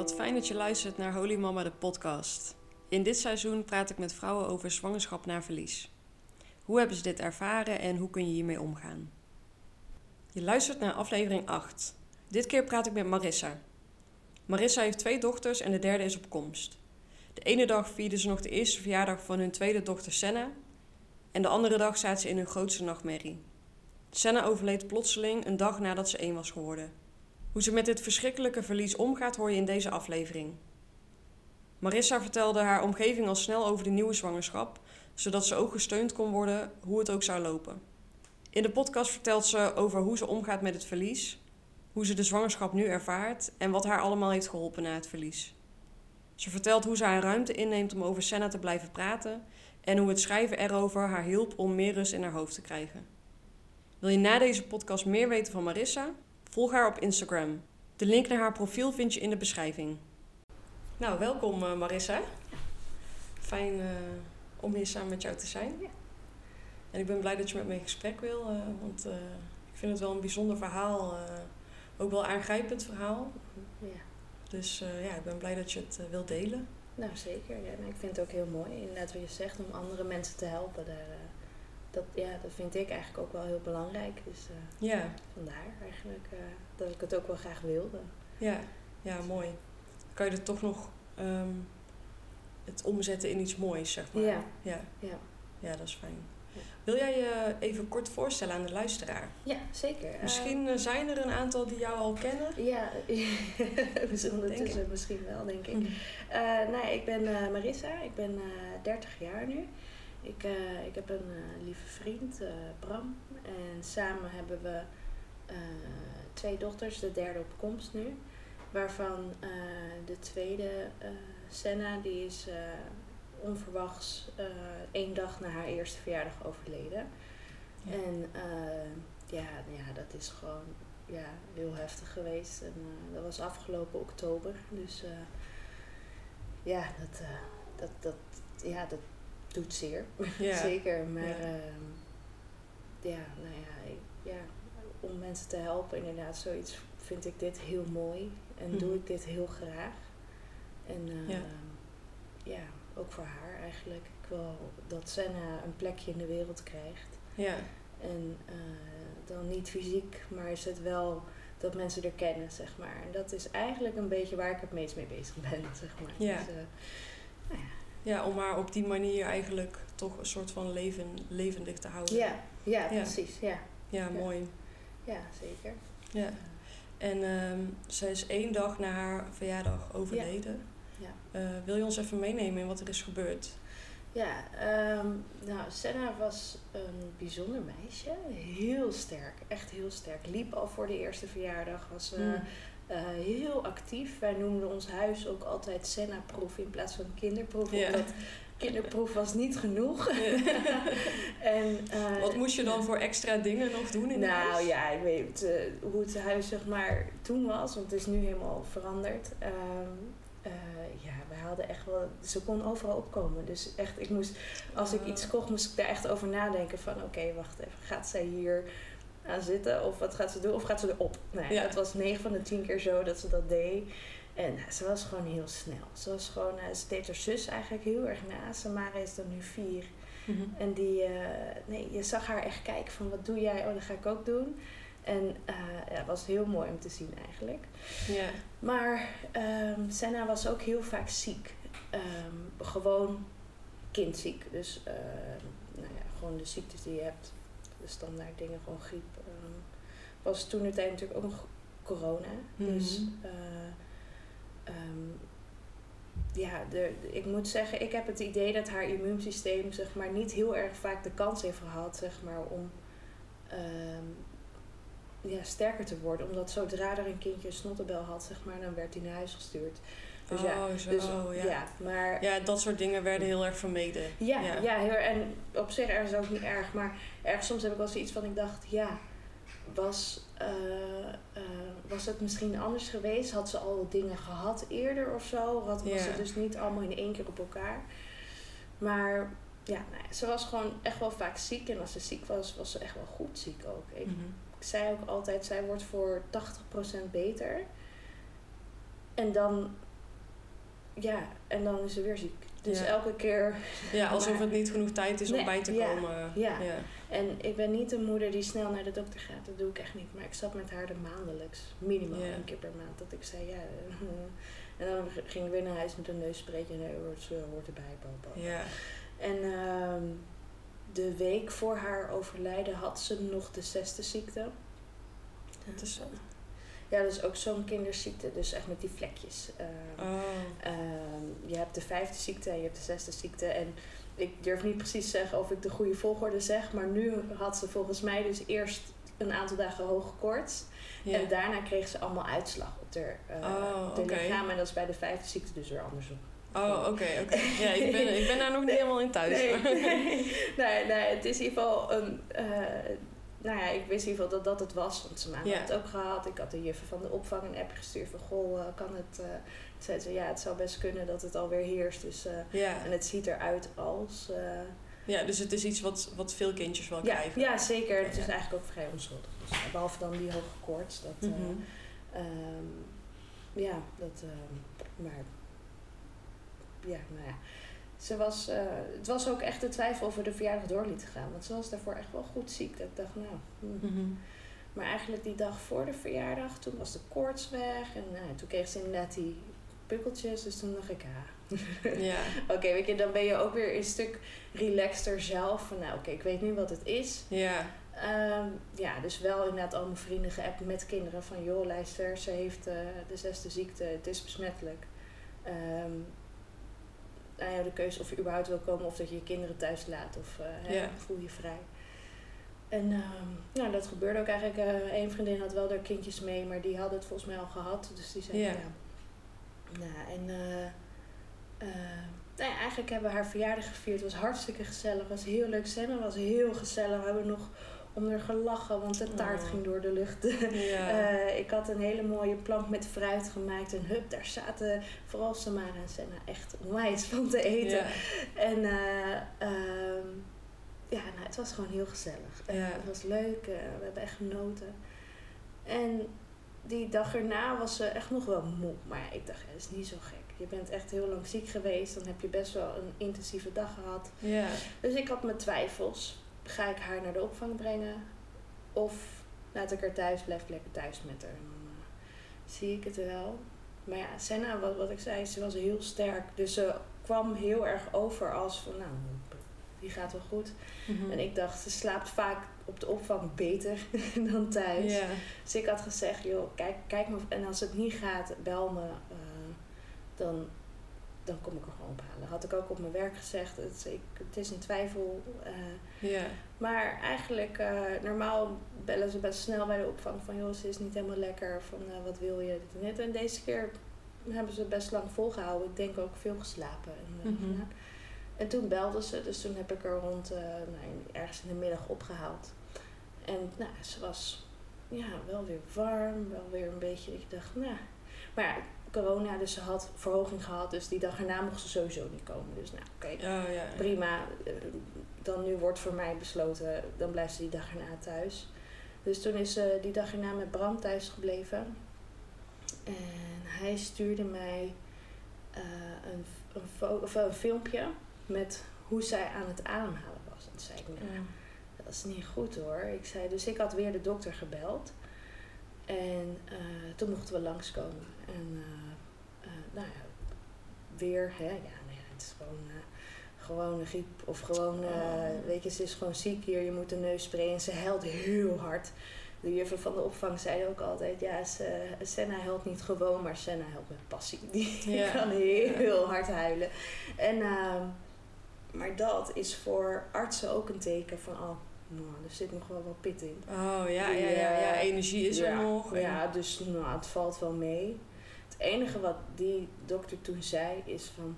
wat fijn dat je luistert naar Holy Mama de podcast. In dit seizoen praat ik met vrouwen over zwangerschap na verlies. Hoe hebben ze dit ervaren en hoe kun je hiermee omgaan? Je luistert naar aflevering 8. Dit keer praat ik met Marissa. Marissa heeft twee dochters en de derde is op komst. De ene dag vierden ze nog de eerste verjaardag van hun tweede dochter Senna en de andere dag zaten ze in hun grootste nachtmerrie. Senna overleed plotseling een dag nadat ze één was geworden. Hoe ze met dit verschrikkelijke verlies omgaat hoor je in deze aflevering. Marissa vertelde haar omgeving al snel over de nieuwe zwangerschap, zodat ze ook gesteund kon worden hoe het ook zou lopen. In de podcast vertelt ze over hoe ze omgaat met het verlies, hoe ze de zwangerschap nu ervaart en wat haar allemaal heeft geholpen na het verlies. Ze vertelt hoe ze haar ruimte inneemt om over Senna te blijven praten en hoe het schrijven erover haar hielp om meer rust in haar hoofd te krijgen. Wil je na deze podcast meer weten van Marissa? Volg haar op Instagram. De link naar haar profiel vind je in de beschrijving. Nou, welkom uh, Marissa. Fijn uh, om hier samen met jou te zijn. Ja. En ik ben blij dat je met me in gesprek wil, uh, want ik vind het wel een bijzonder verhaal. ook wel aangrijpend verhaal. Ja. Dus ja, ik ben blij dat je het wilt delen. Nou, zeker. Ja, nou, ik vind het ook heel mooi, inderdaad wat je zegt, om andere mensen te helpen. Daar, dat, ja, dat vind ik eigenlijk ook wel heel belangrijk. Dus uh, ja. vandaar eigenlijk uh, dat ik het ook wel graag wilde. Ja, ja mooi. Kan je er toch nog um, het omzetten in iets moois, zeg maar? Ja. Ja, ja. ja dat is fijn. Ja. Wil jij je even kort voorstellen aan de luisteraar? Ja, zeker. Misschien uh, zijn er een aantal die jou al kennen? Ja, ondertussen misschien wel, denk ik. Mm. nou, ik ben Marissa, ik ben 30 jaar nu. Ik, uh, ik heb een uh, lieve vriend, uh, Bram. En samen hebben we twee dochters, de derde op komst nu. Waarvan de tweede, Senna, die is onverwachts één dag na haar eerste verjaardag overleden. Ja. En ja, ja, dat is gewoon ja, heel heftig geweest. En dat was afgelopen oktober. Dus ja, dat, dat, dat, ja, dat doet zeer. Ja. Zeker. Maar Ja. ja. ja, nou ja, ik, ja, om mensen te helpen, inderdaad, zoiets vind ik dit heel mooi. En Mhm. doe ik dit heel graag. En eh, Ja. ja, ook voor haar eigenlijk. Ik wil dat Senna een plekje in de wereld krijgt. Ja, En eh, dan niet fysiek, maar is het wel dat mensen er kennen, zeg maar. En dat is eigenlijk een beetje waar ik het meest mee bezig ben, zeg maar. Ja. Dus, eh, nou ja. Ja, om haar op die manier eigenlijk toch een soort van leven, levendig te houden. Ja, ja, precies. Ja, Ja, mooi. ja zeker. Ja. En ehm zij is één dag na haar verjaardag overleden. Ja. Eh, wil je ons even meenemen in wat er is gebeurd? Ja, ehm, nou, Senna was een bijzonder meisje. Heel sterk, echt heel sterk. Liep al voor de eerste verjaardag, was eh, Mm. Eh, heel actief. Wij noemden ons huis ook altijd Senna-proef in plaats van kinderproef. Ja. Omdat kinderproef was niet genoeg. en, eh, Wat moest je dan voor extra dingen nog doen in het Nou huis? ja, ik weet eh, hoe het huis zeg maar toen was, want het is nu helemaal veranderd. Ehm, eh, ja, we hadden echt wel, ze kon overal opkomen. Dus echt, ik moest, als ik Ah. iets kocht, moest ik daar echt over nadenken van, oké, wacht even, gaat zij hier zitten of wat gaat ze doen of gaat ze erop? Nee, Ja. het was 9 van de 10 keer zo dat ze dat deed. En nou, ze was gewoon heel snel. Ze was gewoon, eh, ze deed haar zus eigenlijk heel erg na. Samara is dan nu vier. Mhm. En die, eh, nee, je zag haar echt kijken van wat doe jij? Oh, dat ga ik ook doen. En eh, ja, het was heel mooi om te zien eigenlijk. Ja. Maar ehm Senna was ook heel vaak ziek. Ehm, gewoon kindziek. Dus eh, nou ja, gewoon de ziektes die je hebt. De standaard dingen, gewoon griep. Was toen de tijd natuurlijk ook nog corona. Dus Mhm. eh, ehm, ja, de, ik moet zeggen, ik heb het idee dat haar immuunsysteem zeg maar, niet heel erg vaak de kans heeft gehad zeg maar, om ehm, ja, sterker te worden. Omdat zodra er een kindje een snottebel had, zeg maar, dan werd hij naar huis gestuurd. Dus ja, oh, zo, dus, ja. ja. maar Ja, dat soort dingen werden heel erg vermeden. ja, Ja. ja. heel, en op zich ergens ook niet erg. Maar ergens soms heb ik wel zoiets van, ik dacht, ja, was, eh, eh, was het misschien anders geweest? Had ze al dingen gehad eerder of zo? Had, was Ja. het dus niet allemaal in één keer op elkaar? Maar ja, nou ja, ze was gewoon echt wel vaak ziek. En als ze ziek was, was ze echt wel goed ziek ook. Ik, Mhm. ik zei ook altijd, zij wordt voor 80% beter. En dan ja, en dan is ze weer ziek. Dus elke keer. Ja, alsof het niet genoeg tijd is om bij te komen. Ja. ja. En ik ben niet een moeder die snel naar de dokter gaat. Dat doe ik echt niet. Maar ik zat met haar er maandelijks. Minimaal een keer per maand. Dat ik zei, ja. en dan ging ik weer naar huis met een neusspreetje. Nee, hoort, hoort erbij. Papa. Ja. En ehm, de week voor haar overlijden had ze nog de zesde ziekte. Dat is zo. Ja, dat is ook zo'n kinderziekte. Dus echt met die vlekjes. Ehm, oh. Ehm, je hebt de vijfde ziekte en je hebt de zesde ziekte. En ik durf niet precies zeggen of ik de goede volgorde zeg. Maar nu had ze volgens mij dus eerst een aantal dagen hoge koorts. En daarna kreeg ze allemaal uitslag op haar uh, oh, lichaam. En dat is bij de vijfde ziekte dus weer andersom. Oh, oké, oké. Ja, ik ben, ik ben daar nog niet helemaal in thuis. Nee, nee, nee, het is in ieder geval een... Uh, nou ja, ik wist in ieder geval dat dat het was. Want ze maakten het ook gehad. Ik had de juffen van de opvang een app gestuurd van... Goh, uh, kan het... Uh, zei ze, ja, het zou best kunnen dat het alweer heerst. Dus, uh, En het ziet eruit als... ja, dus het is iets wat, wat veel kindjes wel ja, krijgen. Ja, zeker. Het is eigenlijk ook vrij onschuldig. Dus, behalve dan die hoge koorts. Dat, mm -hmm. ja, dat... maar ja, nou ja. Ze was, uh, het was ook echt de twijfel of we de verjaardag door lieten gaan. Want ze was daarvoor echt wel goed ziek. Dat ik dacht, nou... Hm. Mhm. Maar eigenlijk die dag voor de verjaardag, toen was de koorts weg. En nou, toen kreeg ze inderdaad die pukkeltjes. Dus toen dacht ik, ah. ja. oké, weet je, dan ben je ook weer een stuk relaxter zelf. Van nou, oké, ik weet nu wat het is. Ja. Um, ja, dus wel inderdaad al mijn vrienden geappt met kinderen. Van joh, luister, ze heeft uh, de zesde ziekte. Het is besmettelijk. Um, aan jou de keuze of je überhaupt wil komen of dat je je kinderen thuis laat of uh, voel je vrij. En nou, dat gebeurde ook eigenlijk. Uh, een vriendin had wel haar kindjes mee, maar die had het volgens mij al gehad. Dus die zei ja. ja. Nou, en uh, nou ja, eigenlijk hebben we haar verjaardag gevierd. Het was hartstikke gezellig. Het was heel leuk. Senna was heel gezellig. We hebben nog om er gelachen, want de taart oh. ging door de lucht. uh, ik had een hele mooie plank met fruit gemaakt. En hup, daar zaten vooral Samara en Senna echt onwijs van te eten. En uh, ja, nou, het was gewoon heel gezellig. het was leuk, uh, we hebben echt genoten. En die dag erna was ze echt nog wel moe. Maar ja, ik dacht, dat is niet zo gek. Je bent echt heel lang ziek geweest. Dan heb je best wel een intensieve dag gehad. Ja. Dus ik had mijn twijfels ga ik haar naar de opvang brengen? Of laat ik haar thuis, blijf ik lekker thuis met haar. Dan uh, zie ik het wel. Maar ja, Senna, wat, wat ik zei, ze was heel sterk. Dus ze kwam heel erg over als van, nou, die gaat wel goed. Mhm. En ik dacht, ze slaapt vaak op de opvang beter dan thuis. Yeah. Dus ik had gezegd, joh, kijk, kijk me. En als het niet gaat, bel me. Uh, dan dan kom ik er gewoon ophalen. Had ik ook op mijn werk gezegd. Het, ik, het is een twijfel. Uh, Maar eigenlijk, uh, normaal bellen ze best snel bij de opvang van... joh, ze is niet helemaal lekker. Van uh, wat wil je? Dit en, dit. en deze keer hebben ze best lang volgehouden. Ik denk ook veel geslapen. En, mm en toen belden ze. Dus toen heb ik er rond nou, ergens in de middag opgehaald. En nou, ze was ja, wel weer warm. Wel weer een beetje... Ik dacht, nou... Maar ja, corona, dus ze had verhoging gehad. Dus die dag erna mocht ze sowieso niet komen. Dus nou, oké, oh, ja, prima. Eh, dan nu wordt voor mij besloten, dan blijft ze die dag erna thuis. Dus toen is ze die dag erna met Bram thuis gebleven. En hij stuurde mij uh, een, een, of een filmpje met hoe zij aan het ademhalen was. En toen zei ik, nou, dat is niet goed hoor. Ik zei, dus ik had weer de dokter gebeld. En uh, toen mochten we langskomen. En uh, nou ja, weer, hè, ja, nou het is gewoon, gewoon een griep. Of gewoon, oh. weet je, ze is gewoon ziek hier, je moet een neus sprayen. En ze huilt heel hard. De juffen van de opvang zeiden ook altijd, ja, ze, Senna helpt niet gewoon, maar Senna helpt met passie. Die kan heel, hard huilen. En, ehm, maar dat is voor artsen ook een teken van, oh, nou, er zit nog wel wat pit in. Oh ja, ja, ja, ja, energie is er nog. Ja, dus nou, het valt wel mee. Het enige wat die dokter toen zei is van...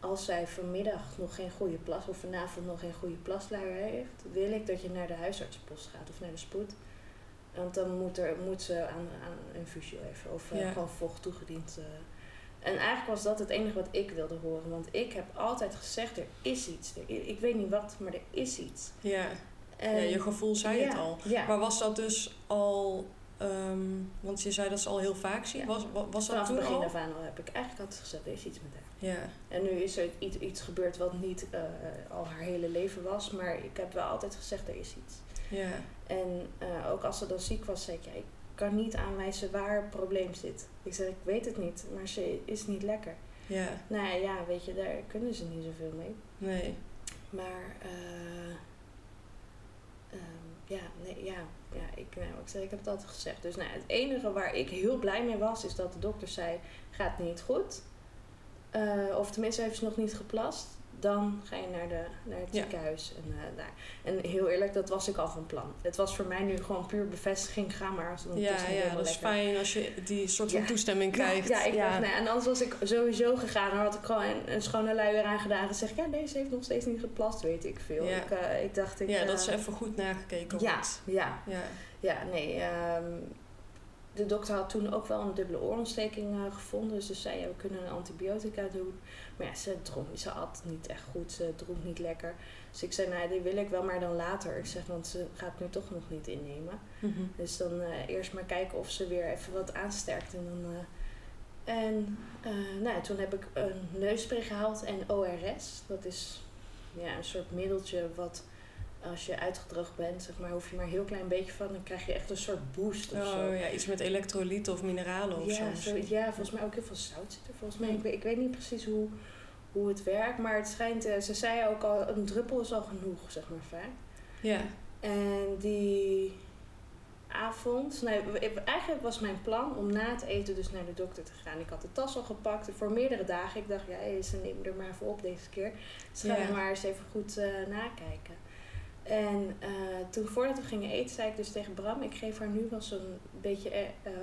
Als zij vanmiddag nog geen goede plas, of vanavond nog geen goede plasluier heeft, wil ik dat je naar de huisartsenpost gaat of naar de spoed. Want dan moet, er, moet ze aan, aan een fusio even of uh, gewoon vocht toegediend. Uh. En eigenlijk was dat het enige wat ik wilde horen. Want ik heb altijd gezegd, er is iets. ik weet niet wat, maar er is iets. Ja, ja je gevoel zei het al. Maar was dat dus al ehm, want je zei dat ze al heel vaak ziek Ja. was. wa- Was dat Vanaf toen begin al? af aan al heb ik eigenlijk altijd gezegd, er is iets met haar. Ja, En nu is er iets, iets gebeurd wat niet eh, al haar hele leven was, maar ik heb wel altijd gezegd, er is iets. ja, En eh, ook als ze dan ziek was, zei ik, ja, ik kan niet aanwijzen waar het probleem zit. Ik zeg, ik weet het niet, maar ze is niet lekker. ja, Nou ja, weet je, daar kunnen ze niet zoveel mee. nee. Maar eh, ehm, ja, nee, ja, ja ik, nou, ik, zeg, ik heb het altijd gezegd. Dus nou, het enige waar ik heel blij mee was, is dat de dokter zei, gaat niet goed. Eh, of tenminste heeft ze nog niet geplast. Dan ga je naar, de, naar het Ja. ziekenhuis. En, eh, daar. en heel eerlijk, dat was ik al van plan. Het was voor mij nu gewoon puur bevestiging. Ga maar. Als het Ja, is ja, dat is fijn als je die soort van Ja. toestemming krijgt. Ja, ik dacht, nee, en anders was ik sowieso gegaan. Dan had ik gewoon een, een schone luier aangedaan en gezegd... Ja, deze heeft nog steeds niet geplast, weet ik veel. Ja. Ik, eh, ik dacht... Ik, ja, dat eh, ze even goed nagekeken Ja, wordt. ja, Ja, ja, nee. ehm, de dokter had toen ook wel een dubbele oorontsteking eh, gevonden. Dus ze zei, ja, we kunnen een antibiotica doen. Maar ja, ze dronk, ze at niet echt goed. Ze dronk niet lekker. Dus ik zei, nou, die wil ik wel, maar dan later. Ik zeg, want ze gaat nu toch nog niet innemen. Mhm. Dus dan eh, eerst maar kijken of ze weer even wat aansterkt. En, dan, eh, en eh, nou, toen heb ik een neusspray gehaald en ORS. Dat is ja, een soort middeltje wat als je uitgedroogd bent, zeg maar, hoef je maar een heel klein beetje van. Dan krijg je echt een soort boost of zo. Oh ja, iets met elektrolyten of mineralen of Ja, zo. zo, ja, volgens mij ook heel veel zout zit er volgens mij. Ik, weet, ik weet niet precies hoe, hoe het werkt, maar het schijnt, eh, ze zei ook al, een druppel is al genoeg, zeg maar vaak. Ja, En die avond, nou, eigenlijk was mijn plan om na het eten dus naar de dokter te gaan. Ik had de tas al gepakt voor meerdere dagen. Ik dacht, ja, ze nemen er maar even op deze keer. Dus ga Ja. er maar eens even goed eh, nakijken. En eh, toen voordat we gingen eten, zei ik dus tegen Bram, ik geef haar nu wel zo'n beetje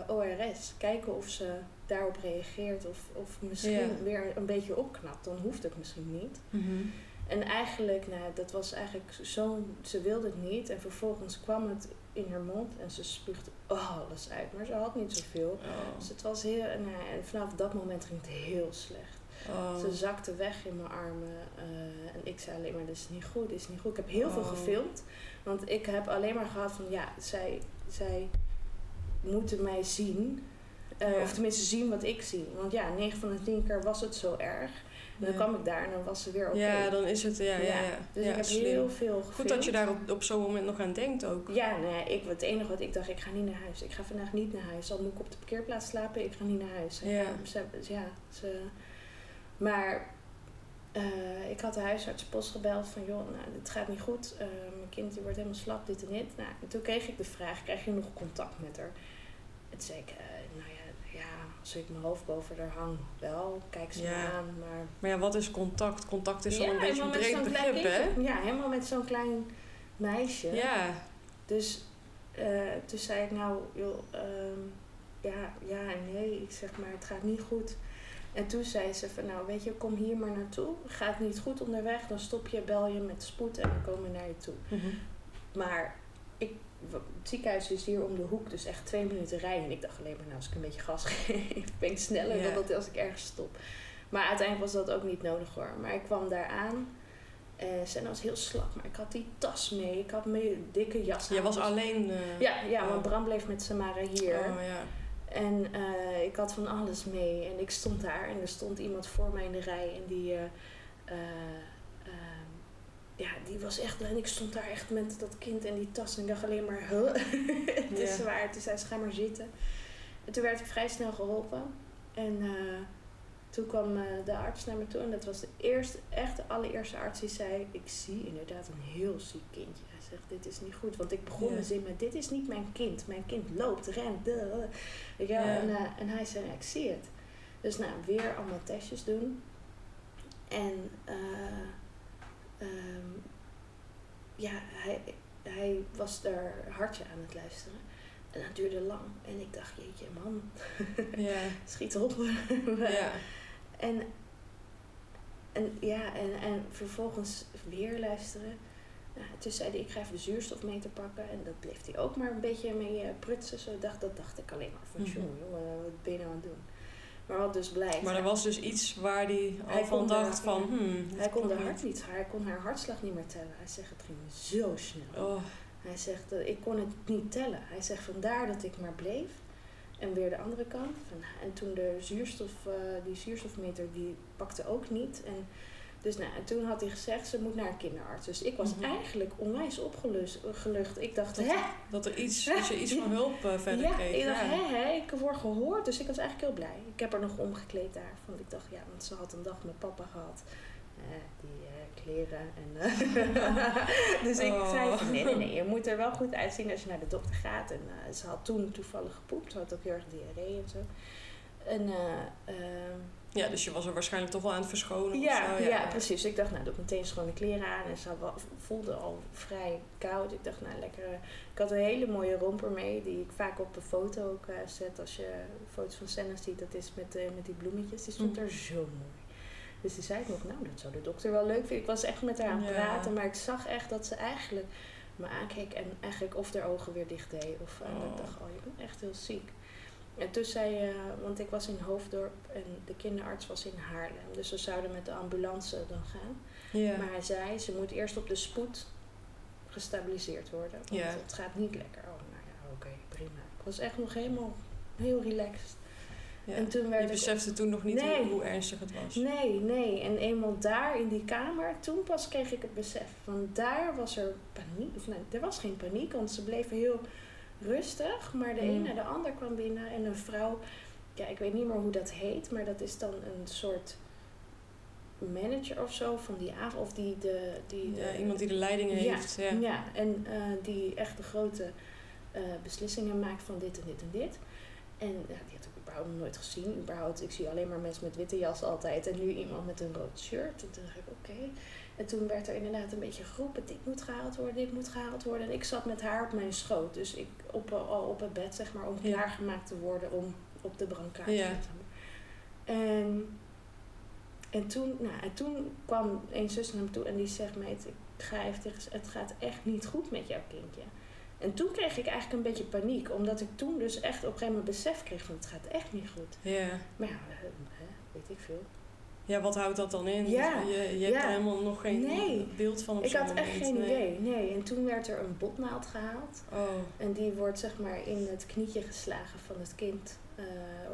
ORS. Kijken of ze daarop reageert of, of misschien Ja. weer een beetje opknapt. Dan hoeft het misschien niet. Mhm. En eigenlijk, nou, dat was eigenlijk zo, ze wilde het niet. En vervolgens kwam het in haar mond en ze spuugde alles uit. Maar ze had niet zoveel. Oh. Dus het was heel, nou, en vanaf dat moment ging het heel slecht. Oh. Ze zakte weg in mijn armen. eh, en ik zei alleen maar, dit is niet goed, dit is niet goed. Ik heb heel veel Oh. gefilmd. Want ik heb alleen maar gehad van, ja, zij, zij moeten mij zien. Eh. Of tenminste zien wat ik zie. Want ja, 9 van de 10 keer was het zo erg. En dan kwam ik daar en dan was ze weer oké. Ja, dan is het, ja, ja, ja. Dus ik heb slim. heel veel gefilmd. Goed dat je daar op, op zo'n moment nog aan denkt ook. Ja, nee, ik, het enige wat ik dacht, ik ga niet naar huis. Ik ga vandaag niet naar huis. Al moet ik op de parkeerplaats slapen, ik ga niet naar huis. Ja. Ze, ja, ze, maar eh, ik had de huisartspost gebeld van, joh, nou, dit gaat niet goed. Eh, mijn kind die wordt helemaal slap, dit en dit. Nou, en toen kreeg ik de vraag, krijg je nog contact met haar? Toen zei ik, nou als ik mijn hoofd boven haar hang, wel. Kijk ze Ja. me aan, maar... Maar ja, wat is contact? Contact is wel een beetje een breed begrip, hè? Ja, helemaal met zo'n klein meisje. Ja, Dus eh, toen zei ik nou, joh, ehm, ja, ja en nee. Ik zeg maar, het gaat niet goed. En toen zei ze van, nou weet je, kom hier maar naartoe. Gaat niet goed onderweg, dan stop je, bel je met spoed en dan komen we naar je toe. Mhm. Maar het ziekenhuis is hier om de hoek, dus echt twee minuten rijden. En ik dacht alleen maar, nou als ik een beetje gas geef, ben ik sneller Ja. dan dat als ik ergens stop. Maar uiteindelijk was dat ook niet nodig hoor. Maar ik kwam daar aan. En Senna was heel slap, maar ik had die tas mee. Ik had mijn dikke jas aan. je was Dus- alleen... eh, ja, ja, Oh. want Bram bleef met Samara hier. Oh ja. En eh, ik had van alles mee. En ik stond daar en er stond iemand voor mij in de rij. En die, ja, die was echt... En ik stond daar echt met dat kind en die tas. En ik dacht alleen maar, huh? het is Ja. zwaar. Toen zei ze, ga maar zitten. En toen werd ik vrij snel geholpen. En eh, toen kwam eh, de arts naar me toe. En dat was de eerste, echt de allereerste arts die zei... Ik zie inderdaad een heel ziek kindje. Hij zegt, dit is niet goed. Want ik begon mijn zin met, dit is niet mijn kind. Mijn kind loopt, rent. duh. Ja. En, eh, en hij zei, ik zie het. Dus nou, weer allemaal testjes doen. En eh, ehm, ja, hij, hij was daar hartje aan het luisteren. En dat duurde lang. En ik dacht, jeetje man, Ja. schiet op. ja. En, en ja, en, en vervolgens weer luisteren. Nou, toen zei hij, ik ga even de zuurstofmeter pakken. En dat bleef hij ook maar een beetje mee eh, prutsen. Zo dacht, dat dacht ik alleen maar van, Mhm. jongen, jongen, wat ben je nou aan het doen? Maar wat dus blijkt, Maar er was dus iets waar hij al Hij van dacht van... Hmm, hij kon niet. hart niet, hij kon haar hartslag niet meer tellen. Hij zegt, het ging zo snel. Oh, Hij zegt, ik kon het niet tellen. Hij zegt, vandaar dat ik maar bleef. En weer de andere kant. Van, en toen de zuurstof, uh, die zuurstofmeter, die pakte ook niet. En dus nou, en toen had hij gezegd, ze moet naar een kinderarts. Dus ik was Mhm. eigenlijk onwijs opgelucht. Ik dacht, Dat, hè? dat er iets, dat je iets van hulp eh, verder Ja, kreeg. ik dacht, ja. hè, hè, ik word gehoord. Dus ik was eigenlijk heel blij. Ik heb er nog omgekleed daar. Want ik dacht, ja, want ze had een dag met papa gehad. Eh, die eh, kleren en... eh, dus ik Oh. zei van, nee, nee, nee. Je moet er wel goed uitzien als je naar de dokter gaat. En eh, ze had toen toevallig gepoept. Ze had ook heel erg diarree en zo. Eh, ehm, Ja, dus je was er waarschijnlijk toch wel aan het verschonen. ja, of zo. ja, precies. Ik dacht, nou, doe ik meteen schone kleren aan. En ze voelde al vrij koud. Ik dacht, nou, lekker. eh, Ik had een hele mooie romper mee, die ik vaak op een foto ook eh, zet. Als je foto's van Senna ziet, dat is met, met die bloemetjes. Die stond Mhm. er zo mooi. Dus die zei ik nog, nou, dat zou de dokter wel leuk vinden. Ik was echt met haar aan het Ja. praten, maar ik zag echt dat ze eigenlijk me aankeek en eigenlijk of haar ogen weer dicht deed. Of en Oh. ik dacht, oh, je bent echt heel ziek. En toen zei, eh, want ik was in Hoofddorp en de kinderarts was in Haarlem. Dus we zouden met de ambulance dan gaan. Ja. Maar hij zei, ze moet eerst op de spoed gestabiliseerd worden. Want Ja. het gaat niet lekker. Oh, nou ja, oké, prima. Ik was echt nog helemaal heel relaxed. Ja. En toen werd je ik- besefte toen nog niet Nee. hoe ernstig het was. Nee, nee. En eenmaal daar in die kamer, toen pas kreeg ik het besef. Want daar was er paniek. Of nee, er was geen paniek, want ze bleven heel rustig. Maar de Mm. een na de ander kwam binnen. En een vrouw, ja, ik weet niet meer hoe dat heet, maar dat is dan een soort manager of zo van die avond. Of die de. Die Ja, de- iemand die de leiding heeft. Ja. ja, en eh, die echt de grote eh, beslissingen maakt van dit en dit en dit. En ja, die had ik überhaupt nog nooit gezien. Überhaupt, ik zie alleen maar mensen met witte jas altijd. En nu iemand met een rood shirt. En toen dacht ik, oké. En toen werd er inderdaad een beetje geroepen. Dit moet gehaald worden, dit moet gehaald worden. En ik zat met haar op mijn schoot. Dus ik op, al op het bed, zeg maar, om Ja. klaargemaakt te worden om op de brancard te Ja. En, en, toen, nou, en toen kwam een zus naar me toe en die zegt, meid, ik ga even tegen het gaat echt niet goed met jouw kindje. En toen kreeg ik eigenlijk een beetje paniek, omdat ik toen dus echt op een gegeven moment besef kreeg van het gaat echt niet goed. Ja. Maar ja, eh, hè, weet ik veel. Ja, wat houdt dat dan in? Ja, Je, je hebt er helemaal nog geen Nee. beeld van op Ik had echt geen Nee. idee, nee. En toen werd er een botnaald gehaald. Oh, En die wordt zeg maar in het knietje geslagen van het kind. eh,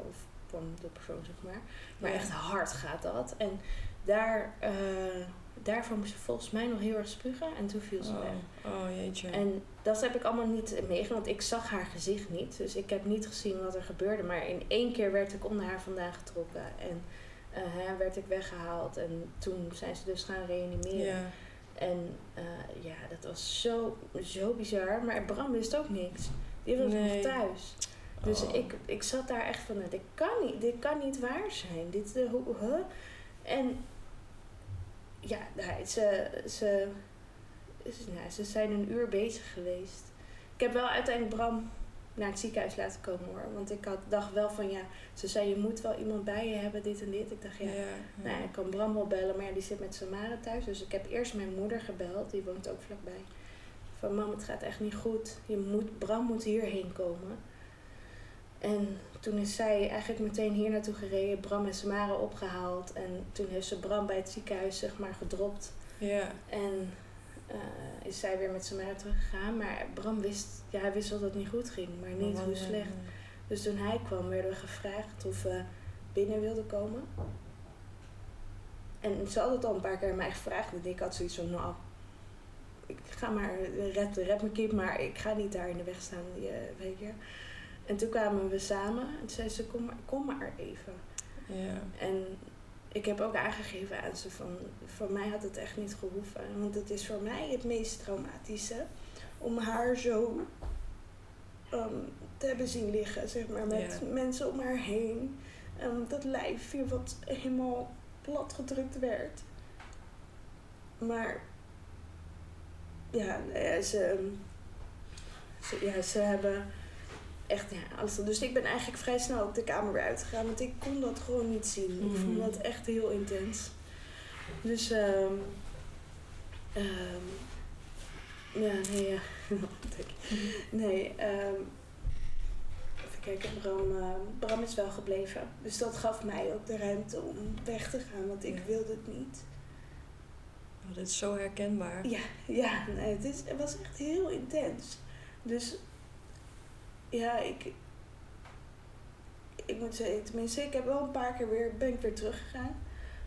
of van de persoon, zeg maar. Maar echt hard gaat dat. En daar, eh, daarvan moest ze volgens mij nog heel erg spugen. En toen viel ze oh, weg. oh jeetje. En dat heb ik allemaal niet meegemaakt. Want ik zag haar gezicht niet. Dus ik heb niet gezien wat er gebeurde. Maar in één keer werd ik onder haar vandaan getrokken. En eh, werd ik weggehaald. En toen zijn ze dus gaan reanimeren. ja. En eh, ja, dat was zo, zo bizar. Maar Bram wist ook niks. Die was Nee. nog thuis. Dus Oh. ik, ik zat daar echt van, nou, dit kan niet, dit kan niet waar zijn. Dit, uh, hoe, huh? En ja, nou, ze, ze, ze, nou, ze zijn een uur bezig geweest. Ik heb wel uiteindelijk Bram naar het ziekenhuis laten komen hoor. Want ik had, dacht wel van ja, ze zei je moet wel iemand bij je hebben, dit en dit. Ik dacht ja, Ja, ja. nou, ik kan Bram wel bellen, maar ja, die zit met Samara thuis. Dus ik heb eerst mijn moeder gebeld, die woont ook vlakbij. Van mam, het gaat echt niet goed. Je moet, Bram moet hierheen komen. En toen is zij eigenlijk meteen hier naartoe gereden, Bram en Samara opgehaald. En toen heeft ze Bram bij het ziekenhuis zeg maar gedropt. ja. En eh, is zij weer met Samara teruggegaan. Maar Bram wist, ja, hij wist dat het niet goed ging, maar niet hoe slecht. Dus toen hij kwam, werden we gevraagd of we binnen wilden komen. En ze had het al een paar keer aan mij gevraagd. En ik had zoiets van, nou, ik ga maar, red, red me kip, maar ik ga niet daar in de weg staan, die, weet je. En toen kwamen we samen en toen zei ze, kom maar, kom maar even. Ja. En ik heb ook aangegeven aan ze van, voor mij had het echt niet gehoeven. Want het is voor mij het meest traumatische om haar zo ehm, te hebben zien liggen, zeg maar, met mensen om haar heen. Ehm, dat lijfje wat helemaal plat gedrukt werd. Maar ja, ja, ze, ze, ja, ze hebben echt ja, alles. Dus ik ben eigenlijk vrij snel ook de kamer weer uitgegaan, want ik kon dat gewoon niet zien. Ik vond Mhm. dat echt heel intens. Dus ehm ehm, ja, nee, ja. Ik- nee, ehm even kijken, Bram, eh, Bram is wel gebleven. Dus dat gaf mij ook de ruimte om weg te gaan, want ik Ja. wilde het niet. Oh, dit is zo herkenbaar. Ja, ja nee, het, is, het was echt heel intens. Dus ja, ik, ik moet zeggen, tenminste, ik heb wel een paar keer weer, ben ik weer teruggegaan.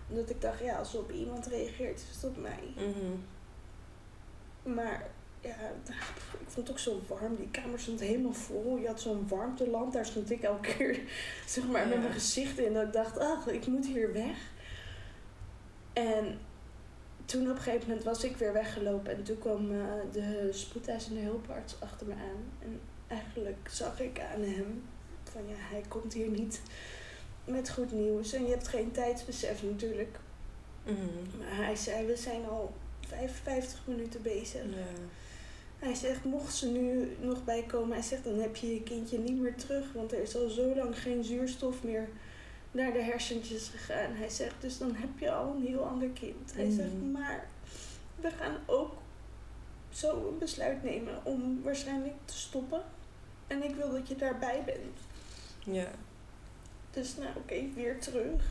Omdat ik dacht, ja, als op iemand reageert, is het op mij. Mhm. Maar ja, ik vond het ook zo warm. Die kamer stond helemaal vol. Je had zo'n warmtelamp. Daar stond ik elke keer zeg maar, met mijn gezicht in. Dat ik dacht, ach, ik moet hier weg. En toen op een gegeven moment was ik weer weggelopen. En toen kwam eh, de spoedeisende hulparts achter me aan. En eigenlijk zag ik aan hem van ja, hij komt hier niet met goed nieuws. En je hebt geen tijdsbesef natuurlijk. Mhm. Maar hij zei, we zijn al 55 minuten bezig. Ja. Hij zegt, mocht ze nu nog bijkomen, hij zegt, dan heb je je kindje niet meer terug. Want er is al zo lang geen zuurstof meer naar de hersentjes gegaan. Hij zegt, dus dan heb je al een heel ander kind. Hij Mhm. zegt, maar we gaan ook zo een besluit nemen om waarschijnlijk te stoppen. En ik wil dat je daarbij bent. Ja. Dus nou, oké, weer terug.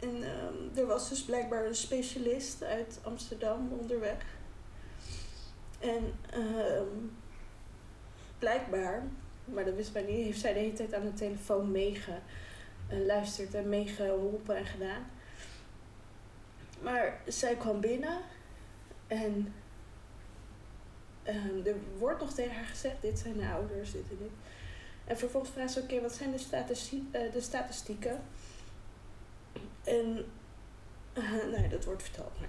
En ehm, er was dus blijkbaar een specialist uit Amsterdam onderweg. En ehm, blijkbaar, maar dat wist mij niet, heeft zij de hele tijd aan de telefoon meegeluisterd en meegeholpen en gedaan. Maar zij kwam binnen en ehm, er wordt nog tegen haar gezegd, dit zijn de ouders, dit en dit. En vervolgens vraagt ze, oké, wat zijn de, statisti- eh, de statistieken? En, eh, nou ja, dat wordt verteld. Maar,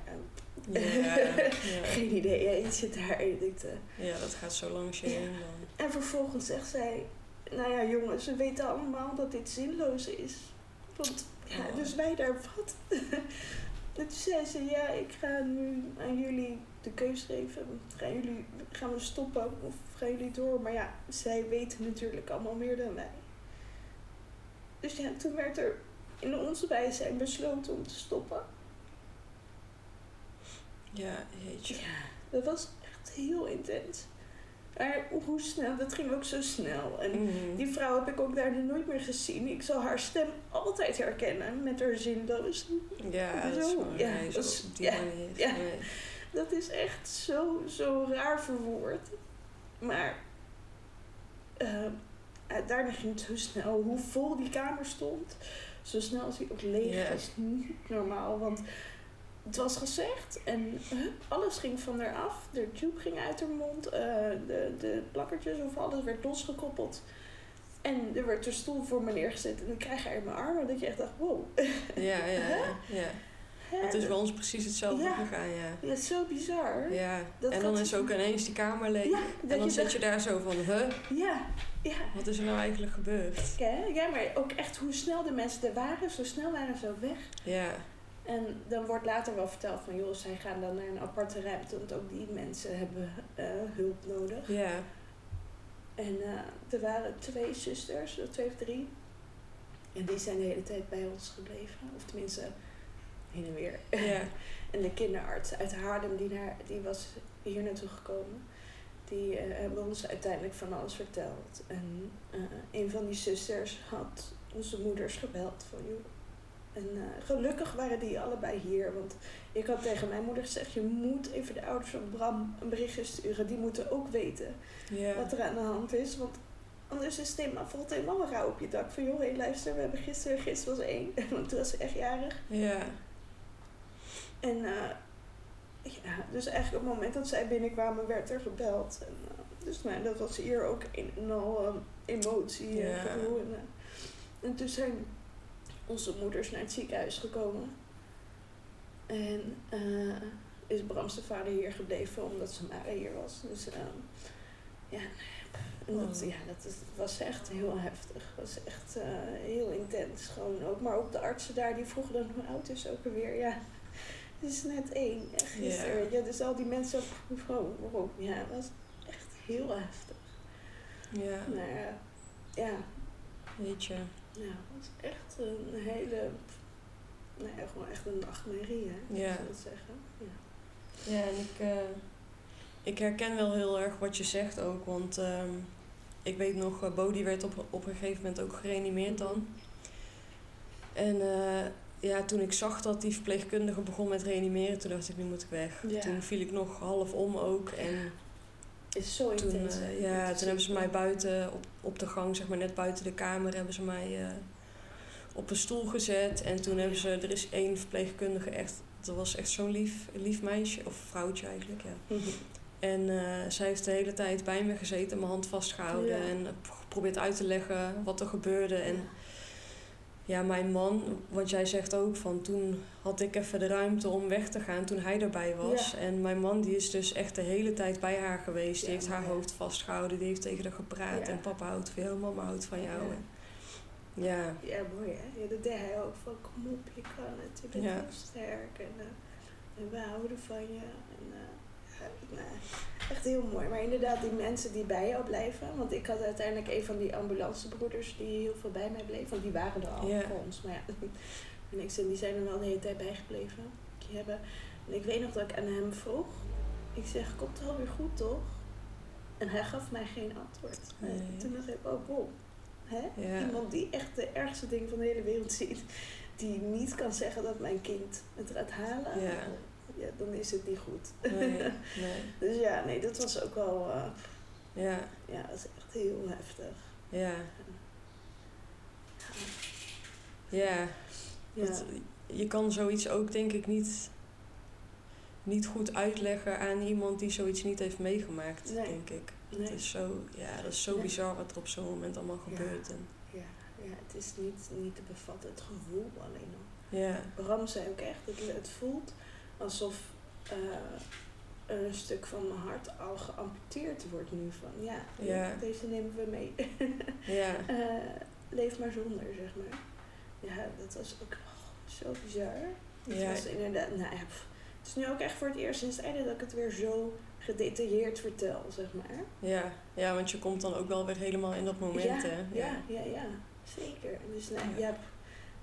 Ja. ja. geen idee, ja, je zit daar en je denkt, eh. Ja, dat gaat zo langs je heen dan. En vervolgens zegt zij, nou ja jongens, we weten allemaal dat dit zinloos is. Want, ja, dus wij daar wat. En toen zei ze, ja, ik ga nu aan jullie de keus geven. Gaan, jullie, gaan we stoppen of gaan jullie door? Maar ja, zij weten natuurlijk allemaal meer dan wij. Dus ja, toen werd er in onze bijzijn besloten om te stoppen. Ja, jeetje. Ja, dat was echt heel intens. Maar hoe snel, dat ging ook zo snel. En Mhm. die vrouw heb ik ook daarna nooit meer gezien. Ik zal haar stem altijd herkennen met haar zinloos. Ja, dat is gewoon ja, dat is- op die ja, manier. ja. Nee. Dat is echt zo, zo raar verwoord. Maar eh, daarna ging het zo snel. Hoe vol die kamer stond. Zo snel als hij ook leeg is niet normaal. Want het was gezegd en hup, alles ging van haar af. De tube ging uit haar mond. eh, de, de plakkertjes of alles werd losgekoppeld. En er werd een stoel voor me neergezet. En dan krijg je haar in mijn armen. Dat je echt dacht, wow. Ja, ja, ja. ja. Het is bij ons precies hetzelfde Ja. gegaan, ja. Dat is zo bizar. Ja, Dat en dan gaat- is ook ineens die kamer leeg. Ja, en dan je zit je daar zo van, huh, Ja, ja. wat is er nou eigenlijk gebeurd? Hè? Ja, maar ook echt hoe snel de mensen er waren. Zo snel waren ze ook weg. Ja, En dan wordt later wel verteld van... joh, zij gaan dan naar een aparte ruimte. Want ook die mensen hebben eh, hulp nodig. ja, En eh, er waren twee zusters, of twee of drie. En die zijn de hele tijd bij ons gebleven. Of tenminste, heen en weer. ja. En de kinderarts uit Haarlem, die, naar, die was hier naartoe gekomen. Die eh, hebben ons uiteindelijk van alles verteld. En eh, een van die zusters had onze moeders gebeld van joh. En eh, gelukkig waren die allebei hier. Want ik had tegen mijn moeder gezegd, je moet even de ouders van Bram een berichtje sturen. Die moeten ook weten ja. wat er aan de hand is. Want anders is het helemaal, valt helemaal een rouw op je dak. Van joh, hé, luister, we hebben gisteren, gisteren was één. Want toen was ze echt jarig. Ja, En eh, ja, dus eigenlijk op het moment dat zij binnenkwamen werd er gebeld. En, eh, dus nou, dat was hier ook een en al eh, emotie en gedoe. En, eh, en toen zijn onze moeders naar het ziekenhuis gekomen. En is Bram's vader hier gebleven omdat Samara hier was. Dus eh, ja, en dat, Oh. ja, dat is, was echt heel heftig. Het was echt heel intens gewoon ook. Maar ook de artsen daar die vroegen dan hoe oud is ze ook alweer. Ja, het is net één. Ja, gisteren. Ja. je. Dus al die mensen gewoon, wow, ja, het was echt heel heftig. ja, Maar eh, ja, weet je. ja, het was echt een hele, nou ja, gewoon echt een nachtmerrie, hè. Ja. Zou zeggen. Ja. Ja, en ik, eh, ik herken wel heel erg wat je zegt ook, want ehm, ik weet nog, Bodie werd op, op een gegeven moment ook gereanimeerd dan. En eh, ja, toen ik zag dat die verpleegkundige begon met reanimeren, toen dacht ik, nu moet ik weg. Ja. Toen viel ik nog half om ook. En Is zo toen, intens. eh, ja, toen hebben ze mij buiten op, op de gang, zeg maar net buiten de kamer, hebben ze mij eh, op een stoel gezet. En toen hebben ze, er is één verpleegkundige echt, dat was echt zo'n lief, lief meisje, of vrouwtje eigenlijk, ja. Mhm. En eh, zij heeft de hele tijd bij me gezeten, mijn hand vastgehouden Ja. en geprobeerd uit te leggen wat er gebeurde. En ja, mijn man, want jij zegt ook van toen had ik even de ruimte om weg te gaan toen hij erbij was. Ja. En mijn man die is dus echt de hele tijd bij haar geweest. Die Ja, heeft haar hoofd vastgehouden, die heeft tegen haar gepraat. En papa houdt van jou, mama houdt van jou. Ja. En Ja, Ja, mooi hè. Ja, dat deed hij ook. Van kom op, je kan het. Je bent heel sterk. En, eh, en we houden van je. En, eh, ja, nou, echt heel mooi. Maar inderdaad, die mensen die bij jou blijven. Want ik had uiteindelijk een van die ambulancebroeders die heel veel bij mij bleef. Want die waren er al voor ons. Maar ja, en ik zei, die zijn er wel de hele tijd bijgebleven. Die hebben, en ik weet nog dat ik aan hem vroeg. Ik zeg, komt het alweer goed toch? En hij gaf mij geen antwoord. Nee. Toen dacht ik, oh bom. Hè? Iemand die echt de ergste dingen van de hele wereld ziet. Die niet kan zeggen dat mijn kind het gaat halen. Ja. Ja, dan is het niet goed. nee, nee. Dus ja, nee, dat was ook wel... eh, Ja, ja, dat is echt heel heftig. ja, ja. Je kan zoiets ook denk ik niet, niet goed uitleggen aan iemand die zoiets niet heeft meegemaakt, Nee. denk ik. nee. Het is zo, ja, dat is zo bizar wat er op zo'n moment allemaal gebeurt. En, ja, ja, het is niet, niet te bevatten. Het gevoel alleen al. ja, Bram zei ook echt, het, het voelt alsof eh, er een stuk van mijn hart al geamputeerd wordt nu. Van ja, Ja. deze nemen we mee. ja, Eh, leef maar zonder, zeg maar. Ja, dat was ook oh, zo bizar. Het Ja. was inderdaad, nou ja, pff. het is nu ook echt voor het eerst sinds tijden dat ik het weer zo gedetailleerd vertel, zeg maar. ja, ja, want je komt dan ook wel weer helemaal in dat moment, ja, hè. ja, ja, ja, zeker. Dus nou, Ja.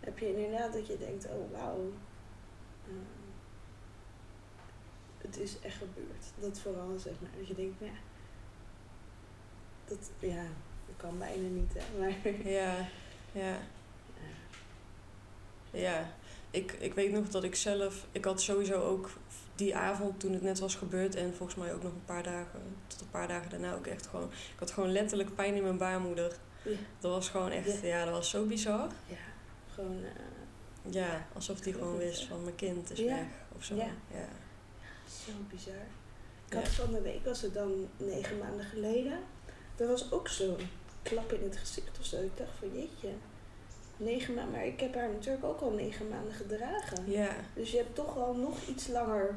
heb je inderdaad dat je denkt, oh wauw. eh, het is echt gebeurd. Dat vooral, zeg maar. Dat je denkt, nou ja, dat, ja, dat kan bijna niet, hè. Maar, Ja, ja. ja. Ik, ik weet nog dat ik zelf, ik had sowieso ook die avond toen het net was gebeurd en volgens mij ook nog een paar dagen, tot een paar dagen daarna ook echt gewoon, ik had gewoon letterlijk pijn in mijn baarmoeder. Ja. Dat was gewoon echt, Ja. ja, dat was zo bizar. Ja, gewoon eh, Ja, alsof die gewoon wist van mijn kind is weg of zo. Ja. Zo bizar. Ik had van de week, was het dan negen maanden geleden, dat was ook zo'n klap in het gezicht of zo. Ik dacht van jeetje, negen maanden, maar ik heb haar natuurlijk ook al negen maanden gedragen. Ja, Dus je hebt toch al nog iets langer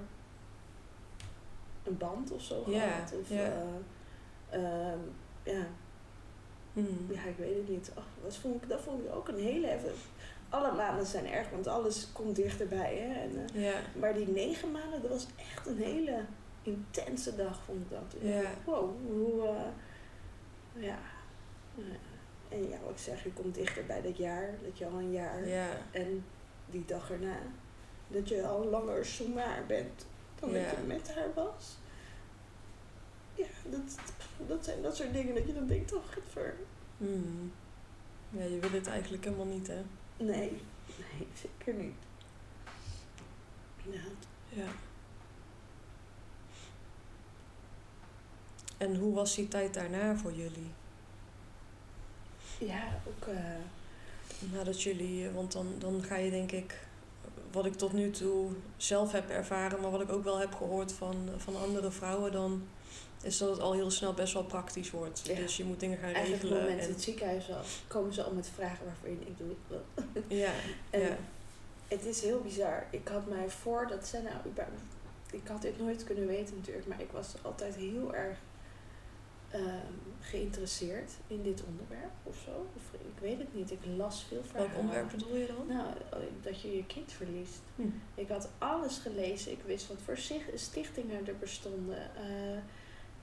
een band of zo Ja, gehad. Of, ja. eh, ehm, ja, Hmm. ja, ik weet het niet. Ach, dat, vond ik, dat vond ik ook een hele even. Alle maanden zijn erg, want alles komt dichterbij. Hè? En, eh, ja, maar die negen maanden, dat was echt een hele intense dag, vond ik dat. Ja. Wow, hoe... eh, ja. eh, en ja, wat ik zeg, je komt dichter bij dat jaar. Dat je al een jaar... ja, En die dag erna, dat je al langer zomaar bent dan dat je met haar was. Ja, dat, dat zijn dat soort dingen dat je dan denkt, oh, voor. Hmm. Ja, je wil het eigenlijk helemaal niet, hè. Nee, nee, zeker niet. Ja, Ja. En hoe was die tijd daarna voor jullie? ja ook... eh, Nadat jullie, want dan, dan ga je denk ik, wat ik tot nu toe zelf heb ervaren, maar wat ik ook wel heb gehoord van, van andere vrouwen, dan is dat het al heel snel best wel praktisch wordt. Ja. Dus je moet dingen gaan eigenlijk op het regelen. moment in En, het ziekenhuis al, komen ze al met vragen waarvoor je doe ik wel. ja, En ja, het is heel bizar. Ik had mij voor dat ze nou überhaupt- Ik had dit nooit kunnen weten natuurlijk, maar ik was altijd heel erg ehm, geïnteresseerd in dit onderwerp of zo. Of ik weet het niet. Ik las veel welk verhalen. onderwerp bedoel je dan? Nou, dat je je kind verliest. Hm. Ik had alles gelezen. Ik wist wat voor zich- stichtingen er bestonden. Eh,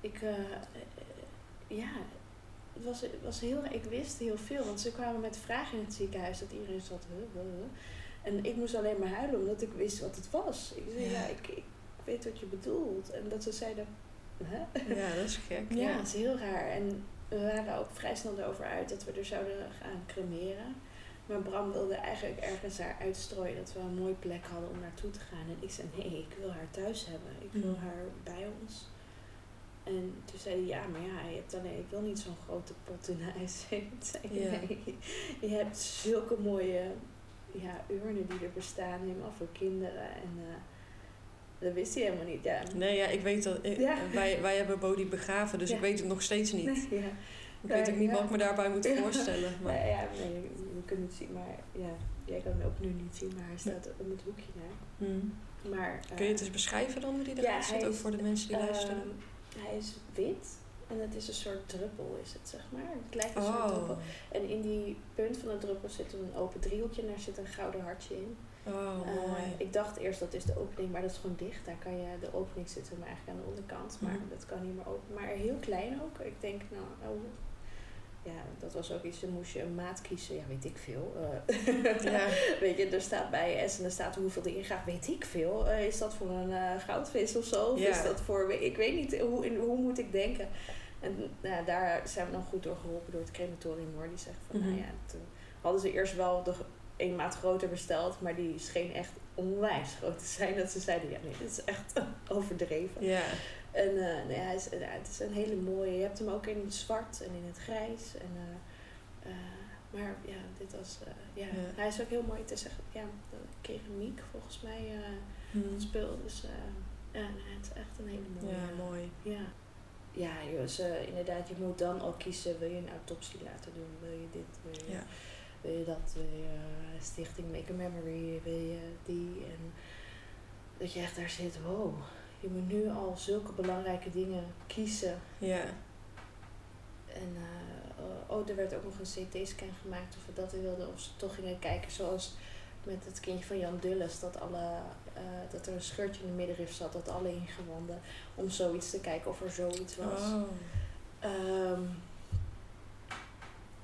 ik, eh, ja, het was, het was heel, ik wist heel veel. Want ze kwamen met vragen in het ziekenhuis dat iedereen zat. Huh, huh, huh. En ik moest alleen maar huilen omdat ik wist wat het was. Ik zei, Ja. ja, ik, ik weet wat je bedoelt. En dat ze zeiden, hè? Ja, dat is gek. Ja, Ja. dat is heel raar. En we waren ook vrij snel erover uit dat we er zouden gaan cremeren. Maar Bram wilde eigenlijk ergens daar uitstrooien dat we een mooie plek hadden om naartoe te gaan. En ik zei, nee, ik wil haar thuis hebben. Ik wil Mhm. haar bij ons. En toen zei hij, ja, maar ja, je hebt alleen, ik wil niet zo'n grote pot in huis. Ik zei, Ja. nee, je hebt zulke mooie ja, urnen die er bestaan, helemaal voor kinderen. En eh, dat wist hij helemaal niet. Ja, Nee, ja, ik weet dat. ik- Ja. wij, wij hebben Bodie begraven, dus Ja. ik weet het nog steeds niet. Nee, ja. Ik weet ook niet Ja. wat ik me daarbij moet Ja. voorstellen. Maar, Nou ja, nee, we kunnen het zien, maar ja, jij kan hem ook nu niet zien, maar hij staat om het hoekje. Hmm. Maar, Kun je het eh, eens beschrijven dan hoe die ja, eruit ziet? hij Ook voor de mensen die ehm, luisteren. Hij is wit en het is een soort druppel, is het zeg maar. Het lijkt een soort Oh. druppel. En in die punt van de druppel zit een open driehoekje en daar zit een gouden hartje in. Oh, Eh, mooi. ik dacht eerst dat is de opening, maar dat is gewoon dicht. Daar kan je, de opening zit hem eigenlijk aan de onderkant, maar Mhm. dat kan niet meer open. Maar heel klein ook. Ik denk, nou, oh, ja, dat was ook iets, dan moest je een maat kiezen. Ja, weet ik veel. Eh, Ja. Weet je, er staat bij S en er staat hoeveel erin gaat, weet ik veel. Eh, is dat voor een eh, goudvis of zo? Of Ja. is dat voor, ik weet niet, hoe, in, hoe moet ik denken? En nou, daar zijn we dan goed door geholpen door het crematorium hoor. Die zeggen van, Mhm. nou ja, toen hadden ze eerst wel de een maat groter besteld, maar die scheen echt onwijs groot te zijn. Dat ze zeiden, ja nee, dit is echt overdreven. ja. En nee, hij is, het is een hele mooie. Je hebt hem ook in het zwart en in het grijs. En, eh, eh, maar ja, dit was. ja. Ja. Hij is ook heel mooi. Het is echt ja, keramiek volgens mij uh, Hmm. speel. Dus ja, nee, het is echt een hele mooie. Ja, mooi. Ja. Ja, ze, inderdaad, je moet dan ook kiezen. Wil je een autopsie laten doen? Wil je dit? Wil je, Ja. wil je dat? Wil je eh, Stichting Make a Memory? Wil je die? En dat je echt daar zit, wow. Je moet nu al zulke belangrijke dingen kiezen. Ja. En eh, oh, er werd ook nog een CT-scan gemaakt of we dat wilden. Of ze toch gingen kijken zoals met het kindje van Jan Dulles. Dat, alle, eh, dat er een scheurtje in de middenrif zat. Dat alle ingewanden. Om zoiets te kijken of er zoiets was. Oh. Ehm,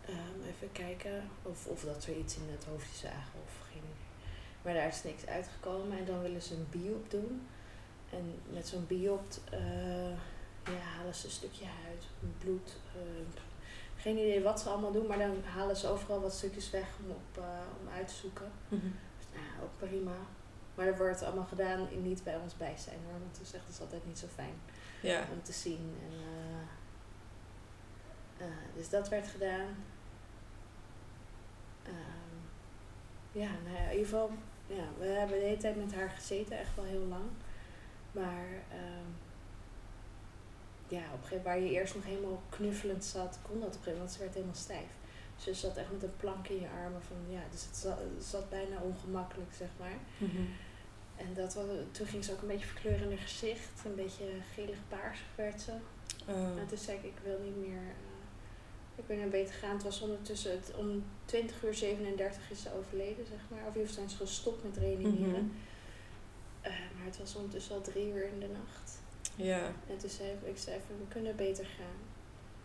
ehm, even kijken of, of dat we iets in het hoofdje zagen of geen. Maar daar is niks uitgekomen en dan willen ze een biop doen. En met zo'n biop eh, ja, halen ze een stukje huid, bloed. eh, geen idee wat ze allemaal doen, maar dan halen ze overal wat stukjes weg om, op, eh, om uit te zoeken. Mhm. Dus, nou, ook prima. Maar dat wordt allemaal gedaan in niet bij ons bijzijn hoor, want is echt dat is altijd niet zo fijn Ja. om te zien. En, dus dat werd gedaan. Ehm, ja, nou ja, in ieder geval, ja, we hebben de hele tijd met haar gezeten, echt wel heel lang. Maar ehm, ja, op een gegeven moment waar je eerst nog helemaal knuffelend zat, kon dat op een gegeven moment, want ze werd helemaal stijf. Dus ze zat echt met een plank in je armen van, ja, dus het zat, het zat bijna ongemakkelijk, zeg maar. Mhm. En dat was, toen ging ze ook een beetje verkleuren in haar gezicht, een beetje gelig-paarsig werd ze. Oh. En toen zei ik, ik wil niet meer. eh, ik ben naar beter gaan. Het was ondertussen, het, om 20 uur 37 is ze overleden, zeg maar. Of geval zijn ze gestopt met reanimeren. Mhm. Eh, maar het was ondertussen al drie uur in de nacht. Ja. En toen zei ik, ik zei van, we kunnen beter gaan.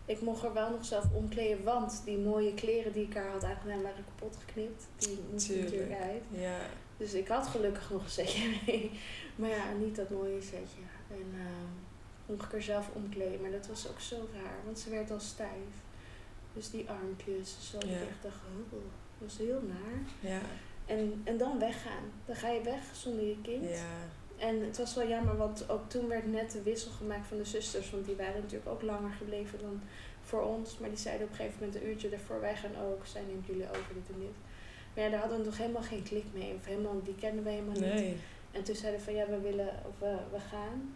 Ik mocht er wel nog zelf omkleden, want die mooie kleren die ik haar had aangedaan waren kapot geknipt. Die moesten Tuurlijk. natuurlijk uit. Ja. Dus ik had gelukkig nog een setje mee. Maar ja, niet dat mooie setje. En ehm mocht ik er zelf omkleden. Maar dat was ook zo raar, want ze werd al stijf. Dus die armpjes, zo Ja. ik echt dacht, oh, dat was heel naar. Ja. En, en dan weggaan. Dan ga je weg zonder je kind. Ja. En het was wel jammer, want ook toen werd net de wissel gemaakt van de zusters. Want die waren natuurlijk ook langer gebleven dan voor ons. Maar die zeiden op een gegeven moment een uurtje ervoor, wij gaan ook. Zij neemt jullie over, dit en dit. Maar ja, daar hadden we nog helemaal geen klik mee. Of helemaal, die kenden we helemaal niet. Nee. En toen zeiden van ja, we willen, of we, we gaan.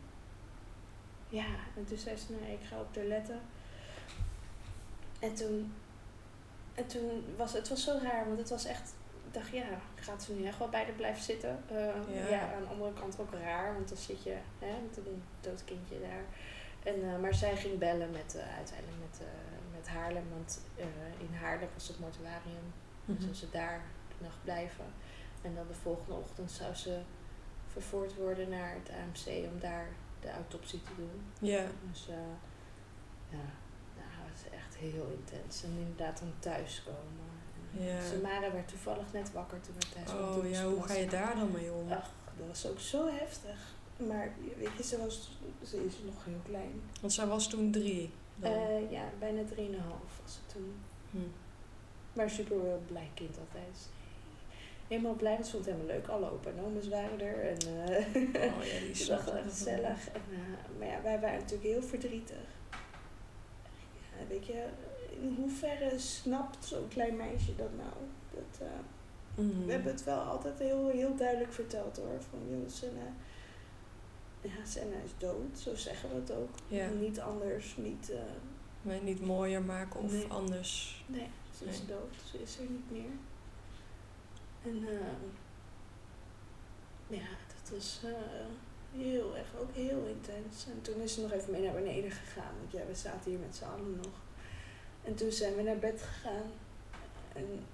Ja, en toen zei ze, nee, ik ga op de letten. En toen, en toen was het was zo raar, want het was echt, dacht ja, gaat ze nu echt wel bij de blijven zitten? Eh, Ja. ja. aan de andere kant ook raar, want dan zit je hè, met een dood kindje daar. En, eh, maar zij ging bellen met, eh, uiteindelijk met, eh, met Haarlem, want in Haarlem was het mortuarium. Mhm. Zou ze daar de nacht blijven. En dan de volgende ochtend zou ze vervoerd worden naar het AMC om daar de autopsie te doen. Ja. Dus ja, nou, het is echt heel intens. En inderdaad dan thuiskomen. Ja. Samara werd toevallig net wakker toen we thuis. Oh Toen ja, hoe ga je daar dan mee om? Ach, dat was ook zo heftig. Maar weet je, ze, was, ze is nog heel klein. Want zij was toen drie. Eh, ja, bijna 3,5 was ze toen. Hm. Maar super blij kind altijd. Helemaal blij, want ze vond het helemaal leuk. Alle opa en oma's waren er. En, uh, oh ja, die is gezellig. En, uh, maar ja, wij waren natuurlijk heel verdrietig. Ja, weet je, in hoeverre snapt zo'n klein meisje dat nou? Dat, uh, mm. We hebben het wel altijd heel, heel duidelijk verteld hoor. Van Senna, ja, Senna is dood, zo zeggen we het ook. Ja. Niet anders, niet... Uh, nee, niet mooier maken of nee. anders. Nee, ze is dood, ze is er niet meer. En uh, ja, dat was uh, heel erg, ook heel intens. En toen is ze nog even mee naar beneden gegaan, want ja, we zaten hier met z'n allen nog. En toen zijn we naar bed gegaan. En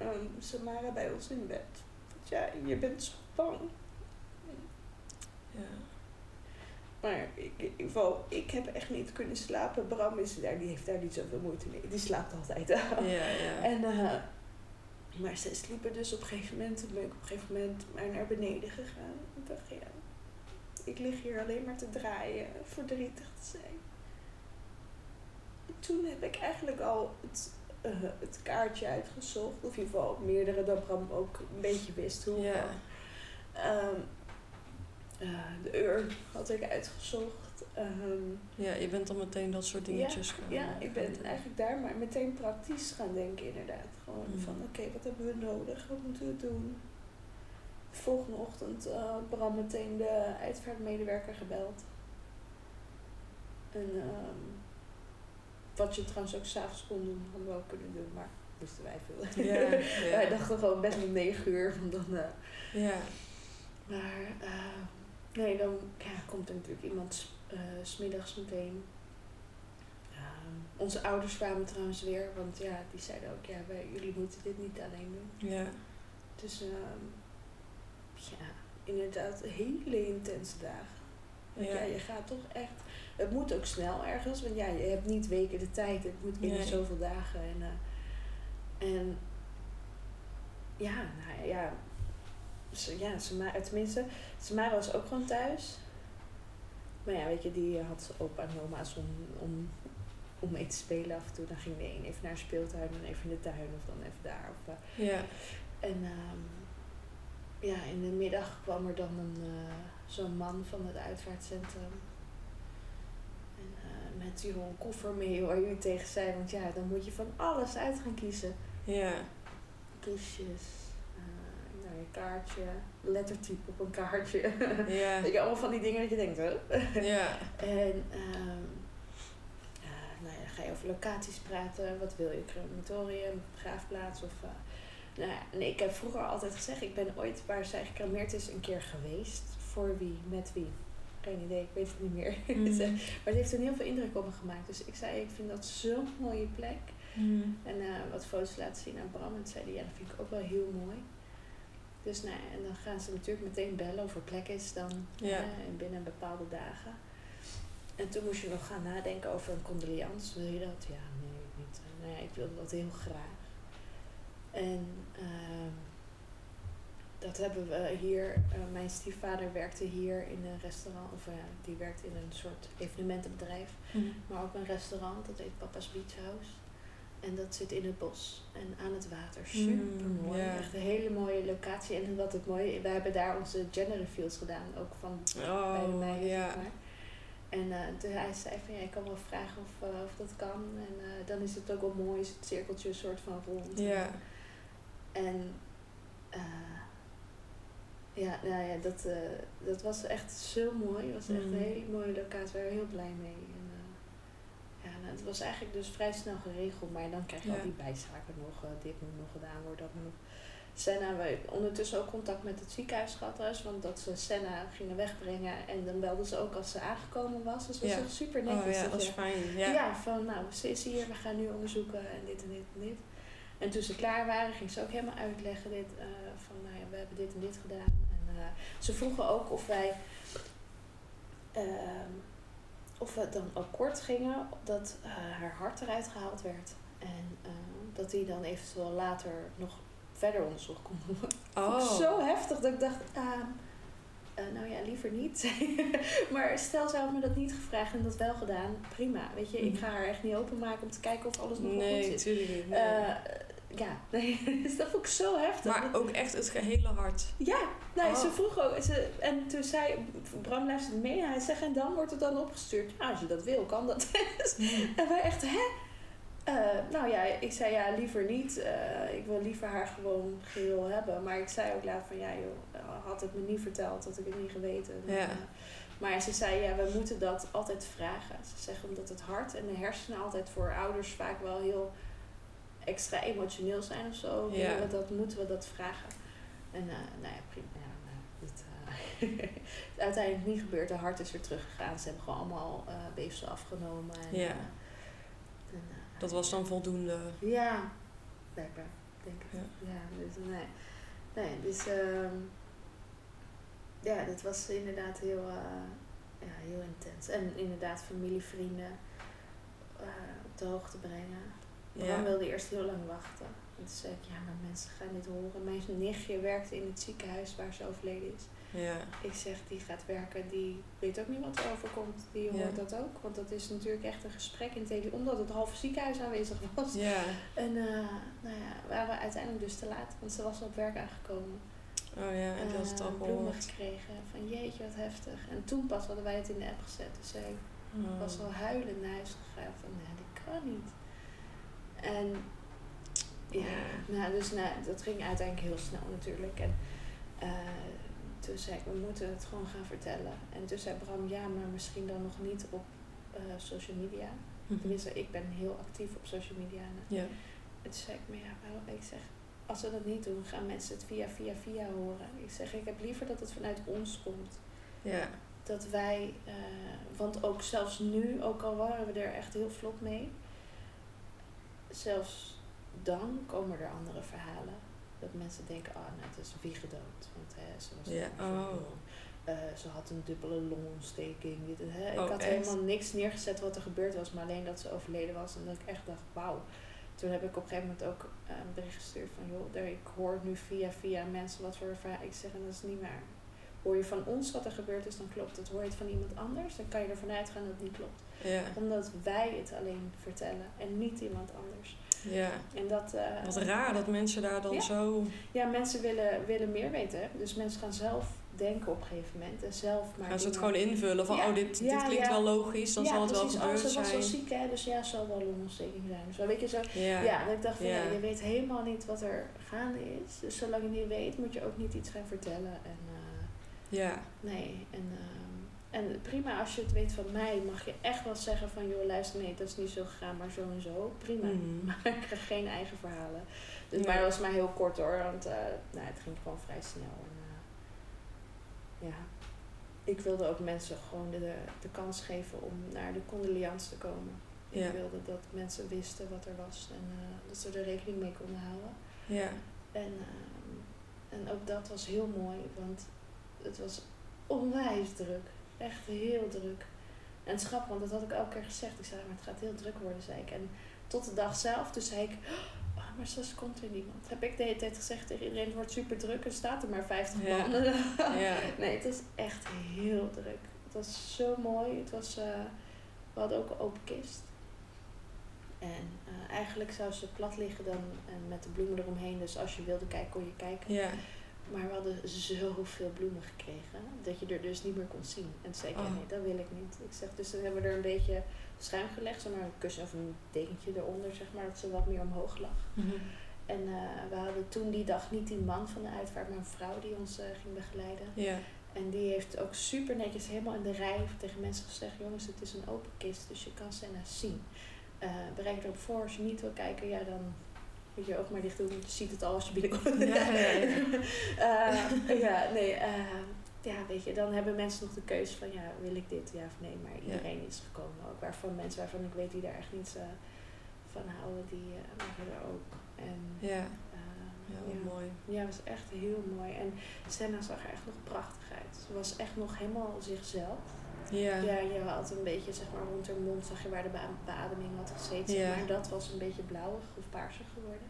um, Samara bij ons in bed. Ja, je bent zo bang. Ja. Maar ik, ik, ik heb echt niet kunnen slapen. Bram is daar, die heeft daar niet zoveel moeite mee. Die slaapt altijd. Ja, ja. En, uh, maar ze sliepen dus op een gegeven moment. En ben ik op een gegeven moment maar naar beneden gegaan. Ik dacht, ja, ik lig hier alleen maar te draaien. Verdrietig te zijn toen heb ik eigenlijk al het, uh, het kaartje uitgezocht. Of in ieder geval meerdere dan Bram ook een beetje wist hoe. Ja. Um, uh, de ur had ik uitgezocht. Um, ja, je bent dan meteen dat soort dingetjes ja, gaan Ja, ik ben eigenlijk daar maar meteen praktisch gaan denken inderdaad. Gewoon mm. van oké, wat hebben we nodig? Wat moeten we doen? De volgende ochtend uh, Bram meteen de uitvaartmedewerker gebeld. En um, wat je trouwens ook s'avonds kon doen, hadden we ook kunnen doen, maar wisten wij veel. Ja, ja. wij dachten gewoon best om negen uur, want dan... Uh, ja. Maar, uh, nee, dan ja, komt er natuurlijk iemand uh, smiddags meteen. Ehm, onze ouders kwamen trouwens weer, want ja, die zeiden ook, ja, wij, jullie moeten dit niet alleen doen. Ja. Dus, uh, ja, inderdaad, hele intense dagen. Want ja. ja, je gaat toch echt het moet ook snel ergens, want ja, je hebt niet weken de tijd. Het moet binnen zoveel dagen. En, uh, en ja, nou ja, ja, Samara, tenminste, Samara was ook gewoon thuis. Maar ja, weet je, die had opa en oma's om, om, om mee te spelen af en toe. Dan ging de een even naar speeltuin en even in de tuin of dan even daar. Of, uh, ja. En um, ja, in de middag kwam er dan een, uh, zo'n man van het uitvaartcentrum met een koffer mee waar jullie tegen zijn. Want ja, dan moet je van alles uit gaan kiezen. Ja. Kistjes, uh, nou, je kaartje, lettertype op een kaartje. Ja. je, allemaal van die dingen dat je denkt, hè? Ja. en um, uh, nou ja, ga je over locaties praten. Wat wil je? Crematorium, begraafplaats of... Nou ja, nee, ik heb vroeger altijd gezegd, ik ben ooit waar zij gecremeerd is een keer geweest. Voor wie, met wie? geen idee, ik weet het niet meer. Mm. maar het heeft toen heel veel indruk op me gemaakt. Dus ik zei, ik vind dat zo'n mooie plek. Mm. En uh, wat foto's laten zien aan Bram. En zei ja, dat vind ik ook wel heel mooi. Dus nou, en dan gaan ze natuurlijk meteen bellen of er plek is dan ja. uh, binnen bepaalde dagen. En toen moest je nog gaan nadenken over een condoleance. Wil je dat? Ja, nee, niet. Nou ja, ik wilde dat heel graag. En uh, dat hebben we hier. Uh, mijn stiefvader werkte hier in een restaurant, of uh, die werkt in een soort evenementenbedrijf, mhm. maar ook een restaurant, dat heet Papa's Beach House. En dat zit in het bos en aan het water. Mhm, Super mooi. Echt een hele mooie locatie. En wat het mooie, we hebben daar onze gender reveals gedaan, ook van oh, bij de meiden. Yeah. En uh, hij zei van ja, ik kan wel vragen of, of dat kan. En dan is het ook wel mooi, is het cirkeltje een soort van rond. Ja. En ja, nou ja, dat, uh, dat was echt zo mooi. Het was echt mm. een hele mooie locatie. We waren heel blij mee. En, uh, ja, nou, het was eigenlijk dus vrij snel geregeld. Maar dan krijg je al die bijzaken nog. Uh, dit moet nog gedaan worden, dat moet nog. Senna, we ondertussen ook contact met het ziekenhuis gehad. Dus, want dat ze Senna gingen wegbrengen. En dan belden ze ook als ze aangekomen was. Dus dat was echt super netjes. Oh, ja, dat was fijn. Ja. ja, van nou, ze is hier. We gaan nu onderzoeken en dit en dit en dit. En toen ze klaar waren, ging ze ook helemaal uitleggen dit, uh, van nou ja, we hebben dit en dit gedaan. En uh, ze vroegen ook of wij uh, of we dan akkoord gingen dat uh, haar hart eruit gehaald werd. En dat die dan eventueel later nog verder onderzocht kon worden. Oh. Zo heftig dat ik dacht, eh, nou ja, liever niet. maar stel, ze had me dat niet gevraagd en dat wel gedaan, prima. Weet je, ik Mhm. ga haar echt niet openmaken om te kijken of alles nog Nee, goed natuurlijk niet. nee. Eh, ja, nee, dus dat vond ik zo heftig. maar ook echt het gehele hart. Ja, nee, Oh. ze vroeg ook. Ze, en toen zei Bram luisterde mee. Hij zegt, en dan wordt het dan opgestuurd. Ja, als je dat wil, kan dat. en wij echt, hè? Eh, nou ja, ik zei ja, liever niet. Eh, ik wil liever haar gewoon geheel hebben. Maar ik zei ook later van, ja joh, eh, had het me niet verteld, had ik het niet geweten. Ja. Maar ze zei, ja, we moeten dat altijd vragen. Ze zeggen omdat het hart en de hersenen altijd voor ouders vaak wel heel extra emotioneel zijn of zo. Ja. willen we dat, moeten we dat vragen. En eh, nou ja, prima. Ja, nou, dit, eh, het is uiteindelijk niet gebeurd. De hart is weer teruggegaan. Ze hebben gewoon allemaal eh weefsel afgenomen. En, Ja. eh, en, eh, Dat was dan voldoende. Ja, blijkbaar. Denk ik. Ja. Ja, dus nee. Nee, dus ehm, ja, dit was inderdaad heel, eh, ja, heel intens. En inderdaad familie, vrienden eh, op de hoogte brengen. Ja. wilde eerst heel lang wachten. En toen zei ik, ja, maar mensen gaan dit horen. Mijn nichtje werkte in het ziekenhuis waar ze overleden is. Ja. Ik zeg, die gaat werken, die weet ook niet wat er overkomt. Die Ja. hoort dat ook. Want dat is natuurlijk echt een gesprek in tele, omdat het halve ziekenhuis aanwezig was. Ja. En eh, nou ja, we waren uiteindelijk dus te laat, want ze was op werk aangekomen. Oh ja, en die had het al bloemen gekregen. Van jeetje, wat heftig. En toen pas hadden wij het in de app gezet. Dus zij Oh. was al huilend naar huis gegaan van, nee, dit kan niet. En ja, nou, dus nou, dat ging uiteindelijk heel snel natuurlijk. En eh, toen zei ik, we moeten het gewoon gaan vertellen. En toen zei Bram, ja, maar misschien dan nog niet op eh, social media. Mhm. Tenminste, ik ben heel actief op social media. En Ja. en toen zei ik, maar ja, waarom? Ik zeg, als we dat niet doen, gaan mensen het via, via, via horen. Ik zeg, ik heb liever dat het vanuit ons komt. Ja. Dat wij, eh, want ook zelfs nu, ook al waren we er echt heel vlot mee, zelfs dan komen er andere verhalen. Dat mensen denken, ah, nou, het is wie gedood. Want hè, ze was zo oh. Eh, ze had een dubbele longontsteking. Dit, hè. Ik Oh, had echt? helemaal niks neergezet wat er gebeurd was, maar alleen dat ze overleden was. En dat ik echt dacht, wauw. Toen heb ik op een gegeven moment ook eh, een bericht gestuurd van, joh, daar- ik hoor nu via via mensen wat voor verhaal. Ik zeg, en dat is niet waar. Hoor je van ons wat er gebeurd is, dan klopt het. Hoor je het van iemand anders, dan kan je ervan uitgaan dat het niet klopt. Ja. Omdat wij het alleen vertellen en niet iemand anders. Ja. En dat... eh, Wat raar dat mensen daar dan Ja. zo... Ja, mensen willen, willen meer weten. Dus mensen gaan zelf denken op een gegeven moment. En zelf maar Gaan ze het gewoon invullen van, Ja. oh, dit, Ja, dit klinkt ja. wel logisch, dan ja, zal het wel gebeurd oh, ze was zijn. zo ziek, hè? Dus ja, het zal wel longontsteking zijn. Dus wel, weet je zo. Ja. Ja, dat ik dacht van, Ja. ja, je weet helemaal niet wat er gaande is. Dus zolang je niet weet, moet je ook niet iets gaan vertellen. En eh, Ja. nee, en, ehm, en prima als je het weet van mij, mag je echt wel zeggen van, joh, luister, nee, dat is niet zo gegaan, maar zo en zo. Prima. Mhm. Maar ik krijg geen eigen verhalen. Dus. Maar dat was maar heel kort hoor, want eh, nou, het ging gewoon vrij snel. En, eh, ja, ik wilde ook mensen gewoon de, de kans geven om naar de condoleance te komen. Ja. Ik wilde dat mensen wisten wat er was en eh, dat ze er rekening mee konden houden. Ja. En, ehm, en ook dat was heel mooi, want het was onwijs druk. Echt heel druk. En het want dat had ik elke keer gezegd. Ik zei, maar het gaat heel druk worden, zei ik. En tot de dag zelf, toen zei ik, oh, maar straks komt er niemand. Heb ik de hele tijd gezegd tegen iedereen, het wordt super druk en staat er maar 50 Ja. man. Ja. Nee, het is echt heel druk. Het was zo mooi. Het was, eh, we hadden ook een open kist. En eh, eigenlijk zou ze plat liggen dan en met de bloemen eromheen. Dus als je wilde kijken, kon je kijken. Ja. Maar we hadden zoveel bloemen gekregen dat je er dus niet meer kon zien. En toen zei ik, ja, Oh. nee, dat wil ik niet. Ik zeg, dus dan hebben we er een beetje schuim gelegd, zeg maar een kussen of een dekentje eronder, zeg maar, dat ze wat meer omhoog lag. Mhm. En eh, we hadden toen die dag niet die man van de uitvaart, maar een vrouw die ons eh, ging begeleiden. En die heeft ook super netjes helemaal in de rij tegen mensen gezegd: jongens, het is een open kist, dus je kan Senna zien. Eh bereik erop voor, als je niet wil kijken, ja, dan moet je oog maar dicht doen, want je ziet het al als je binnenkomt. Ja, ja, ja. Eh, ja, nee, eh, ja, weet je, dan hebben mensen nog de keuze van: ja, wil ik dit, ja of nee. Maar iedereen is gekomen, ook waarvan mensen waarvan ik weet die daar echt niet eh, van houden, die eh, waren er ook. En, Ja. eh, ja. mooi. ja, was echt heel mooi. En Senna zag er echt nog prachtig uit. Ze was echt nog helemaal zichzelf. Ja. Ja, je had een beetje, zeg maar, rond haar mond zag je waar de bea- beademing had gezeten. Ja. Maar dat was een beetje blauwig of paarsig geworden.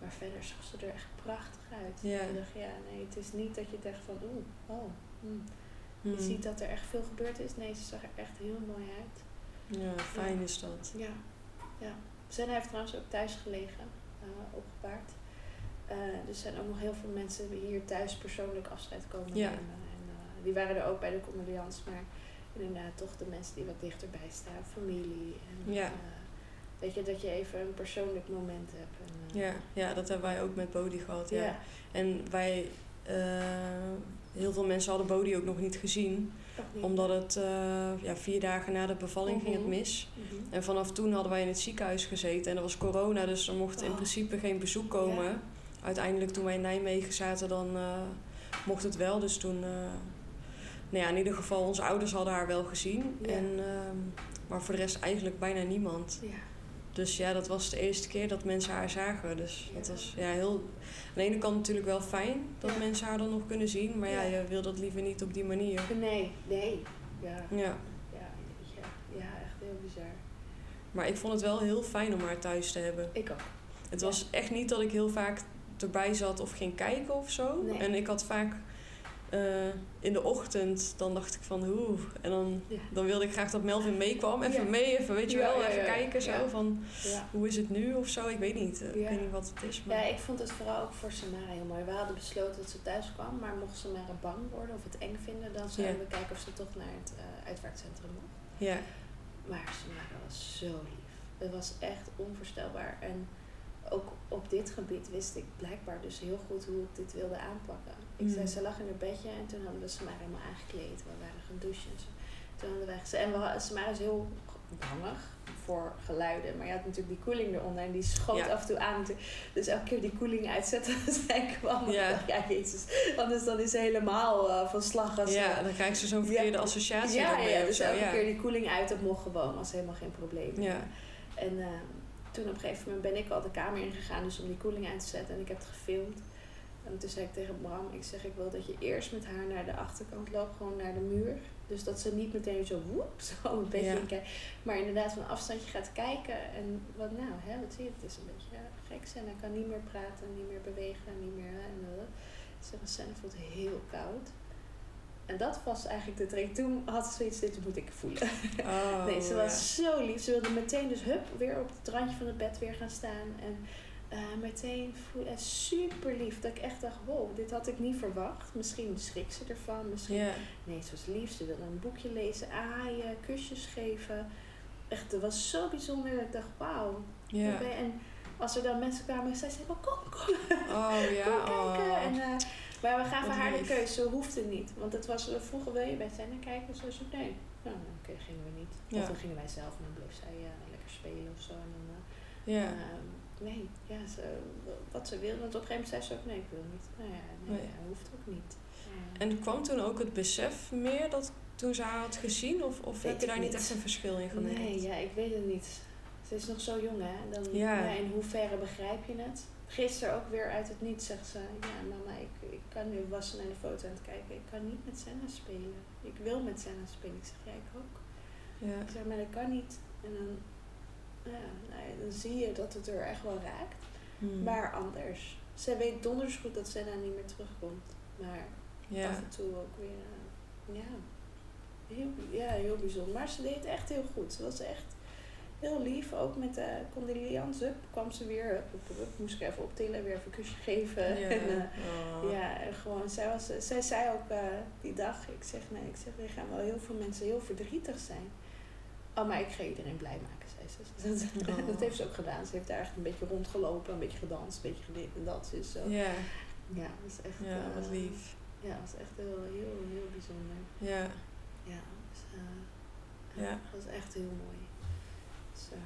Maar verder zag ze er echt prachtig uit. Ja. Ik dacht, ja, nee, het is niet dat je denkt van, oeh, oh. hmm. Je Hmm. ziet dat er echt veel gebeurd is. Nee, ze zag er echt heel mooi uit. Ja, fijn is dat. Ja, ja. Senna heeft trouwens ook thuis gelegen, eh, opgebaard. Eh, dus er zijn ook nog heel veel mensen die hier thuis persoonlijk afscheid komen Ja. nemen. En eh, die waren er ook bij de condoleance, maar inderdaad toch de mensen die wat dichterbij staan, familie. En, Ja. eh, weet je, dat je even een persoonlijk moment hebt. En, eh, Ja, ja, dat hebben wij ook met Bodhi gehad. Ja. ja. En wij, eh, heel veel mensen hadden Bodhi ook nog niet gezien. Niet. Omdat het ja, vier dagen na de bevalling ging het Mhm. mis. Mhm. En vanaf toen hadden wij in het ziekenhuis gezeten. En er was corona, dus er mocht in Oh. principe geen bezoek komen. Ja. Uiteindelijk toen wij in Nijmegen zaten, dan mocht het wel. Dus toen, nou ja, in ieder geval, onze ouders hadden haar wel gezien. Ja. En, ehm, maar voor de rest eigenlijk bijna niemand. Ja. Dus ja, dat was de eerste keer dat mensen haar zagen. Dus dat was ja, heel... Aan de ene kant natuurlijk wel fijn dat mensen haar dan nog kunnen zien. Maar ja, je wil dat liever niet op die manier. Nee, nee. Ja. Ja. Ja, ja, echt heel bizar. Maar ik vond het wel heel fijn om haar thuis te hebben. Ik ook. Het was echt niet dat ik heel vaak erbij zat of ging kijken of zo. Nee. En ik had vaak eh, in de ochtend, dan dacht ik van oeh. En dan, Ja. dan wilde ik graag dat Melvin meekwam. Even Ja. mee, even, weet je wel, even kijken zo van hoe is het nu of zo. Ik weet niet. eh, Ik weet niet wat het is. Maar... Ja, ik vond het vooral ook voor Samara heel mooi. We hadden besloten dat ze thuis kwam, maar mocht Samara bang worden of het eng vinden, dan zouden we kijken of ze toch naar het eh, uitvaartcentrum mocht. ja. Maar Samara was zo lief. Het was echt onvoorstelbaar. En ook op dit gebied wist ik blijkbaar dus heel goed hoe ik dit wilde aanpakken. Ik Mm. zei, ze lag in haar bedje en toen hadden we Samara helemaal aangekleed. We waren gaan douchen en zo. Toen hadden gezegd, en we, Samara is heel bangig voor geluiden. Maar je had natuurlijk die koeling eronder en die schoot Ja. af en toe aan. Dus elke keer die koeling uitzetten als hij kwam. Ja. Ik dacht, ja jezus, anders dan is ze helemaal eh, van slag. Als ja, ze- dan krijg je zo'n Ja. verkeerde associatie ja, ja, dus zo. elke ja. keer die koeling uit, dat mocht gewoon. was helemaal geen probleem. Ja. En ehm, toen op een gegeven moment ben ik al de kamer ingegaan dus om die koeling uit te zetten. En ik heb het gefilmd. En toen zei ik tegen Bram, ik zeg ik wil dat je eerst met haar naar de achterkant loopt, gewoon naar de muur. Dus dat ze niet meteen zo woep, zo een beetje Ja. Maar inderdaad van afstandje gaat kijken. En wat nou, hè, wat zie je? Het is een beetje ja, gek zijn. Hij kan niet meer praten, niet meer bewegen, niet meer... hè, En, ik zeg, Sen voelt heel koud. En dat was eigenlijk de trek. Toen had ze zoiets, dit moet ik voelen. Oh, Nee, ze ja. was zo lief. Ze wilde meteen dus hup, weer op het randje van het bed weer gaan staan. En eh, meteen voelen. En super lief. Dat ik echt dacht, wow, dit had ik niet verwacht. Misschien schrikt ze ervan. Misschien... Nee, ze was lief. Ze wilde een boekje lezen, aaien, kusjes geven. Echt, het was zo bijzonder. Dat ik dacht, wauw. En als er dan mensen kwamen, zei ze, maar kom, kom, Oh ja. kom kijken. Oh. En, eh, maar we gaven haar de keuze, ze hoefde niet. Want het was, we vroegen, wil je bij Senna kijken? Ze zei, nee. Nou, oké, gingen we niet. Ja. Of dan gingen wij zelf en dan bleef zij eh, lekker spelen of zo. En dan, eh, Ja. Nee, ja, ze, wat ze wilde. Want op een gegeven moment zei ze ook, nee, ik wil niet. Nou ja, nee, Nee. ja, hoeft ook niet. En kwam toen ook het besef meer dat toen ze haar had gezien? Of, of Weet heb je daar niet echt een verschil in gemerkt? Nee, ja, ik weet het niet. Ze is nog zo jong, hè? Dan, Ja. ja. in hoeverre begrijp je het? Gisteren ook weer uit het niets zegt ze... Ja, mama, ik, ik kan nu... Was ze naar de foto aan het kijken. Ik kan niet met Senna spelen. Ik wil met Senna spelen. Ik zeg, ja, ik ook. Ja. Ik zeg, maar dat kan niet. En dan... Ja, nou ja, dan zie je dat het er echt wel raakt. Hmm. Maar anders. Zij weet donders goed dat Senna niet meer terugkomt. Maar ja. af en toe ook weer... eh, ja, heel, ja, heel bijzonder. Maar ze deed het echt heel goed. Ze was echt heel lief. Ook met de condoliance Hup, kwam ze weer. Moest ik even optillen, weer even een kusje geven. Ja. En, eh, Oh. ja, en gewoon, zij, was, zij zei ook eh, die dag, ik zeg, nee, ik zeg, er gaan wel heel veel mensen heel verdrietig zijn. Oh, maar ik ga iedereen blij maken, Dat, Oh. dat heeft ze ook gedaan. Ze heeft daar echt een beetje rondgelopen, een beetje gedanst, een beetje dit en dat. Is zo. Ja. Ja, dat is echt... ja, eh, wat lief. Ja, dat is echt heel, heel, heel bijzonder. Ja. Ja, dus, eh, Ja. dat was echt heel mooi. Dus, eh,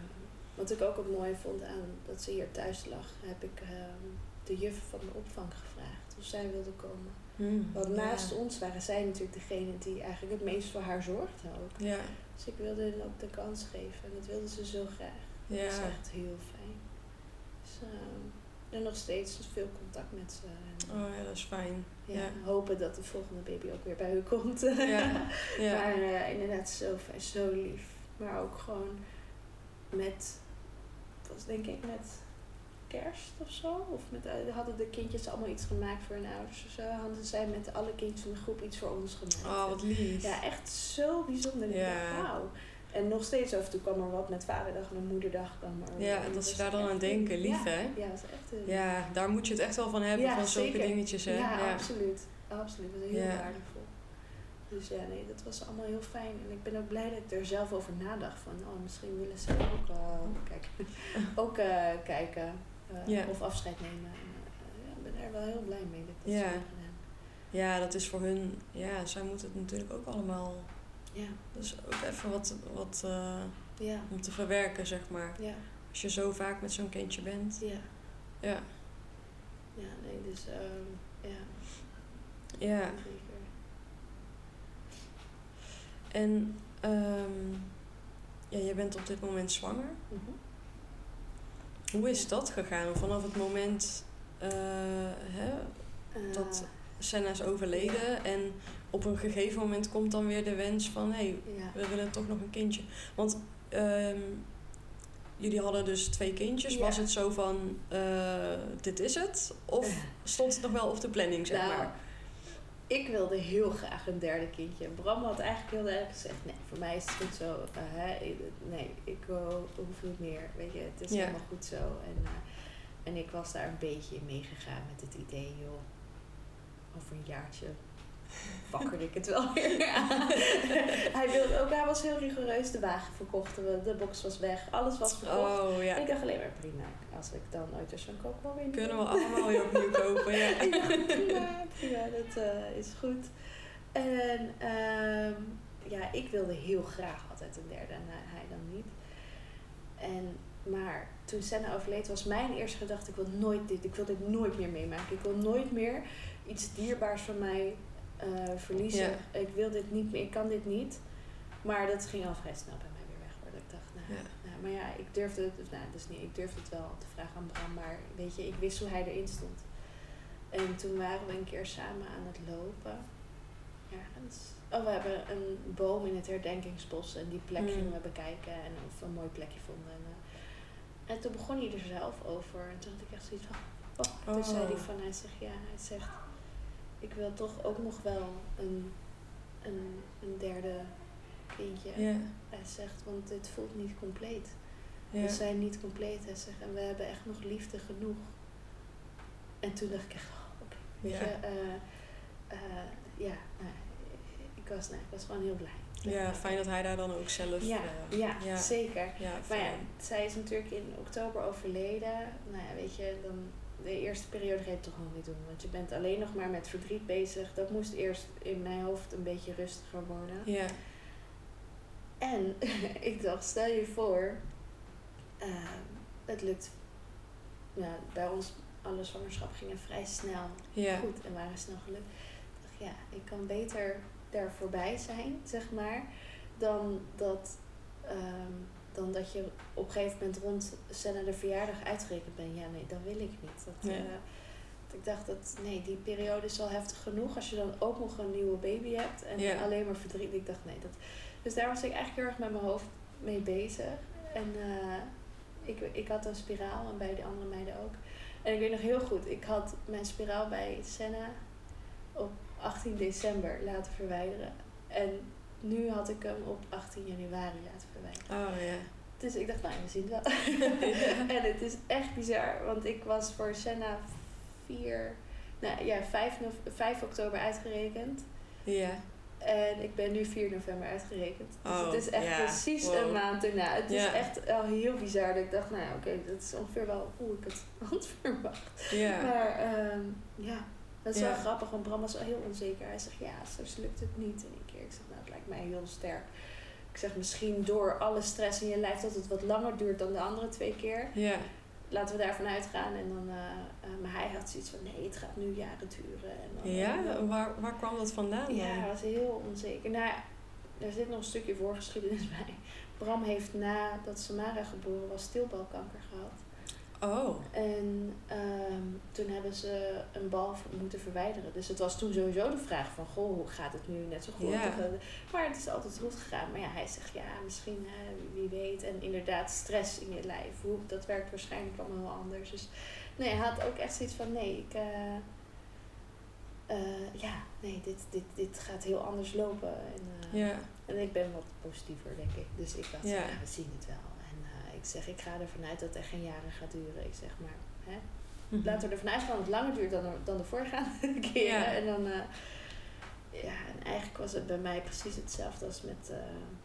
wat ik ook het mooie vond aan dat ze hier thuis lag, heb ik ehm, de juf van de opvang gevraagd of zij wilde komen. Hmm. Want Ja. naast ons waren zij natuurlijk degene die eigenlijk het meest voor haar zorgde ook. Ja. Dus ik wilde hen ook de kans geven en dat wilde ze zo graag. Dat was echt heel fijn. Dus, ehm, en nog steeds veel contact met ze. En, Oh ja, dat is fijn. ja, ja. Hopen dat de volgende baby ook weer bij u komt. Ja. Ja. Maar eh, inderdaad, zo fijn, zo lief. Maar ook gewoon met, was denk ik met kerst of zo. Of met, uh, hadden de kindjes allemaal iets gemaakt voor hun ouders of zo. Hadden zij met alle kindjes van de groep iets voor ons gemaakt. Oh, wat lief. Ja, echt zo bijzonder. Ja. Wauw. En nog steeds af en toe kwam er wat met vaderdag en moederdag. Kwam er, ja, dat ze daar dan aan denken. Lief, hè? Ja, dat is echt... Ja, daar moet je het echt wel van hebben, van zulke dingetjes, hè? Ja, ja, absoluut. Absoluut. Dat is heel waardevol. Dus ja, nee, dat was allemaal heel fijn. En ik ben ook blij dat ik er zelf over nadacht. Van, oh, misschien willen ze ook, uh, kijken, ook uh, kijken uh, of afscheid nemen. En, ja, ik ben er wel heel blij mee dat ik dat ja. gedaan. Ja, dat is voor hun... Ja, zij moeten het natuurlijk ook allemaal... Ja. Dus ook even wat, wat ja. om te verwerken, zeg maar. Ja. Als je zo vaak met zo'n kindje bent. Ja. Ja. Ja, nee, dus... Um, ja. Ja. En um, ja, je bent op dit moment zwanger. Mm -hmm. Hoe is dat gegaan? Vanaf het moment uh, hè, uh, dat Senna is overleden en op een gegeven moment komt dan weer de wens van hé, hey, we willen toch nog een kindje. Want um, jullie hadden dus twee kindjes. Ja. Was het zo van uh, dit is het? Of stond het nog wel op de planning, zeg nou, maar? Ik wilde heel graag een derde kindje. Bram had eigenlijk heel erg gezegd: nee, voor mij is het goed zo. Uh, hè, nee, ik uh, hoef niet meer. Weet je, het is ja. helemaal goed zo. En, uh, en ik was daar een beetje in meegegaan met het idee, joh, over een jaartje wakkerde ik het wel weer hij, wilde ook, hij was heel rigoureus. De wagen verkochten we, de box was weg, alles was verkocht. Oh, ja. En ik dacht alleen maar prima, als ik dan ooit eens zo'n koop wel weer Kunnen we allemaal weer opnieuw kopen, ja. prima, prima, dat uh, is goed. En um, ja, ik wilde heel graag altijd een derde en hij dan niet. En, maar toen Senna overleed was mijn eerste gedachte, ik wil nooit dit, ik wil dit nooit meer meemaken. Ik wil nooit meer iets dierbaars van mij uh, verliezen. Ja. Ik wil dit niet meer, ik kan dit niet. Maar dat ging al vrij snel bij mij weer weg. Hoor. Dat ik dacht, nou, ja. nou, maar ja, ik durfde het, nou, dus niet, ik durfde het wel te vragen aan Bram, maar weet je, ik wist hoe hij erin stond. En toen waren we een keer samen aan het lopen. Ergens. Oh, we hebben een boom in het herdenkingsbos en die plek mm. gingen we bekijken en of we een mooi plekje vonden. En, uh, en toen begon hij er zelf over en toen had ik echt zoiets van, oh. Toen zei hij van, hij zegt, ja, hij zegt, ik wil toch ook nog wel een, een, een derde kindje. Yeah. Hij zegt, want dit voelt niet compleet. Yeah. We zijn niet compleet, hij zegt, en we hebben echt nog liefde genoeg. En toen dacht ik echt, oh, oké. Okay. Yeah. Je, uh, uh, ja, nou, ik, was, nou, ik was gewoon heel blij. Ja, fijn dat hij daar dan ook zelf... Ja, uh, ja, ja, zeker. Ja, maar ja, zij is natuurlijk in oktober overleden. Nou ja, weet je, dan de eerste periode ga je het toch nog niet doen. Want je bent alleen nog maar met verdriet bezig. Dat moest eerst in mijn hoofd een beetje rustiger worden. Ja. En ik dacht, stel je voor, uh, het lukt. Ja, bij ons, alle zwangerschap gingen vrij snel ja. goed en waren snel gelukt. Ik dacht, ja, ik kan beter daar voorbij zijn, zeg maar, dan dat. Um, dan dat je op een gegeven moment rond Senna de verjaardag uitgerekend bent. Ja, nee, dat wil ik niet. Dat, nee. uh, ik dacht dat, nee, die periode is al heftig genoeg. Als je dan ook nog een nieuwe baby hebt en alleen maar verdriet. Ik dacht, nee, dat... Dus daar was ik eigenlijk heel erg met mijn hoofd mee bezig. En uh, ik, ik had een spiraal en bij de andere meiden ook. En ik weet nog heel goed, ik had mijn spiraal bij Senna op 18 december laten verwijderen. En nu had ik hem op 18 januari laten verwijderen. Oh ja. Dus ik dacht, nou, we zien het wel. en het is echt bizar, want ik was voor Senna 4, nou ja, 5, 5 oktober uitgerekend. Ja. En ik ben nu 4 november uitgerekend. Dus oh, het is echt ja. precies wow. een maand erna. Het Ja. is echt al heel bizar dat ik dacht, nou oké, dat is ongeveer wel hoe ik het had verwacht. Ja. Maar um, ja, dat is wel grappig, want Bram was wel heel onzeker. Hij zegt, ja, zo lukt het niet in één keer. Ik zeg, nou, het lijkt mij heel sterk. Ik zeg, misschien door alle stress in je lijf dat het wat langer duurt dan de andere twee keer. Ja. Laten we daarvan uitgaan. En dan, uh, uh, maar hij had zoiets van, nee, het gaat nu jaren duren. En dan, Ja, waar, waar kwam dat vandaan dan? ja, hij was heel onzeker. Nou, er zit nog een stukje voorgeschiedenis bij. Bram heeft nadat Samara geboren was stilbalkanker gehad. Oh. En ehm, toen hebben ze een bal moeten verwijderen. Dus het was toen sowieso de vraag van, goh, hoe gaat het nu net zo goed? Maar het is altijd goed gegaan. Maar ja, hij zegt, ja, misschien, wie weet. En inderdaad, stress in je lijf, hoe, dat werkt waarschijnlijk allemaal heel anders. Dus nee, hij had ook echt zoiets van, nee, ik... Uh, ja, nee, dit, dit, dit gaat heel anders lopen. En, uh, ja. en ik ben wat positiever, denk ik. Dus ik dacht, ja. we zien het wel ik zeg, ik ga ervan uit dat het echt geen jaren gaat duren. Ik zeg maar, hè? Mm laten we ervan uitgaan dat het langer duurt dan, dan de voorgaande keren. Ja. En dan, uh, ja, en eigenlijk was het bij mij precies hetzelfde als met uh,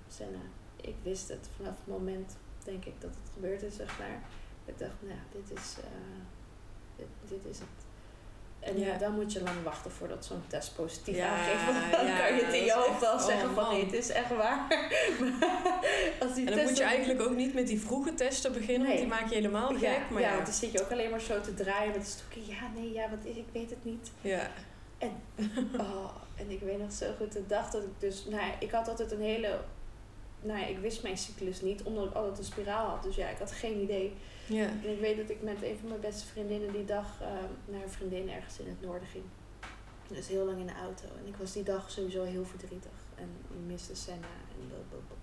Senna. Ik wist het vanaf het moment, denk ik, dat het gebeurd is, zeg maar. Ik dacht, nou, dit is, uh, dit, dit is het. En ja. dan moet je lang wachten voordat zo'n test positief ja, aangeeft. Want dan kan je het in je hoofd wel zeggen van nee, het is echt waar. als die en dan moet je eigenlijk ook niet met die vroege testen beginnen, want die maak je helemaal gek. Ja, maar ja, dan zit je ook alleen maar zo te draaien met de stokje. Ja, nee, ja, wat is, ik weet het niet. Ja. En, oh, en ik weet nog zo goed de dag dat ik dus... Nou, ik had altijd een hele... Nou ja, ik wist mijn cyclus niet, omdat ik altijd een spiraal had. Dus ja, ik had geen idee ja. En ik weet dat ik met een van mijn beste vriendinnen die dag uh, naar een vriendin ergens in het noorden ging. Dus heel lang in de auto. En ik was die dag sowieso heel verdrietig. En ik miste Senna en blablabla.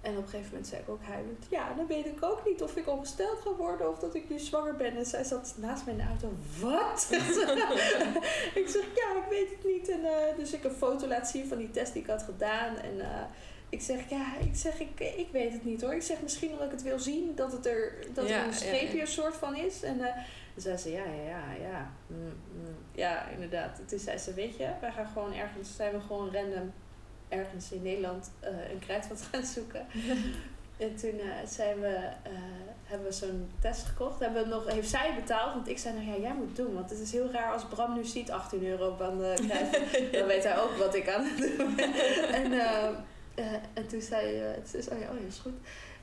En op een gegeven moment zei ik ook huilend: Ja, dan weet ik ook niet of ik ongesteld ga worden of dat ik nu zwanger ben. En zij zat naast mij in de auto: Wat? ik zeg: Ja, ik weet het niet. En uh, dus ik een foto laat zien van die test die ik had gedaan. En uh, ik zeg, ja, ik zeg, ik, ik weet het niet hoor. Ik zeg misschien omdat ik het wil zien, dat, het er, dat er een streepje een soort van is. En uh, dan zei ze, ja, ja, ja, ja. Mm, mm. Ja, inderdaad. Toen zei ze, weet je, wij gaan gewoon ergens, zijn we gewoon random ergens in Nederland uh, een kruidvat gaan zoeken. en toen uh, zijn we, hebben we zo'n test gekocht. Hebben we nog, heeft zij betaald, want ik zei, nou ja, jij moet doen. Want het is heel raar als Bram nu ziet 18 euro aan de kruidvat. dan weet hij ook wat ik aan het doen ben. en uh, en toen zei uh, toen oh ja, oh ja, is goed.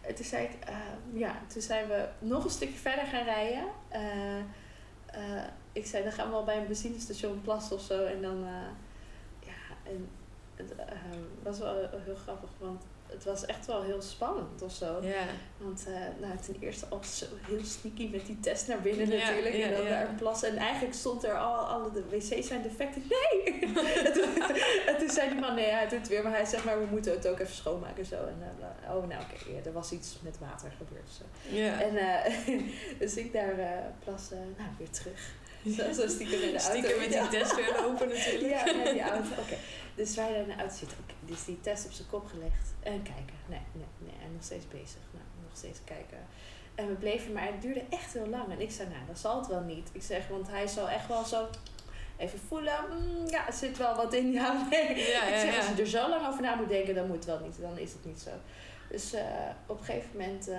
En toen zei ik, uh, ja, toen zijn we nog een stukje verder gaan rijden. ik zei, dan gaan we wel bij een benzinestation plassen of zo. En dan, ja, en het was wel heel grappig, want het was echt wel heel spannend of zo. Yeah. Want uh, nou, ten eerste al zo heel sneaky met die test naar binnen natuurlijk. en dan daar plassen. En eigenlijk stond er al, alle de wc's zijn defecten. Nee! en, toen, zei die man, nee, hij doet het weer. Maar hij zegt, maar we moeten het ook even schoonmaken en zo. En, uh, oh, nou oké, ja, er was iets met water gebeurd. Zo. En uh, dus ik daar plassen, nou weer terug. Zo, zo stiekem in de auto. Stiekem met die test weer lopen natuurlijk. Ja, met die auto. Oké. Dus wij daar in de auto zitten. dus die test op zijn kop gelegd. En kijken. Nee, nee, nee. En nog steeds bezig. Nou, nog steeds kijken. En we bleven, maar het duurde echt heel lang. En ik zei, nou, dat zal het wel niet. Ik zeg, want hij zal echt wel zo even voelen. Mm, ja, er zit wel wat in jou. Nee. Ja, ik zeg, als je er zo lang over na moet denken, dan moet het wel niet. Dan is het niet zo. Dus uh, op een gegeven moment... Uh,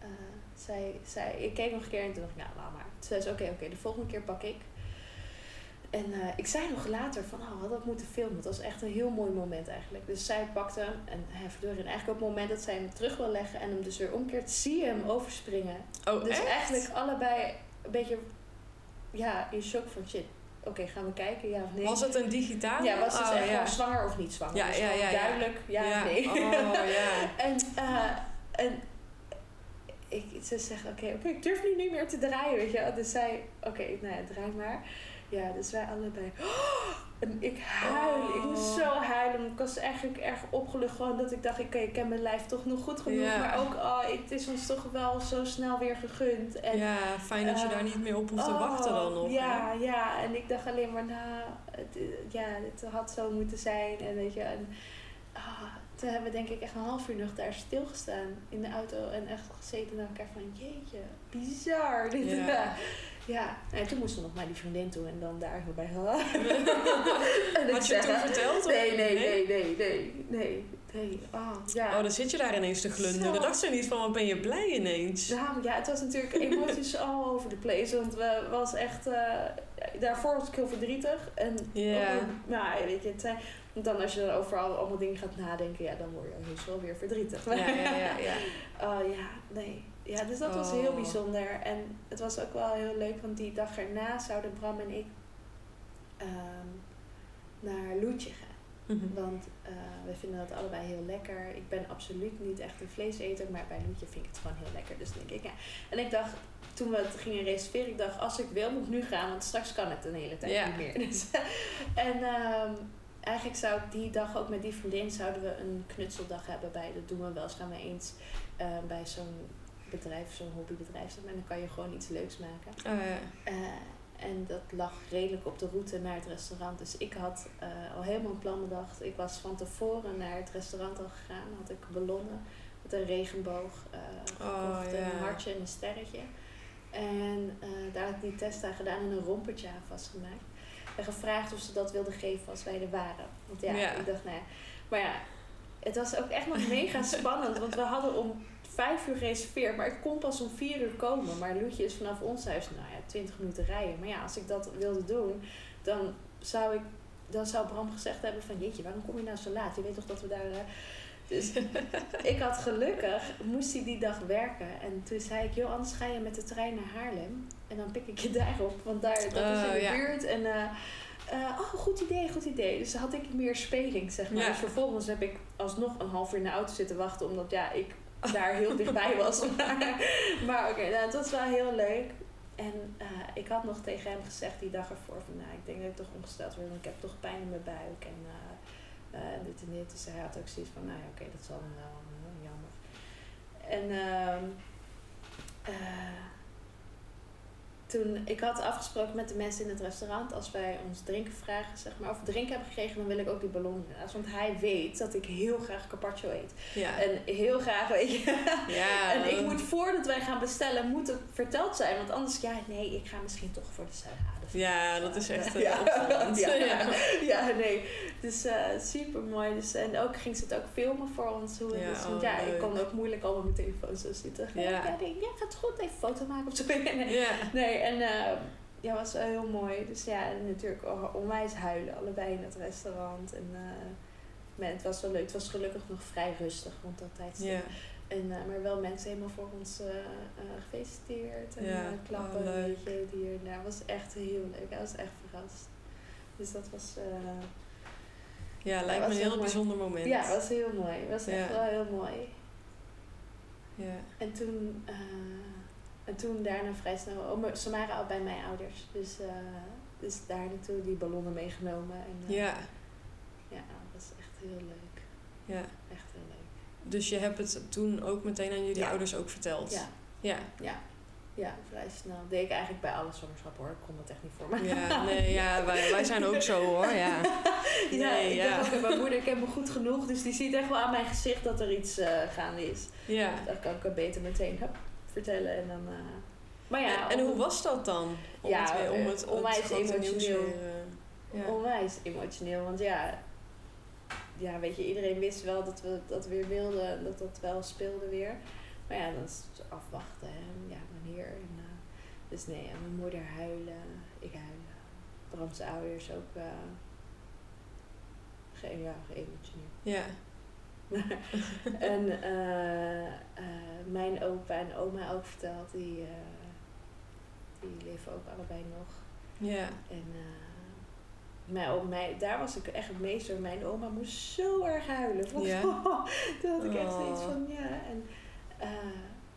uh, zei, zei, ik keek nog een keer en toen dacht ik, nou, laat maar. Toen zei ze, oké, oké, de volgende keer pak ik. En uh, ik zei nog later van, oh, hadden dat moeten filmen. Het was echt een heel mooi moment eigenlijk. Dus zij pakte hem en hij verdorie. En eigenlijk op het moment dat zij hem terug wil leggen en hem dus weer omkeert, zie je hem overspringen. Oh, dus echt? eigenlijk allebei een beetje, ja, in shock van shit. Oké, gaan we kijken, ja of nee. Was het een digitaal? Ja, was het oh, echt ja. zwanger of niet zwanger? Ja, dus ja, ja, duidelijk, ja, of nee. Oh, ja. en, uh, en ik, ze zegt, oké, oké, ik durf nu niet meer te draaien, weet je. Dus zij, oké, okay, nou ja, draai maar. Ja, dus wij allebei. en ik huil. Ik moest zo huilen. Ik was eigenlijk erg opgelucht. Gewoon dat ik dacht, oké, ik ken mijn lijf toch nog goed genoeg. Maar ook, oh, het is ons toch wel zo snel weer gegund. En, ja, fijn dat je daar niet meer op hoeft te oh, wachten dan nog. Ja, ja. En ik dacht alleen maar, nou, het, ja, het had zo moeten zijn. En weet je, en, oh, toen hebben we denk ik echt een half uur nog daar stilgestaan in de auto. En echt gezeten naar elkaar van, jeetje, bizar. Dit, ja. Ja, en toen moesten we nog naar die vriendin toe en dan daar bij. Had je het toen verteld? Nee, nee, nee, nee, nee, nee, nee. Oh, ja. oh, dan zit je daar ineens te glunderen. dacht ze niet van, wat ben je blij ineens? Nou ja, het was natuurlijk emoties all over the place. Want we was echt, uh, daarvoor was ik heel verdrietig. En ja. nou, weet je, het zijn, dan als je dan overal allemaal dingen gaat nadenken, ja, dan word je heus wel weer verdrietig. Ja, ja, ja. ja. oh ja, nee. Ja, dus dat was heel oh. bijzonder. En het was ook wel heel leuk, want die dag erna zouden Bram en ik um, naar Loetje gaan. Mhm. Want um, we vinden dat allebei heel lekker. Ik ben absoluut niet echt een vleeseter, maar bij Loetje vind ik het gewoon heel lekker. Dus denk ik, ja. En ik dacht, toen we het gingen reserveren, ik dacht, als ik wil, moet ik nu gaan, want straks kan het een hele tijd niet meer. Dus, en ehm, eigenlijk zou ik die dag ook met die vriendin, zouden we een knutseldag hebben bij, dat doen we wel eens, gaan we eens uh, bij zo'n bedrijf, zo'n hobbybedrijf, en dan kan je gewoon iets leuks maken. Oh, ja. Uh, en dat lag redelijk op de route naar het restaurant. Dus ik had uh, al helemaal een plan bedacht. Ik was van tevoren naar het restaurant al gegaan. Had ik ballonnen met een regenboog gekocht. Oh, yeah. Een hartje en een sterretje. En daar had ik die test aan gedaan en een rompertje aan vastgemaakt. En gevraagd of ze dat wilden geven als wij er waren. Want ja, ik dacht, nou ja. Maar ja, het was ook echt nog mega spannend. Want we hadden om vijf uur gereserveerd, maar ik kon pas om vier uur komen. Maar Loetje is vanaf ons huis, nou ja, twintig minuten rijden. Maar ja, als ik dat wilde doen, dan zou ik, dan zou Bram gezegd hebben van, jeetje, waarom kom je nou zo laat? Je weet toch dat we daar... Dus ik had gelukkig, moest hij die dag werken. En toen zei ik, joh, anders ga je met de trein naar Haarlem. En dan pik ik je daarop, want daar, dat is in Oh, de buurt. En uh, uh, oh, goed idee, goed idee. Dus had ik meer speling, zeg maar. Ja. Dus vervolgens heb ik alsnog een half uur in de auto zitten wachten. Omdat ja, ik daar heel dichtbij was. Maar, maar oké, okay, nou, het was wel heel leuk. En uh, ik had nog tegen hem gezegd die dag ervoor van... Nou, ik denk dat ik toch ongesteld word, want ik heb toch pijn in mijn buik. En dit en dit. Dus hij had ook zoiets van, nou ja, oké, okay, dat zal dan wel jammer. En... toen, ik had afgesproken met de mensen in het restaurant, als wij ons drinken vragen, zeg maar, of drinken hebben gekregen, dan wil ik ook die ballon. Want hij weet dat ik heel graag carpaccio eet. Ja. En heel graag, weet je. Ja. en ik moet voordat wij gaan bestellen, moet het verteld zijn. Want anders, ja, nee, ik ga misschien toch voor de salade. Ja, dat is echt ja. opvallend. ja, ja. ja, nee. Dus uh, super mooi. Dus, en ook ging ze het ook filmen voor ons. Hoe, Ja, dus, want oh, ja, ik kon ook moeilijk allemaal mijn telefoon zo zitten. Ja. Ja, nee, ja gaat goed. Even foto maken of zo. Nee, Ja. nee en uh, ja, was heel mooi. Dus ja, en natuurlijk onwijs huilen. Allebei in het restaurant. En uh, maar het was wel leuk. Het was gelukkig nog vrij rustig rond dat tijdstip. En, uh, maar wel mensen helemaal voor ons uh, uh, gefeliciteerd. En Ja, uh, klappen, oh, weet je, hier. Nou, was echt heel leuk. Hij was echt verrast. Dus dat was... ja, lijkt was me een heel heel mooi. bijzonder moment. ja, was heel mooi. was echt wel heel mooi. Ja. En toen, en toen daarna vrij snel... Oh, ze waren al bij mijn ouders. Dus, uh, dus daar naartoe die ballonnen meegenomen. En, uh, ja. Ja, dat was echt heel leuk. Ja. Echt. Dus je hebt het toen ook meteen aan jullie Ja. ouders ook verteld? Ja. Ja. Ja. Ja, vrij snel. deed ik eigenlijk bij alle zwangerschappen hoor. Ik kon dat echt niet voor me. Ja, nee, ja, wij, wij zijn ook zo hoor, ja. ja, Nee, ik ja. dacht ook bij mijn moeder, ik heb me goed genoeg. Dus die ziet echt wel aan mijn gezicht dat er iets uh, gaande is. Ja. Dan kan ik beter meteen hup, vertellen. En dan... Uh... Maar ja, en, en om- hoe was dat dan? Om Ja, het, weer- om eh, het, nieuws emotioneel. weer, eh, ja. Onwijs emotioneel. Want ja, ja, weet je, iedereen wist wel dat we dat weer wilden. En dat dat wel speelde weer. Maar ja, dan is het afwachten. En ja, wanneer. En, uh, dus nee, en mijn moeder huilen. Ik huilen. Bram's ouders ook. Uh, ge ja, geëmotioneerd. Ja. en uh, uh, mijn opa en oma ook verteld. Die, die leven ook allebei nog. Ja. En mijn oma, mij, daar was ik echt het meest door. Mijn oma moest zo erg huilen. Ja. Toen had ik echt Oh. zoiets van, ja. En uh,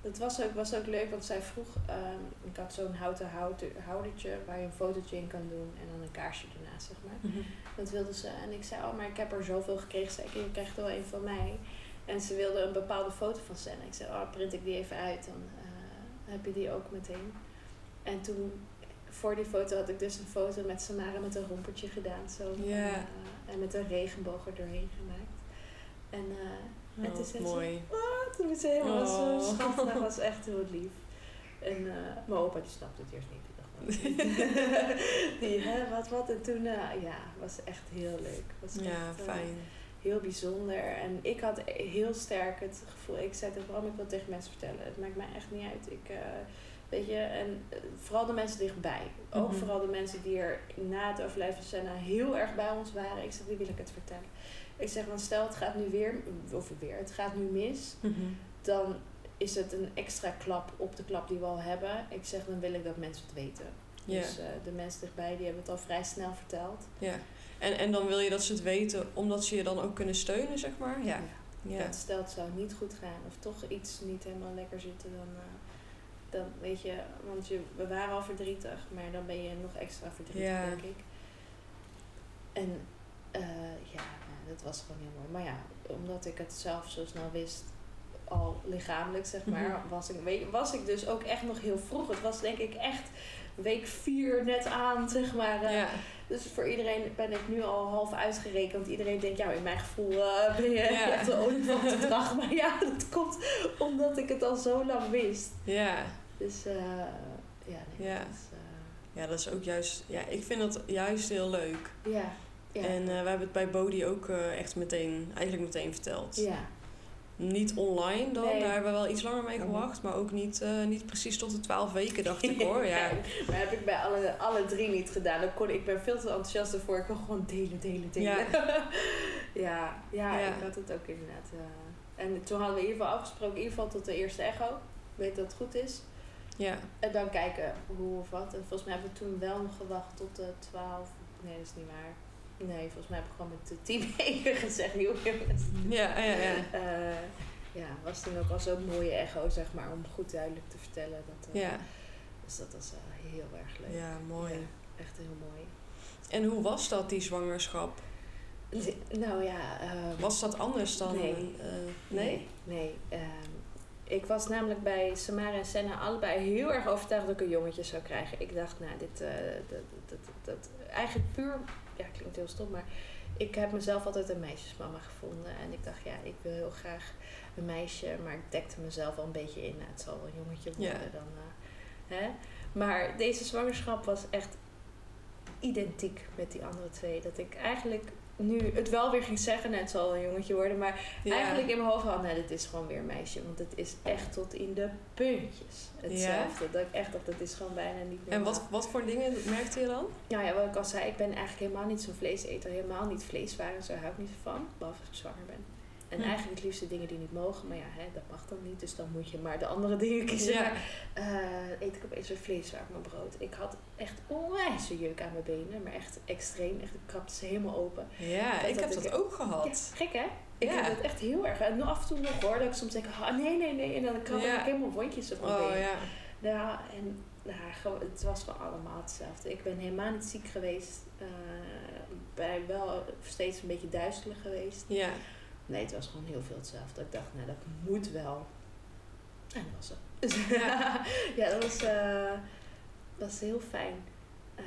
dat was ook, was ook leuk, want zij vroeg... Um, ik had zo'n houten houder, houdertje waar je een fotootje in kan doen. En dan een kaarsje ernaast, zeg maar. Mhm. Dat wilde ze. En ik zei, oh, maar ik heb er zoveel gekregen. Zei ik, je krijgt er wel een van mij. En ze wilde een bepaalde foto van Senna. Ik zei, oh, print ik die even uit. Dan uh, heb je die ook meteen. En toen, voor die foto had ik dus een foto met Samara met een rompertje gedaan. Zo. Ja. En, uh, en met een regenboog er doorheen gemaakt. En, uh, en Oh, toen zei mooi. ze, wat? Toen was ze helemaal Oh. zo schattig. Dat was echt heel lief. En uh, mijn opa die snapte het eerst niet. Die dacht, die, hè, wat, wat. En toen, ja, was echt heel leuk. Was Ja, echt, fijn. heel bijzonder. En ik had heel sterk het gevoel, ik zei tegen Bram, ik wil tegen mensen vertellen. Het maakt mij echt niet uit. Ik, weet je, en uh, vooral de mensen dichtbij. Ook Mhm. vooral de mensen die er na het overlijden van Senna heel erg bij ons waren. Ik zeg, die wil ik het vertellen. Ik zeg, want stel het gaat nu weer, of weer, het gaat nu mis. Mhm. Dan is het een extra klap op de klap die we al hebben. Ik zeg, dan wil ik dat mensen het weten. Dus uh, de mensen dichtbij, die hebben het al vrij snel verteld. Ja. En, en dan wil je dat ze het weten, omdat ze je dan ook kunnen steunen, zeg maar. Ja. ja. Dat stelt het zou niet goed gaan of toch iets niet helemaal lekker zitten, dan, uh, dan weet je, want je, we waren al verdrietig, maar dan ben je nog extra verdrietig, denk ik. En uh, ja, nou, dat was gewoon heel mooi. Maar ja, omdat ik het zelf zo snel wist, al lichamelijk zeg maar, mhm. was, ik, was ik dus ook echt nog heel vroeg. Het was denk ik echt week vier net aan, zeg maar. Uh, Dus voor iedereen ben ik nu al half uitgerekend. Iedereen denkt, ja, in mijn gevoel uh, ben je ja. echt een olifantendrag. maar ja, dat komt omdat ik het al zo lang wist. Ja. Dus uh, ja, nee, ja. Dat is, ja, dat is ook juist... Ja, ik vind dat juist heel leuk. Ja. ja. En we hebben het bij Bodhi ook echt meteen, eigenlijk meteen verteld. Ja niet online dan. Daar hebben we wel iets langer mee gewacht. Maar ook niet, uh, niet precies tot de twaalf weken, dacht ik hoor. Ja. maar heb ik bij alle, alle drie niet gedaan. Dan kon, ik ben veel te enthousiast ervoor. Ik kon gewoon delen, delen, delen. Ja, ja, ja, ik had het ook inderdaad. Uh, en toen hadden we in ieder geval afgesproken, in ieder geval tot de eerste echo. Weet dat het goed is. Ja. En dan kijken hoe of wat. En volgens mij hebben we toen wel nog gewacht tot de twaalf. Nee, dat is niet waar. Nee, volgens mij heb ik gewoon met de team gezegd, joh jongens. Ja, ja, ja. Uh, ja, was toen ook al zo'n mooie echo, zeg maar, om goed duidelijk te vertellen. Dat, uh, ja. Dus dat was uh, heel erg leuk. Ja, mooi. echt heel mooi. En hoe was dat, die zwangerschap? Nou ja... was dat anders dan... Nee. nee? Nee. nee. Ehm, ik was namelijk bij Samara en Senna allebei heel erg overtuigd dat ik een jongetje zou krijgen. Ik dacht, nou, dit... dat, dat, dat, eigenlijk puur ja, klinkt heel stom, maar ik heb mezelf altijd een meisjesmama gevonden. En ik dacht, ja, ik wil heel graag een meisje, maar ik dekte mezelf al een beetje in. Nou, het zal wel een jongetje worden dan. Uh, hè? Maar deze zwangerschap was echt identiek met die andere twee. Dat ik eigenlijk nu het wel weer ging zeggen, net zal een jongetje worden, maar eigenlijk in mijn hoofd had, nee, dit is gewoon weer een meisje, want het is echt tot in de puntjes hetzelfde. Dat ik echt dacht, dat is gewoon bijna niet normaal. En wat, wat voor dingen merkte je dan? Ja, ja, wat ik al zei, ik ben eigenlijk helemaal niet zo'n vleeseter, helemaal niet vleeswaren, zo hou ik niet van, behalve als ik zwanger ben. En eigenlijk het liefste dingen die niet mogen. Maar ja, hè, dat mag dan niet. Dus dan moet je maar de andere dingen kiezen. Ja. Uh, eet ik opeens weer vlees op mijn brood. Ik had echt onwijs jeuk aan mijn benen. Maar echt extreem. Echt, ik krapte ze helemaal open. Ja, ik heb dat ook gehad. Ja, gek hè? Ik heb dat echt heel erg. En af en toe nog hoor. Dat ik soms denk, ah, nee, nee, nee. En dan krap ik helemaal wondjes op mijn oh, benen. Ja. Ja, en nou, het was gewoon allemaal hetzelfde. Ik ben helemaal niet ziek geweest. Uh, ben wel steeds een beetje duizelig geweest. Ja. Nee, het was gewoon heel veel hetzelfde. Ik dacht, nou, dat moet wel. En dat was het. Ja, ja dat was, uh, was heel fijn. Uh,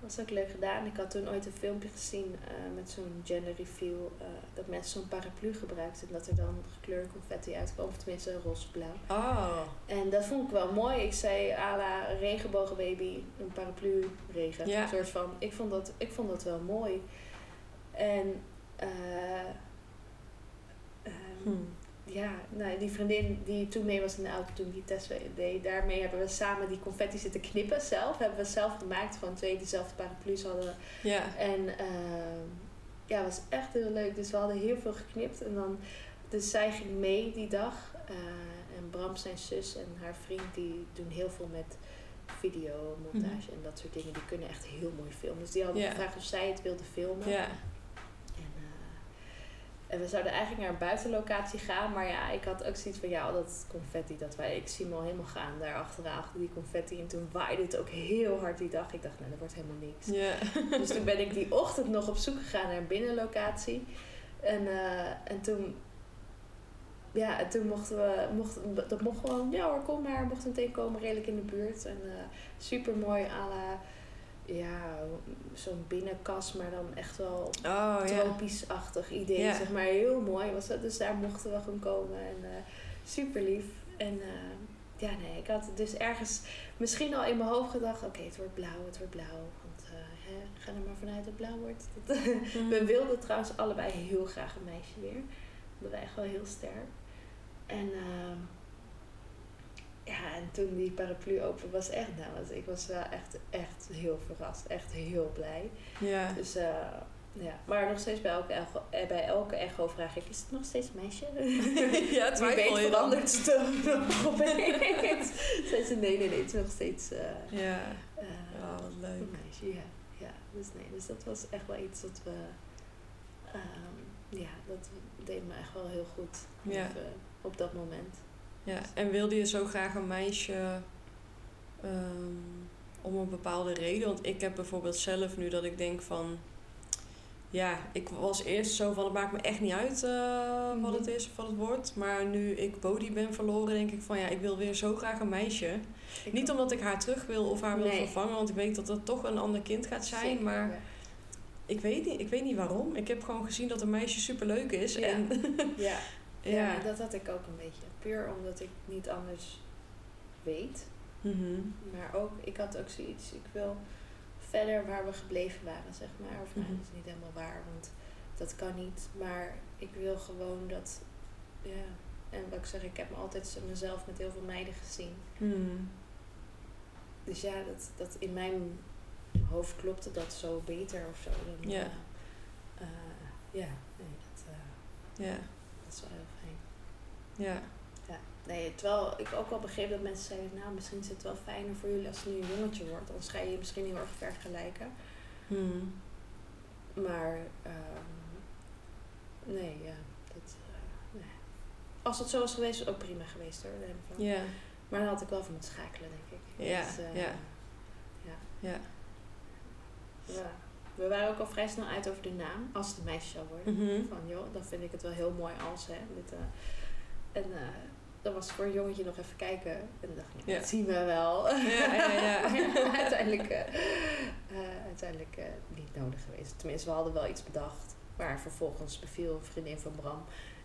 was ook leuk gedaan. Ik had toen ooit een filmpje gezien uh, met zo'n gender reveal. dat mensen zo'n paraplu gebruikten. En dat er dan gekleurde confetti uitkwam. Of tenminste roze-blauw. Oh. En dat vond ik wel mooi. Ik zei à la regenbogenbaby. Een paraplu regen. Ja. Een soort van. Ik vond dat, ik vond dat wel mooi. En... Hmm. Ja, nou, die vriendin die toen mee was in de auto toen die test deed, daarmee hebben we samen die confetti zitten knippen zelf. Hebben we zelf gemaakt, gewoon twee diezelfde paraplu's hadden. Ja. En uh, ja, het was echt heel leuk. Dus we hadden heel veel geknipt. En dan, dus zij ging mee die dag. Uh, en Bram, zijn zus en haar vriend, die doen heel veel met video, montage mhm. en dat soort dingen. Die kunnen echt heel mooi filmen. Dus die hadden gevraagd of zij het wilde filmen. En we zouden eigenlijk naar een buitenlocatie gaan. Maar ja, ik had ook zoiets van, ja, dat confetti, dat wij, ik zie me al helemaal gaan daar achteraan, achter die confetti. En toen waaide het ook heel hard die dag. Ik dacht, nou, dat wordt helemaal niks. Yeah. dus toen ben ik die ochtend nog op zoek gegaan naar een binnenlocatie. En, uh, en toen, ja, en toen mochten we, mochten, dat mocht gewoon, ja hoor, kom maar, mochten meteen komen, redelijk in de buurt. En uh, super mooi à la ja, zo'n binnenkas, maar dan echt wel oh, tropisch-achtig idee. Zeg maar heel mooi was dat. Dus daar mochten we gewoon komen. En uh, super lief. En uh, ja, nee, ik had dus ergens misschien al in mijn hoofd gedacht: oké, het wordt blauw, het wordt blauw. Want uh, hè, ga er maar vanuit dat het blauw wordt. Mhm. We wilden trouwens allebei heel graag een meisje weer. Dat was echt wel heel sterk. En. Ja, en toen die paraplu open was echt, nou, ik was wel echt, echt heel verrast. Echt heel blij. Ja. Dus, uh, ja. Maar nog steeds bij elke, echo, eh, bij elke echo vraag ik, is het nog steeds een meisje? ja, twijfel Wie weet verandert het opeens. Ze, nee, nee, nee, het is nog steeds... Uh, ja. Uh, oh, wat leuk. Een meisje, ja. ja. dus nee, dus dat was echt wel iets dat we, ehm, ja, dat deed me echt wel heel goed Ja. even op dat moment. Ja, en wilde je zo graag een meisje ehm, om een bepaalde reden? Want ik heb bijvoorbeeld zelf nu dat ik denk van... Ja, ik was eerst zo van het maakt me echt niet uit eh, wat Mhm. het is of wat het wordt. Maar nu ik Bodhi ben verloren, denk ik van ja, ik wil weer zo graag een meisje. Ik Niet omdat ik haar terug wil of haar wil vervangen, want ik weet dat dat toch een ander kind gaat zijn. Zeker, Maar ja. ik weet, niet, ik weet niet waarom. Ik heb gewoon gezien dat een meisje superleuk is. Ja. En Ja. ja. Ja, dat had ik ook een beetje. Puur omdat ik niet anders weet. Mhm. Maar ook, ik had ook zoiets, ik wil verder waar we gebleven waren, zeg maar. Of nou, Mhm. dat is niet helemaal waar, want dat kan niet. Maar ik wil gewoon dat, ja. En wat ik zeg, ik heb me altijd mezelf met heel veel meiden gezien. Mhm. Dus ja, dat, dat in mijn hoofd klopte dat zo beter of zo. Dan, Ja. eh, eh, ja, nee, dat, eh, Ja. dat is wel heel fijn. Ja. Nee, terwijl ik ook wel begreep dat mensen zeiden, nou misschien is het wel fijner voor jullie als het nu een jongetje wordt. Anders ga je je misschien heel erg vergelijken. Mhm. Maar ehm, nee, ja, dat, eh, nee. Als het zo was geweest, was het ook prima geweest hoor. van. Ja. Maar dan had ik wel van moeten schakelen, denk ik. Ja, Dus, eh, ja. ja. Ja. Ja. We waren ook al vrij snel uit over de naam, als het een meisje zou worden. Mhm. Van joh, dan vind ik het wel heel mooi als hè. Dit, eh, en dan was voor een jongetje nog even kijken. En dan dacht ik, Ja. dat zien we wel. Ja, ja, uiteindelijk, eh, eh, uiteindelijk eh, niet nodig geweest. Tenminste, we hadden wel iets bedacht. Maar vervolgens beviel een vriendin van Bram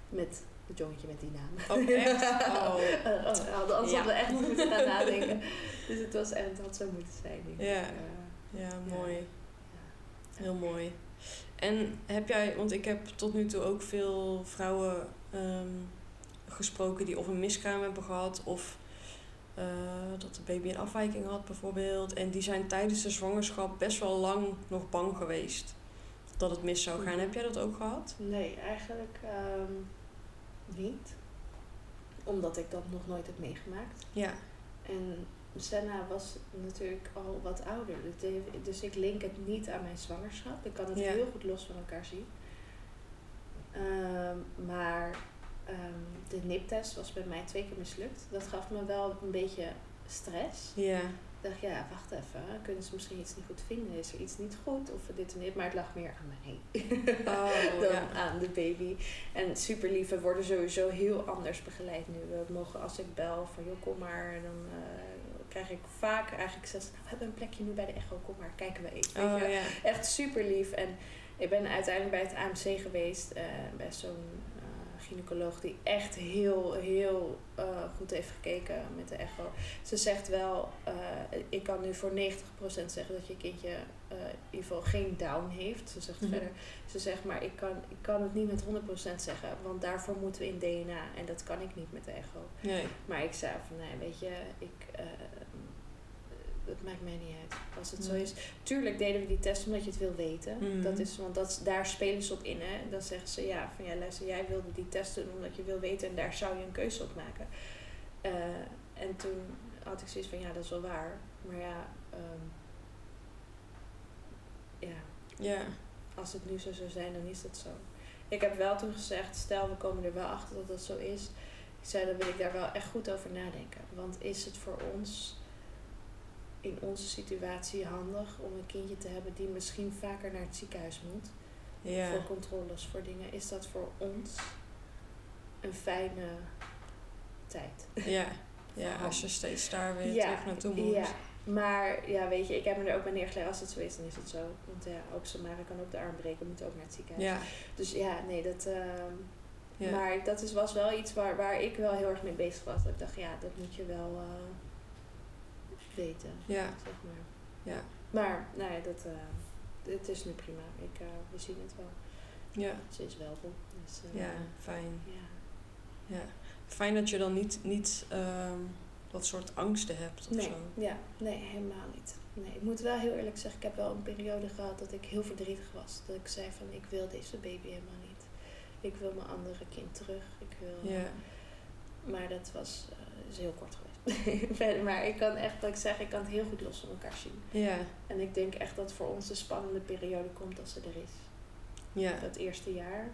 met het jongetje met die naam. Oh, echt? Oh. Oh, anders hadden we echt moeten gaan nadenken. Dus het was het had zo moeten zijn. denk. Ja. Ja, mooi. ja. Heel mooi. En heb jij, want ik heb tot nu toe ook veel vrouwen ehm, gesproken die of een miskraam hebben gehad of eh, dat de baby een afwijking had bijvoorbeeld. En die zijn tijdens de zwangerschap best wel lang nog bang geweest dat het mis zou gaan. Heb jij dat ook gehad? Nee, eigenlijk ehm, niet. Omdat ik dat nog nooit heb meegemaakt. Ja. En Senna was natuurlijk al wat ouder. Dus Dus ik link het niet aan mijn zwangerschap. Ik kan het Ja. heel goed los van elkaar zien. Ehm, maar ehm, de niptest was bij mij twee keer mislukt. Dat gaf me wel een beetje stress. Ja. Ik dacht, ja, wacht even. Kunnen ze misschien iets niet goed vinden? Is er iets niet goed? Of dit en dit. Maar het lag meer aan mij. Oh, dan ja. aan de baby. En super lief, we worden sowieso heel anders begeleid nu. We mogen, als ik bel van joh, kom maar, dan eh, krijg ik vaak eigenlijk zelfs, nou, we hebben een plekje nu bij de echo, kom maar, kijken we even. Oh ja. Echt super lief. En ik ben uiteindelijk bij het AMC geweest, eh, bij zo'n gynaecoloog die echt heel, heel eh, goed heeft gekeken met de echo. Ze zegt wel, eh, ik kan nu voor 90% zeggen dat je kindje eh, in ieder geval geen down heeft. Ze zegt Mhm. verder, ze zegt maar ik kan, ik kan het niet met 100% zeggen, want daarvoor moeten we in DNA en dat kan ik niet met de echo. Nee. Maar ik zei van, nee, weet je, ik, het maakt mij niet uit. Als het zo Nee. is. Tuurlijk deden we die test omdat je het wil weten. Mhm. Dat is, want dat, daar spelen ze op in. Hè. Dan zeggen ze, ja, van ja, luister, jij wilde die test doen omdat je wil weten en daar zou je een keuze op maken. Eh, en toen had ik zoiets van, ja, dat is wel waar. Maar ja, ehm, ja, Ja. als het nu zo zou zijn, dan is dat zo. Ik heb wel toen gezegd, stel we komen er wel achter dat dat zo is. Ik zei, dan wil ik daar wel echt goed over nadenken. Want is het voor ons in onze situatie handig om een kindje te hebben die misschien vaker naar het ziekenhuis moet? Ja. Voor controles, voor dingen. Is dat voor ons een fijne tijd? Ja. Ja, als je steeds daar weer Ja, terug naartoe moet. Ja, maar ja, weet je, ik heb me er ook bij neergelegd. Als het zo is, dan is het zo. Want ja, ook Samara kan ook de arm breken, moet ook naar het ziekenhuis. Ja. Dus ja, nee, dat. ehm, Ja. Maar dat is, was wel iets waar, waar ik wel heel erg mee bezig was. Dat ik dacht, ja, dat moet je wel eh, weten, Ja. zeg maar. Ja. Maar, nou ja, dat, eh, het is nu prima. Ik, eh, we zien het wel. Ja. Ze is wel goed. Dus, eh, Ja, fijn. ja. Ja. Fijn dat je dan niet, niet ehm, dat soort angsten hebt of Nee, zo. ja, nee, helemaal niet. Nee, ik moet wel heel eerlijk zeggen, ik heb wel een periode gehad dat ik heel verdrietig was. Dat ik zei van, ik wil deze baby helemaal niet. Ik wil mijn andere kind terug. Ik wil, Ja. Maar dat was, is heel kort geweest. maar ik kan echt, wat ik zeg, ik kan het heel goed los van elkaar zien. Ja. En ik denk echt dat voor ons de spannende periode komt als ze er is. Ja. Dat eerste jaar.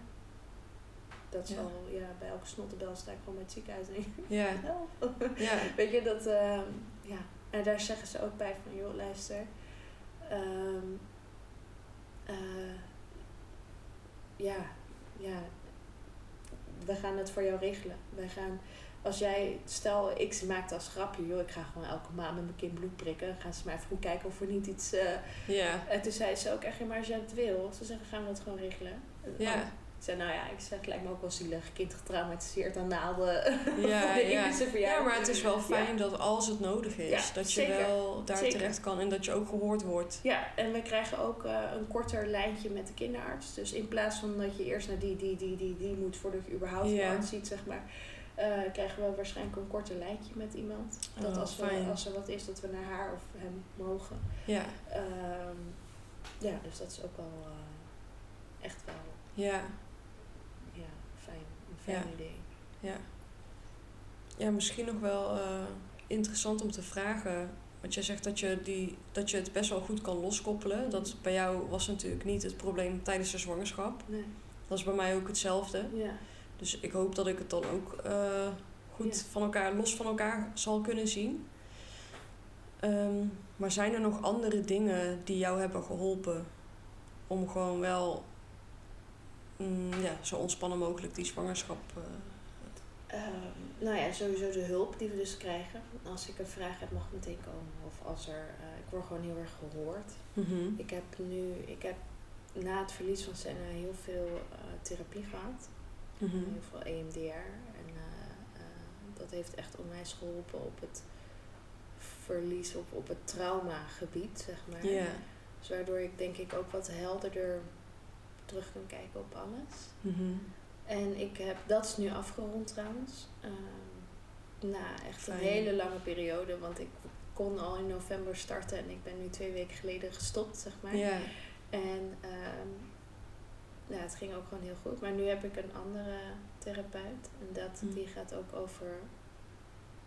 Dat Ja. zal, ja, bij elke snottebel sta ik gewoon bij het ziekenhuis Ja. help. Ja. Weet je, dat, ehm, ja. En daar zeggen ze ook bij van, joh, luister. ehm, eh, ja, ja. We gaan het voor jou regelen. Wij gaan, als jij, stel, ik maak als grapje, joh, ik ga gewoon elke maand met mijn kind bloed prikken. Dan gaan ze maar even goed kijken of er niet iets... eh, Ja. en toen zei ze ook echt, maar als jij het wil, ze zeggen, gaan we dat gewoon regelen. Ja. Ik zei, nou ja, ik zeg, het lijkt me ook wel zielig. Kind getraumatiseerd aan naalden. Ja, ja. ja, maar het is wel fijn dat als het nodig is, Ja, dat je zeker. wel daar Zeker. terecht kan en dat je ook gehoord wordt. Ja, en we krijgen ook eh, een korter lijntje met de kinderarts. Dus in plaats van dat je eerst naar die, die, die, die, die moet voordat je überhaupt een arts ziet, zeg maar. Eh, krijgen we waarschijnlijk een korter lijntje met iemand. Dat Oh, als, we, fijn. als er wat is, dat we naar haar of hem mogen. Ja. Ehm, ja, dus dat is ook wel eh, echt wel Ja. ja, fijn. Een fijn Ja. idee. Ja. Ja, misschien nog wel eh, interessant om te vragen. Want jij zegt dat je, die, dat je het best wel goed kan loskoppelen. Dat bij jou was natuurlijk niet het probleem tijdens de zwangerschap. Nee. Dat is bij mij ook hetzelfde. Ja. Dus ik hoop dat ik het dan ook eh, goed Ja. van elkaar, los van elkaar zal kunnen zien. Ehm, maar zijn er nog andere dingen die jou hebben geholpen om gewoon wel mm, ja, zo ontspannen mogelijk die zwangerschap. eh, Ehm, nou ja, sowieso de hulp die we dus krijgen. Als ik een vraag heb, mag het meteen komen. Of als er, eh, ik word gewoon heel erg gehoord. mhm. Ik heb nu, ik heb na het verlies van Senna heel veel therapie gehad. Mhm. Heel veel EMDR. En eh, eh, dat heeft echt onwijs geholpen op het verlies, op, op het traumagebied, zeg maar. Dus waardoor ik denk ik ook wat helderder terug kan kijken op alles. Mhm. En ik heb, dat is nu afgerond trouwens. Ehm, na echt Fijn. een hele lange periode. Want ik kon al in november starten en ik ben nu twee weken geleden gestopt, zeg maar. Ja. En ehm, ja, het ging ook gewoon heel goed. Maar nu heb ik een andere therapeut. En dat, Hm. die gaat ook over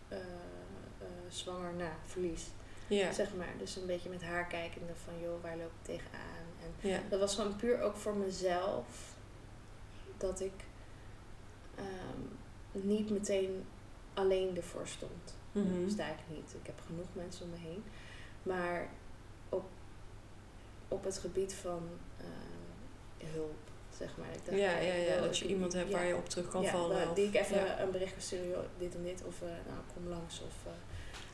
eh, eh, zwanger na verlies. Ja. Zeg maar. Dus een beetje met haar kijkende van joh, waar loop ik tegenaan? En dat was gewoon puur ook voor mezelf. Dat ik ehm, niet meteen alleen ervoor stond. Dat sta ik niet. Ik heb genoeg mensen om me heen. Maar op, op het gebied van eh, hulp, zeg maar. Ik dacht, Ja, ja, ja, wel, dat je iemand hebt ja, waar je op terug kan ja, vallen. waar- die ik even ja. een bericht kan sturen, dit en dit. Of eh, nou, kom langs. Of, eh,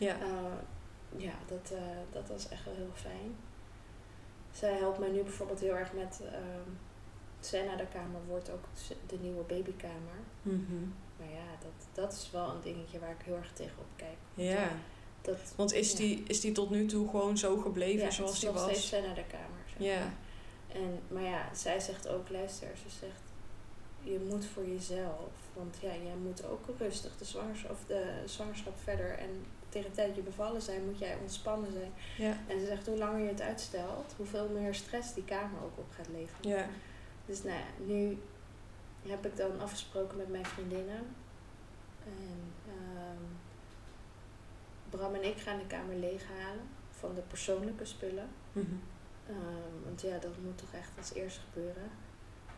Ja. eh, ja, dat, eh, dat was echt wel heel fijn. Zij helpt mij nu bijvoorbeeld heel erg met... ehm Senna de kamer wordt ook de nieuwe babykamer. Mhm. Maar ja, dat, dat is wel een dingetje waar ik heel erg tegenop kijk. ja. Dat, Want is, Ja. die, is die tot nu toe gewoon zo gebleven ja, het zoals is die nog steeds was? Senna de kamer. zeg Ja. En, maar ja, zij zegt ook, luister, ze zegt, je moet voor jezelf, want ja, jij moet ook rustig de zwangerschap, of de zwangerschap verder en tegen de tijd dat je bevallen zijn, moet jij ontspannen zijn. Ja. En ze zegt, hoe langer je het uitstelt, hoeveel meer stress die kamer ook op gaat leveren. Ja. Dus nou ja, nu heb ik dan afgesproken met mijn vriendinnen. En ehm, Bram en ik gaan de kamer leeghalen van de persoonlijke spullen. Mhm. Ehm, want ja, dat moet toch echt als eerst gebeuren.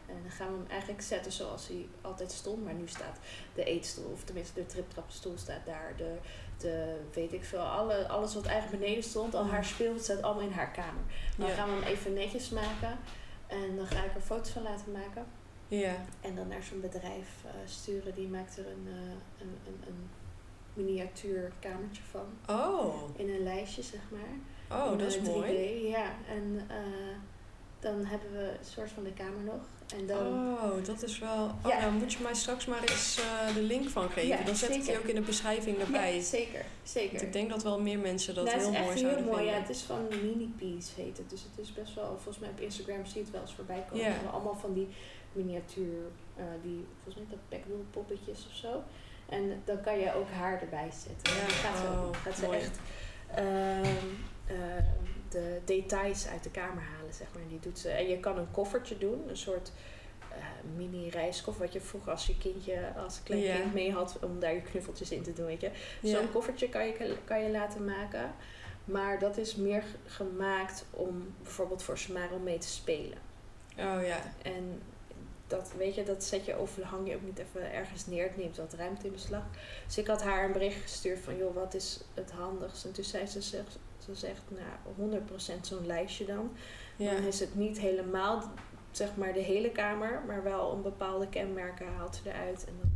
En dan gaan we hem eigenlijk zetten zoals hij altijd stond. Maar nu staat de eetstoel, of tenminste de triptrapstoel staat daar. De, de weet ik veel, alle, alles wat eigenlijk beneden stond, al haar speelgoed staat allemaal in haar kamer. Dan Ja. gaan we hem even netjes maken. En dan ga ik er foto's van laten maken. Ja. En dan naar zo'n bedrijf eh, sturen. Die maakt er een, eh, een, een, een miniatuur kamertje van. Oh. In een lijstje, zeg maar. Oh, dat is eh, 3D, mooi. Ja, en eh, dan hebben we een soort van de kamer nog. En dan, Oh, dat is wel... Oh, Ja. nou moet je mij straks maar eens eh, de link van geven. Ja, Dan zet ik die ook in de beschrijving erbij. ja, zeker, zeker. Want ik denk dat wel meer mensen dat Nou, heel mooi echt heel zouden mooi. Ja, vinden. het is van Mini Piece heet het. Dus het is best wel, volgens mij op Instagram zie je het wel eens voorbij komen. Ja. We allemaal van die miniatuur, eh, die volgens mij dat Packdool poppetjes of zo. En dan kan je ook haar erbij zetten. Ja, dan gaat ze, oh, gaat ze mooi. echt ehm, ehm, de details uit de kamer halen, zeg maar. En die doet ze. En je kan een koffertje doen, een soort mini reiskoffer, wat je vroeger als je kindje, als klein kind mee had, om daar je knuffeltjes in te doen, weet je. Zo'n koffertje kan je, kan je laten maken. Maar dat is meer gemaakt om bijvoorbeeld voor Samara om mee te spelen. Oh ja. En dat, weet je, dat zet je of hang je ook niet even ergens neer. Het neemt wat ruimte in beslag. Dus ik had haar een bericht gestuurd van, joh, wat is het handigst? En toen zei ze, ze zegt, nou, 100% zo'n lijstje dan. Ja. Dan is het niet helemaal, zeg maar, de hele kamer. Maar wel een bepaalde kenmerken haalt ze eruit. En dan,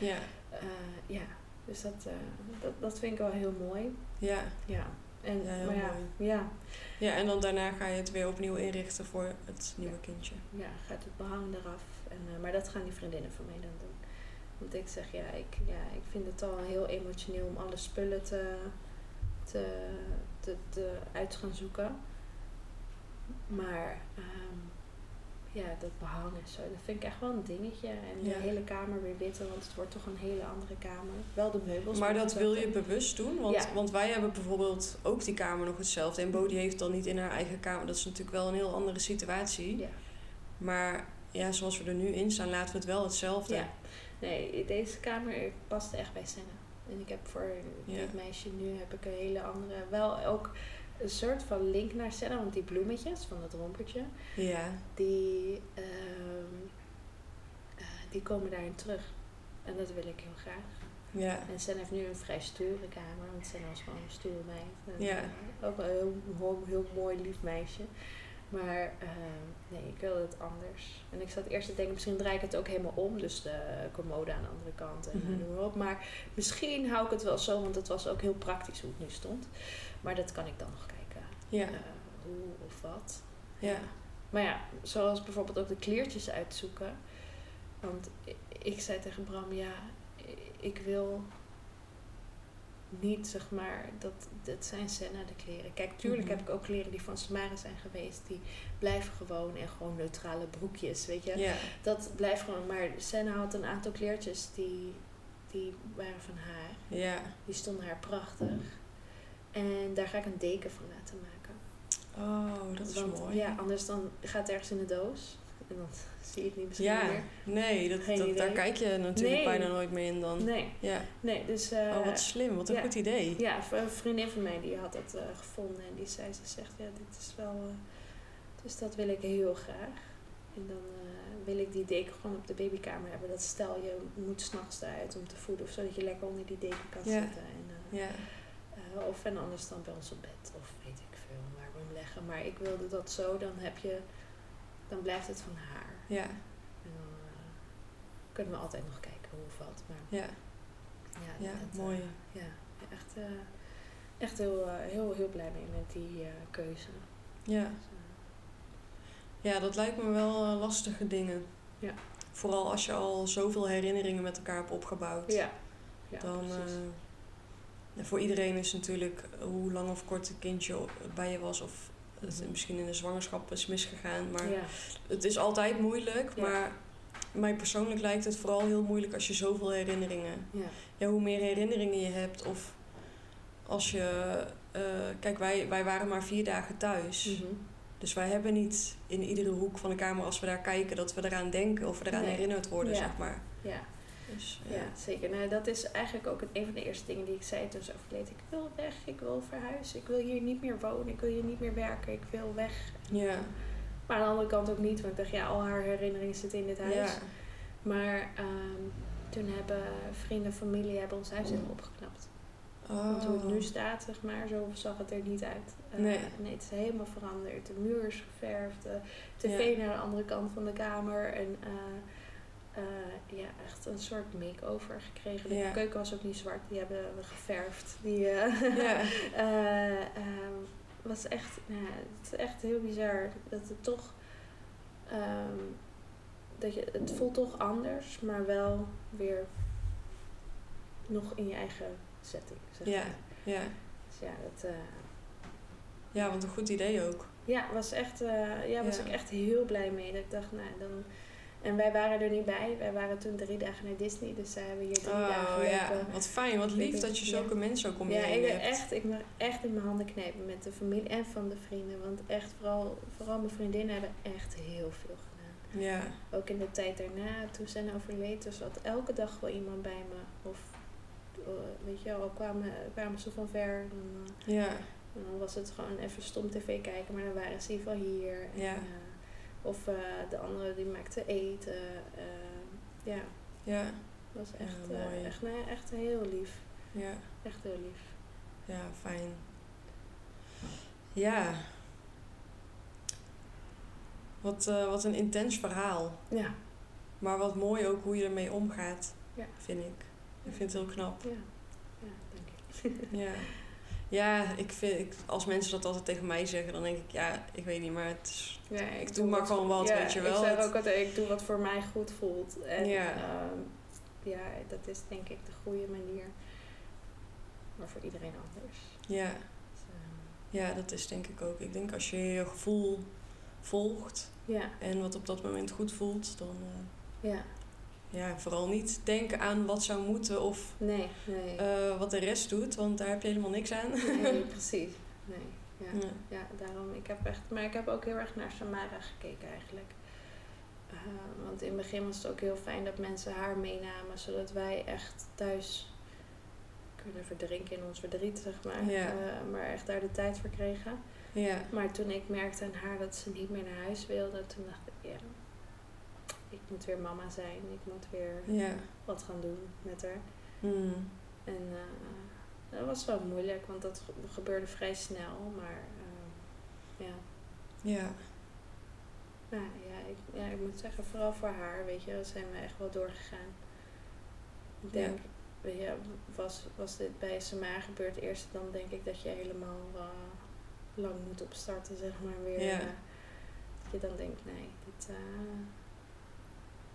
eh, Ja. eh, ja, dus dat, eh, dat, dat vind ik wel heel mooi. Ja. Ja. En, Ja, heel ja, mooi. ja, Ja, en dan daarna ga je het weer opnieuw inrichten voor het nieuwe kindje. ja, gaat het behang eraf. En, maar dat gaan die vriendinnen van mij dan doen. Want ik zeg, ja ik, ja, ik vind het al heel emotioneel om alle spullen te, te, te, te uit gaan zoeken. Maar ehm, ja, dat behang en zo, dat vind ik echt wel een dingetje. En Ja. de hele kamer weer witte, want het wordt toch een hele andere kamer. Wel de meubels. Maar dat wil je bewust doen? Want, Ja. want wij hebben bijvoorbeeld ook die kamer nog hetzelfde. En Bodie heeft dan niet in haar eigen kamer. Dat is natuurlijk wel een heel andere situatie. Ja. Maar ja, zoals we er nu in staan, laten we het wel hetzelfde. Ja. Nee, deze kamer past echt bij Senna. En ik heb voor Ja. dit meisje nu heb ik een hele andere... Wel ook een soort van link naar Senna. Want die bloemetjes van dat rompertje... Ja. Die, ehm, eh, die komen daarin terug. En dat wil ik heel graag. Ja. En Senna heeft nu een vrij stoere kamer. Want Senna was gewoon een stoere meid. En, Ja. eh, ook een heel, heel, heel mooi, lief meisje. Maar ehm, nee, ik wilde het anders. En ik zat eerst te denken, misschien draai ik het ook helemaal om. Dus de commode aan de andere kant en noem maar op. Maar misschien hou ik het wel zo, want het was ook heel praktisch hoe het nu stond. Maar dat kan ik dan nog kijken. Ja. eh, hoe of wat. Ja. Maar ja, zoals bijvoorbeeld ook de kleertjes uitzoeken. Want ik zei tegen Bram, ja, ik wil niet, zeg maar, dat, dat zijn Senna de kleren. Kijk, tuurlijk Mhm. heb ik ook kleren die van Samara zijn geweest. Die blijven gewoon en gewoon neutrale broekjes, weet je. Dat blijft gewoon, maar Senna had een aantal kleertjes die, die waren van haar. Ja. Die stonden haar prachtig. En daar ga ik een deken van laten maken. Oh, dat is Want mooi. ja, anders dan gaat het ergens in de doos. En dan zie het niet misschien Ja. meer. Nee, dat, Geen dat, daar kijk je natuurlijk Nee. bijna nooit meer in dan. Nee, Ja. nee, dus... eh, Oh, wat slim. Wat een ja. goed idee. Ja, een vriendin van mij die had dat eh, gevonden. En die zei, ze zegt, ja, dit is wel... eh, dus dat wil ik heel graag. En dan wil ik die deken gewoon op de babykamer hebben. Dat stel je moet s'nachts eruit om te voeden. Of zodat je lekker onder die deken kan Ja. zitten. En, Ja. of en anders dan bij ons op bed. Of weet ik veel waar we hem leggen. Maar ik wilde dat zo. Dan heb je... Dan blijft het van haar. Ja. En dan eh, kunnen we altijd nog kijken hoe of wat. Maar Ja. ja, Ja, dat, eh, mooi. ja, echt, eh, echt heel, heel, heel blij mee met die keuze. Ja. Dus, Ja, dat lijkt me wel lastige dingen. Ja. Vooral als je al zoveel herinneringen met elkaar hebt opgebouwd. ja, ja dan voor iedereen is natuurlijk hoe lang of kort het kindje bij je was of het Mhm. misschien in de zwangerschap is misgegaan. Maar ja, het is altijd moeilijk. Ja. Maar mij persoonlijk lijkt het vooral heel moeilijk als je zoveel herinneringen. ja, Ja, hoe meer herinneringen je hebt of als je. eh, kijk, wij, wij waren maar vier dagen thuis. mhm. Dus wij hebben niet in iedere hoek van de kamer, als we daar kijken, dat we eraan denken of we eraan Nee. herinnerd worden, zeg maar. ja, Dus, ja, zeker. Nou, dat is eigenlijk ook een van de eerste dingen die ik zei toen ze overleed. Ik wil weg, ik wil verhuizen, ik wil hier niet meer wonen, ik wil hier niet meer werken, ik wil weg. Ja. Maar aan de andere kant ook niet, want ik dacht, ja, al haar herinneringen zitten in dit huis. Ja. Maar ehm, toen hebben vrienden, familie hebben ons huis helemaal opgeknapt. Oh. Want hoe het nu staat, zeg maar, zo zag het er niet uit. Eh, Nee. nee, het is helemaal veranderd. De muur is geverfd, de tv naar de andere kant van de kamer. En eh, eh, ja, echt een soort make-over gekregen. De Ja. keuken was ook niet zwart, die hebben we geverfd. Die eh, Ja. eh, ehm, was echt, nou, het is echt heel bizar dat het toch... ehm, dat je, het voelt toch anders, maar wel weer nog in je eigen setting. Zeg Ja. maar. Ja. Dus ja, dat, ja, want een goed idee ook. ja, was echt, ja, was Ja. ik echt heel blij mee. Dat ik dacht, nou dan. En wij waren er niet bij. Wij waren toen drie dagen naar Disney, dus zij hebben hier drie dagen Oh ja, lopen. wat fijn, wat lief dat je ja. zulke mensen ook om je Ja, heen ik, hebt. echt, ik mag echt in mijn handen knijpen met de familie en van de vrienden. Want echt, vooral, vooral mijn vriendinnen hebben echt heel veel gedaan. ja. ook in de tijd daarna, toen zijn overleed, dus zat elke dag wel iemand bij me. Of eh, weet je wel, kwamen, kwamen ze van ver. Dan, uh, ja. En dan was het gewoon even stom tv kijken, maar dan waren ze in ieder geval hier. Ja. En, of de andere die maakte eten. ja. Ja. Dat was echt, ja, echt, nee, echt heel lief. Ja. Echt heel lief. Ja, fijn. Ja. Wat, uh, wat een intens verhaal. Ja. Maar wat mooi ook hoe je ermee omgaat, ja. vind ik. Ik vind het heel knap. Ja, ja denk ik. ja. Ja, ik vind, ik, als mensen dat altijd tegen mij zeggen, dan denk ik, ja, ik weet niet, maar het is, ja, ik, doe maar gewoon wat, weet je wel. Ik zeg ook altijd, ik doe wat voor mij goed voelt. En ja, um, ja dat is denk ik de goede manier. Maar voor iedereen anders. Ja. Ja, dat is denk ik ook. Ik denk als je je gevoel volgt ja. en wat op dat moment goed voelt, dan. Uh, ja. Ja, vooral niet denken aan wat zou moeten of nee, nee. Uh, wat de rest doet, want daar heb je helemaal niks aan. Nee, precies. Nee. Ja, ja. daarom. Ik heb echt, maar ik heb ook heel erg naar Samara gekeken eigenlijk. Uh, want in het begin was het ook heel fijn dat mensen haar meenamen, zodat wij echt thuis kunnen verdrinken in ons verdriet, zeg maar. Ja. Uh, maar echt daar de tijd voor kregen. Ja. Maar toen ik merkte aan haar dat ze niet meer naar huis wilde, toen dacht ik, ja, ik moet weer mama zijn. Ik moet weer ja. wat gaan doen met haar. Mm. En uh, dat was wel moeilijk, want dat gebeurde vrij snel. Maar uh, ja. Ja. Nou ja ik, ja, ik moet zeggen, vooral voor haar, weet je, zijn we echt wel doorgegaan. Ik denk, weet je, was, was dit bij Samar gebeurd eerst, dan denk ik dat je helemaal uh, lang moet opstarten, zeg maar weer. Ja. Dat je dan denkt, nee, dit.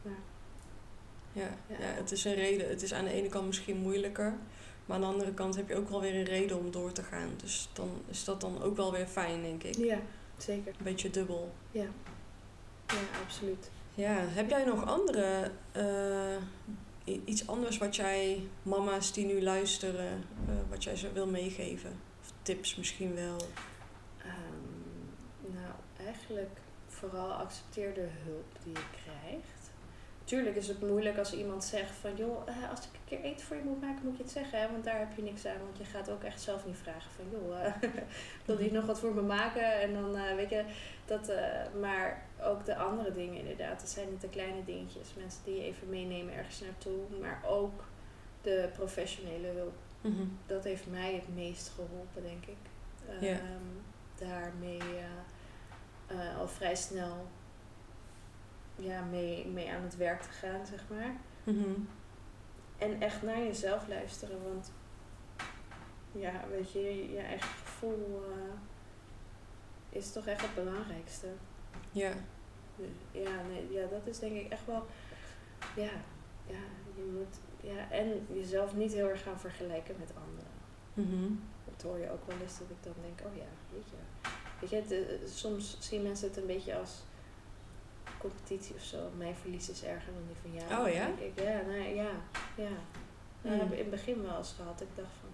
Ja. Ja, ja. het is een reden. Het is aan de ene kant misschien moeilijker. Maar aan de andere kant heb je ook wel weer een reden om door te gaan. Dus dan is dat dan ook wel weer fijn, denk ik. Ja, zeker. Een beetje dubbel. Ja, ja absoluut. Ja, heb jij nog andere iets anders wat jij, mama's die nu luisteren, uh, wat jij ze wil meegeven? Of tips misschien wel? Um, nou, eigenlijk vooral accepteer de hulp die je krijgt. Tuurlijk is het moeilijk als iemand zegt van joh, uh, als ik een keer eten voor je moet maken, moet je het zeggen. Hè? Want daar heb je niks aan. Want je gaat ook echt zelf niet vragen van joh, uh, wil je nog wat voor me maken? En dan weet je, dat, maar ook de andere dingen inderdaad. Dat zijn niet de kleine dingetjes. Mensen die je even meenemen ergens naartoe. Maar ook de professionele hulp. Mhm. Dat heeft mij het meest geholpen, denk ik. Um, Daarmee al vrij snel ja, mee, mee aan het werk te gaan, zeg maar. Mhm. En echt naar jezelf luisteren. Want ja, weet je, je eigen gevoel uh, is toch echt het belangrijkste. Ja. Ja, nee, ja, dat is denk ik echt wel. Ja, ja, je moet. Ja, en jezelf niet heel erg gaan vergelijken met anderen. Mm Dat hoor je ook wel eens dat ik dan denk: oh ja, weet je. Weet je, de, soms zien mensen het een beetje als competitie of zo. Mijn verlies is erger dan die van jou. Oh ja? Denk ik, ja, nee, ja, ja. Heb ik in het begin wel eens gehad. Ik dacht van,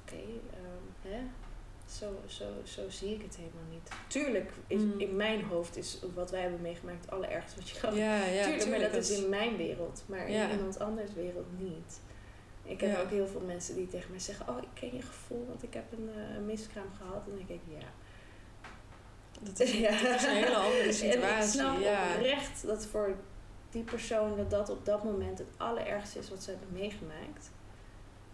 oké, okay, um, ehm, hè, zo, zo, zo zie ik het helemaal niet. Tuurlijk, is, mm. in mijn hoofd is wat wij hebben meegemaakt het allerergste wat je kan. Ja, ja, tuurlijk, maar dat is in mijn wereld. Maar in iemand anders wereld niet. Ik heb ook heel veel mensen die tegen mij zeggen... Oh, ik ken je gevoel, want ik heb een, uh, miskraam gehad. En dan denk ik, ja... Dat is, een, is een hele andere situatie. En ik snap ja. oprecht dat voor die persoon... dat dat op dat moment het allerergste is wat ze hebben meegemaakt.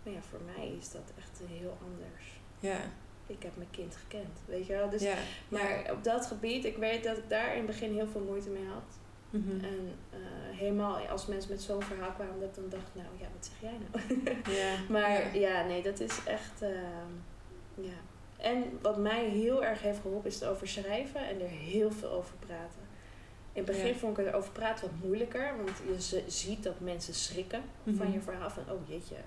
Maar ja, voor mij is dat echt heel anders. Ja ik heb mijn kind gekend, weet je wel. Dus, maar op dat gebied, ik weet dat ik daar in het begin heel veel moeite mee had. Mhm. En uh, helemaal als mensen met zo'n verhaal kwamen, dat ik dan dacht, nou ja, wat zeg jij nou? ja. maar ja. nee, dat is echt, uh, ja. En wat mij heel erg heeft geholpen, is het over schrijven en er heel veel over praten. In het begin vond ik erover praten wat moeilijker, want je ziet dat mensen schrikken van mhm. je verhaal. Van, oh jeetje, uh,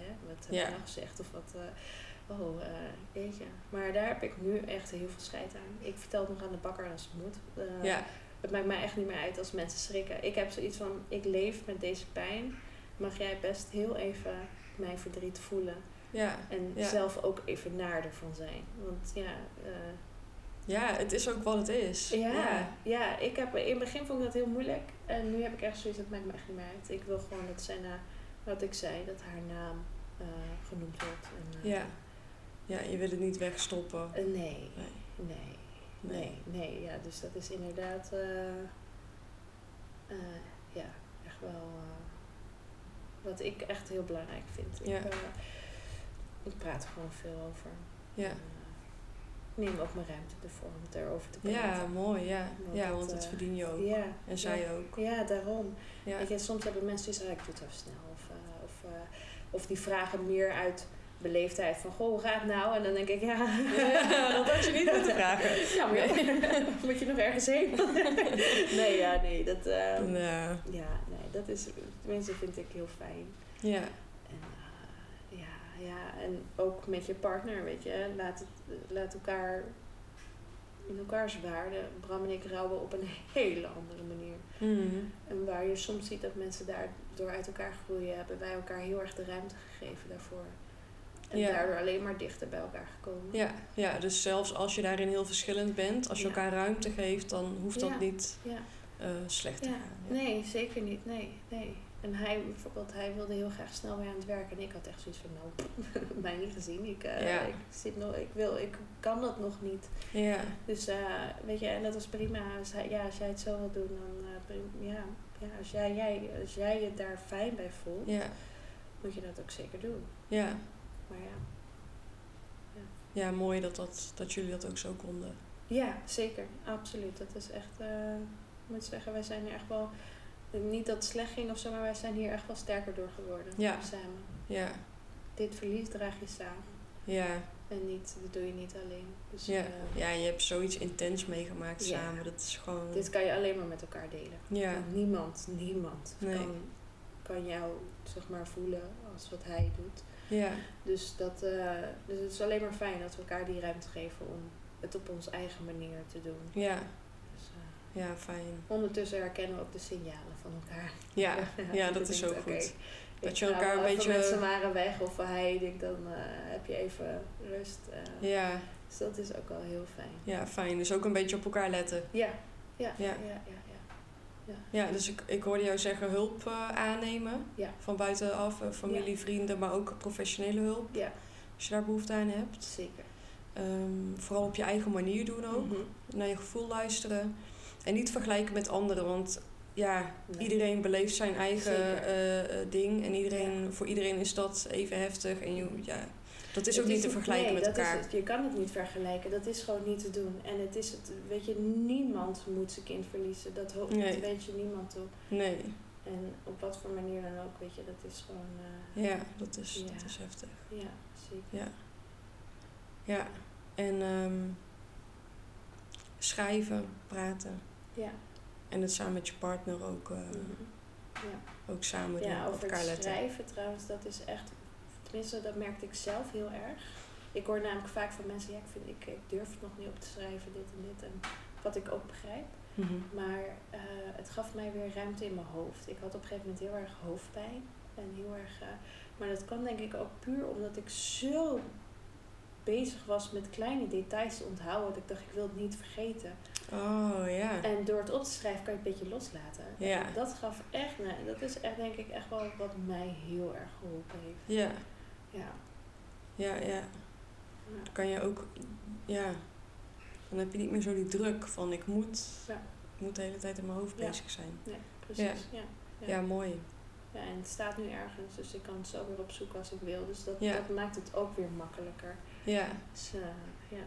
hè, wat heb je nou gezegd? Of wat, uh, oh, uh, jeetje. Maar daar heb ik nu echt heel veel scheid aan. Ik vertel het nog aan de bakker als het moet. Ja. Het maakt mij echt niet meer uit als mensen schrikken. Ik heb zoiets van, ik leef met deze pijn. Mag jij best heel even mijn verdriet voelen. Ja. En zelf ook even naar ervan zijn. Want ja, uh, Ja, het is ook wat het is. Ja, ja, ja. ik heb, in het begin vond ik dat heel moeilijk. En nu heb ik echt zoiets, dat maakt me echt niet meer uit. Ik wil gewoon dat zij, na, wat ik zei, dat haar naam uh, genoemd wordt. En, uh, ja. ja, je wil het niet wegstoppen. Nee. nee, nee, nee, nee. Ja, dus dat is inderdaad, ja, echt wel wat ik echt heel belangrijk vind. Ja. Ik, ik praat er gewoon veel over. Ja. En, neem ook mijn ruimte ervoor om het erover te praten. Ja, mooi, ja. Want ja, want dat verdien je ook. Ja, en zij ook. Ja, daarom. Ja. Je, soms hebben mensen die zeggen, ik doe het even snel. Of, uh, of, uh, of die vragen meer uit beleefdheid van, goh, hoe gaat het nou? En dan denk ik, ja... dat had je niet moeten vragen. Ja, maar nee. moet je nog ergens heen? nee, ja, nee, dat... Uh, ja. ja, nee, dat is... Tenminste, vind ik heel fijn. Ja. Ja, en ook met je partner, weet je. Laat, het, laat elkaar in elkaars waarde. Bram en ik rouwen op een hele andere manier. Mm. En waar je soms ziet dat mensen daardoor uit elkaar groeien, hebben wij elkaar heel erg de ruimte gegeven daarvoor. En Ja. daardoor alleen maar dichter bij elkaar gekomen. Ja, ja, dus zelfs als je daarin heel verschillend bent, als je Ja. elkaar ruimte geeft, dan hoeft dat Ja. niet Ja. eh, slecht te gaan. Ja. Nee, zeker niet. Nee, nee. En hij bijvoorbeeld, hij wilde heel graag snel weer aan het werk. En ik had echt zoiets van, nou, mij niet gezien. Ik, eh, Ja. ik, zit nog, ik, wil, ik kan dat nog niet. Ja, Dus eh, weet je, en dat was prima. Als, hij, ja, als jij het zo wil doen, dan eh, ja, ja, als, jij, jij, als jij je daar fijn bij voelt, ja, moet je dat ook zeker doen. ja. Maar ja, ja mooi dat, dat, dat jullie dat ook zo konden. ja zeker, absoluut. Dat is echt, ik moet zeggen, wij zijn er echt wel, niet dat het slecht ging of zo, maar wij zijn hier echt wel sterker door geworden. Ja. Samen. Ja, Dit verlies draag je samen. ja, En niet, dat doe je niet alleen. Dus ja. eh, ja, je hebt zoiets intens meegemaakt Ja. samen. Dat is gewoon... dit kan je alleen maar met elkaar delen. Ja, Want niemand, niemand Nee. kan, kan jou zeg maar voelen als wat hij doet. ja, Dus, dat, eh, dus het is alleen maar fijn dat we elkaar die ruimte geven om het op onze eigen manier te doen. ja, ja, fijn. ondertussen herkennen we ook de signalen van elkaar. Ja, ja, dat je is denkt, ook goed. Dat je elkaar een beetje- met waren weg of hij denkt dan eh, heb je even rust. eh. Ja, Dus dat is ook wel heel fijn. ja, fijn. Dus ook een beetje op elkaar letten. Ja, ja, Ja. ja, ja, ja. Ja, dus ik, ik hoorde jou zeggen hulp eh, aannemen. Ja. Van buitenaf, familie, vrienden, maar ook professionele hulp. Ja, Als je daar behoefte aan hebt. zeker. Ehm, vooral op je eigen manier doen ook. Mhm. Naar je gevoel luisteren. En niet vergelijken met anderen. Want ja, Nee. iedereen beleeft zijn eigen eh, eh, ding. En iedereen, voor iedereen is dat even heftig. En je, ja, dat is ook niet te vergelijken nee, met elkaar. Is. Je kan het niet vergelijken. Dat is gewoon niet te doen. En het is het, weet je, niemand moet zijn kind verliezen. Dat, ho- Nee. dat weet je niemand toe. Nee, En op wat voor manier dan ook, weet je, dat is gewoon, eh, ja, dat is, Ja. Dat is heftig. ja, zeker. Ja. Ja, en ehm, schrijven, praten. Ja. En het samen met je partner ook, Mhm. ja. ook samen doen, ja, op over elkaar het letten. schrijven trouwens, dat is echt, tenminste dat merkte ik zelf heel erg. Ik hoor namelijk vaak van mensen, ja ik, vind, ik, ik durf het nog niet op te schrijven, dit en dit. En wat ik ook begrijp. Mhm. Maar eh, het gaf mij weer ruimte in mijn hoofd. Ik had op een gegeven moment heel erg hoofdpijn. En heel erg, eh, maar dat kwam denk ik ook puur omdat ik zo bezig was met kleine details te onthouden. Dat ik dacht, ik wil het niet vergeten. Oh ja. En door het op te schrijven kan je het een beetje loslaten. Ja. Dat gaf echt, nee, dat is echt denk ik echt wel wat mij heel erg geholpen heeft. Ja, Ja. ja, ja. Ja. Dan kan je ook, ja, dan heb je niet meer zo die druk van ik moet, Ja. ik moet de hele tijd in mijn hoofd Ja. bezig zijn. Nee, precies. Ja. Ja, Ja. mooi. Ja, en het staat nu ergens, dus ik kan het zo weer opzoeken als ik wil. Dus dat, Ja. dat maakt het ook weer makkelijker. Ja, Dus eh, ja.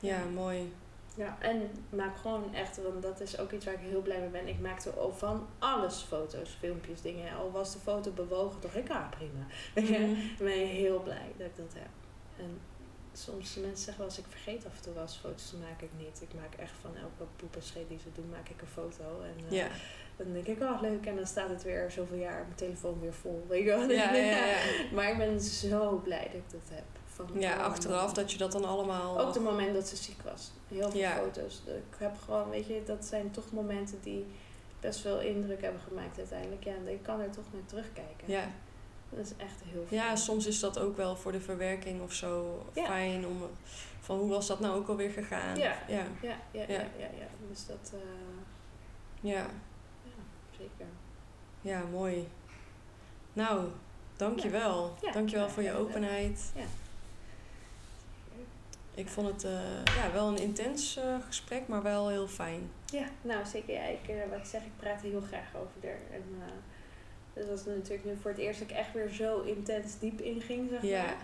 ja, mooi. Ja, en maak gewoon echt, want dat is ook iets waar ik heel blij mee ben. Ik maakte al van alles foto's, filmpjes, dingen. Al was de foto bewogen, dacht ik, ah prima. Mhm. Ik ben heel blij dat ik dat heb. En soms mensen zeggen wel eens, ik vergeet af en toe wel eens foto's maken. Ik niet. Ik maak echt van elke poep en scheet die ze doen, maak ik een foto. En eh, dan denk ik, oh leuk. En dan staat het weer zoveel jaar, mijn telefoon weer vol. Weet je wel? Ja, ja, ja. Maar ik ben zo blij dat ik dat heb. Van Ja, achteraf dat je dat dan allemaal... Ook de moment dat ze ziek was. Heel veel Ja. foto's. Ik heb gewoon, weet je, dat zijn toch momenten die best veel indruk hebben gemaakt uiteindelijk. Ja, en ik kan er toch naar terugkijken. Ja, Dat is echt heel fijn. Ja, soms is dat ook wel voor de verwerking of zo fijn om van hoe was dat nou ook alweer gegaan? Ja, ja, ja, ja, ja. ja, Dus dat. Uh, ja. ja, zeker. Ja, mooi. Nou, dankjewel. Ja. Dankjewel voor je openheid. Ja. Ik vond het uh, ja, wel een intens uh, gesprek, maar wel heel fijn. Ja, nou zeker. Ja, ik, uh, wat ik zeg, ik praat heel graag over er. En, dat was natuurlijk nu voor het eerst dat ik echt weer zo intens diep inging, zeg maar. Ja.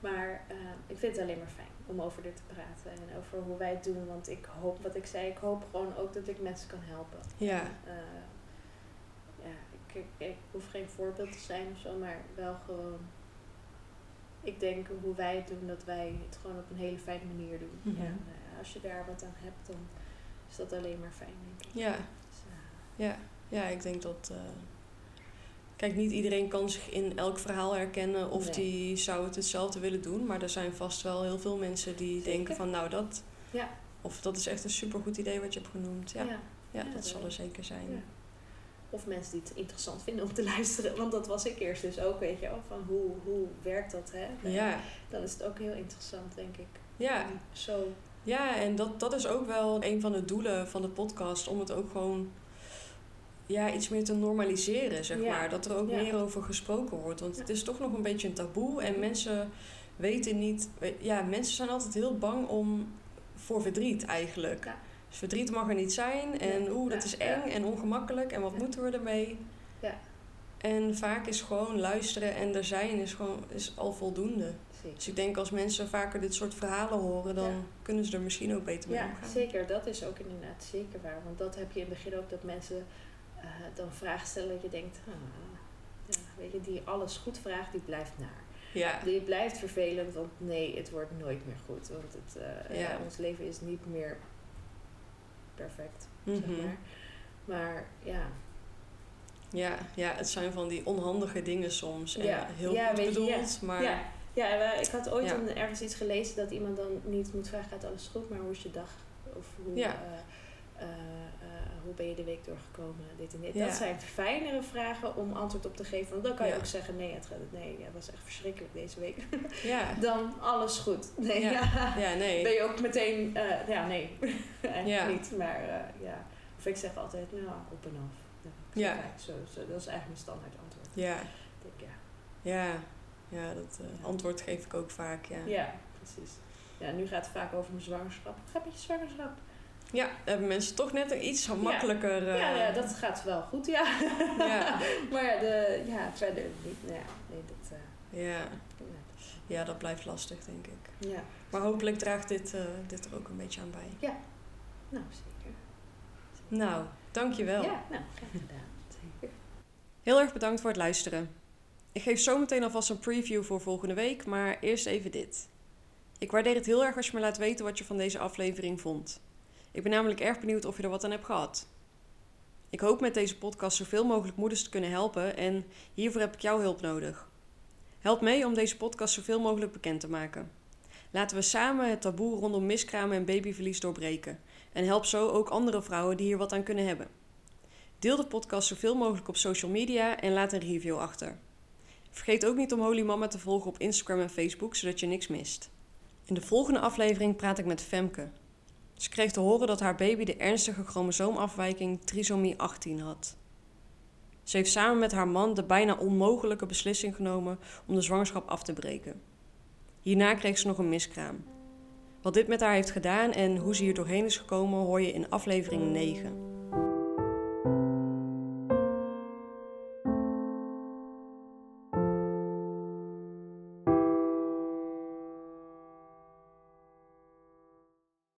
Maar ik vind het alleen maar fijn om over dit te praten en over hoe wij het doen. Want ik hoop, wat ik zei, ik hoop gewoon ook dat ik mensen kan helpen. Ja. ja, ik, ik, ik hoef geen voorbeeld te zijn of zo, maar wel gewoon ik denk hoe wij het doen, dat wij het gewoon op een hele fijne manier doen. Mm En uh, als je daar wat aan hebt, dan is dat alleen maar fijn, denk ik. Ja, dus, uh, ja. ja ik denk dat. Uh, kijk, niet iedereen kan zich in elk verhaal herkennen of die zou het hetzelfde willen doen. Maar er zijn vast wel heel veel mensen die denken van nou dat. Ja. Of dat is echt een supergoed idee wat je hebt genoemd. Ja, ja. ja dat zal er zeker zijn. Of mensen die het interessant vinden om te luisteren. Want dat was ik eerst dus ook, weet je wel. Van hoe, hoe werkt dat, hè? Ja. Dan is het ook heel interessant, denk ik. Ja. Zo. Ja, en dat, dat is ook wel een van de doelen van de podcast. Om het ook gewoon ja, iets meer te normaliseren, zeg maar. Dat er ook meer over gesproken wordt. Want het is toch nog een beetje een taboe. En mensen weten niet... Ja, mensen zijn altijd heel bang om voor verdriet eigenlijk. Dus verdriet mag er niet zijn. En oeh, dat is eng en ongemakkelijk. En wat moeten we ermee? Ja. En vaak is gewoon luisteren en er zijn is gewoon is al voldoende. Zeker. Dus ik denk als mensen vaker dit soort verhalen horen, dan kunnen ze er misschien ook beter mee ja, omgaan. Zeker, dat is ook inderdaad zeker waar. Want dat heb je in het begin ook dat mensen uh, dan vragen stellen dat je denkt, ah, ja, weet je, die alles goed vraagt, die blijft naar. Ja. Die blijft vervelend, want nee, het wordt nooit meer goed. Want het, uh, ja. ons leven is niet meer perfect, zeg mhm. maar. Maar ja. Ja, ja, het zijn van die onhandige dingen soms. En ja. heel ja, goed bedoeld, maar... Ja, ja ik had ooit een, ergens iets gelezen dat iemand dan niet moet vragen, gaat alles goed? Maar hoe is je dag? Of hoe, uh, hoe ben je de week doorgekomen? Dit en dit. Dat zijn fijnere vragen om antwoord op te geven. Want dan kan je ook zeggen, nee, het, nee, het was echt verschrikkelijk deze week. Ja. dan alles goed. Nee, ja. ja. nee. Ben je ook meteen, uh, ja, nee, eigenlijk niet. Maar uh, ja, of ik zeg altijd, nou, op en af. ja. Zo, zo, dat is eigenlijk mijn standaard antwoord. Ja. Ik denk, ja. Ja, ja dat uh, antwoord geef ik ook vaak, ja. Ja, precies. Ja, nu gaat het vaak over mijn zwangerschap. Gaat met je zwangerschap? Ja, hebben mensen toch net iets makkelijker. Ja, ja, ja, dat gaat wel goed, ja. ja. maar ja, de, ja, verder niet. Nou ja, nee, dat. Uh, ja. ja, dat blijft lastig, denk ik. Ja. Maar hopelijk draagt dit, uh, dit er ook een beetje aan bij. Ja, nou zeker. Nou, dankjewel. Ja, nou, graag gedaan. Zeker. Heel erg bedankt voor het luisteren. Ik geef zo meteen alvast een preview voor volgende week, maar eerst even dit. Ik waardeer het heel erg als je me laat weten wat je van deze aflevering vond. Ik ben namelijk erg benieuwd of je er wat aan hebt gehad. Ik hoop met deze podcast zoveel mogelijk moeders te kunnen helpen en hiervoor heb ik jouw hulp nodig. Help mee om deze podcast zoveel mogelijk bekend te maken. Laten we samen het taboe rondom miskramen en babyverlies doorbreken en help zo ook andere vrouwen die hier wat aan kunnen hebben. Deel de podcast zoveel mogelijk op social media en laat een review achter. Vergeet ook niet om Holy Mama te volgen op Instagram en Facebook zodat je niks mist. In de volgende aflevering praat ik met Femke, ze kreeg te horen dat haar baby de ernstige chromosoomafwijking trisomie 18 had. Ze heeft samen met haar man de bijna onmogelijke beslissing genomen om de zwangerschap af te breken. Hierna kreeg ze nog een miskraam. Wat dit met haar heeft gedaan en hoe ze hier doorheen is gekomen hoor je in aflevering 9.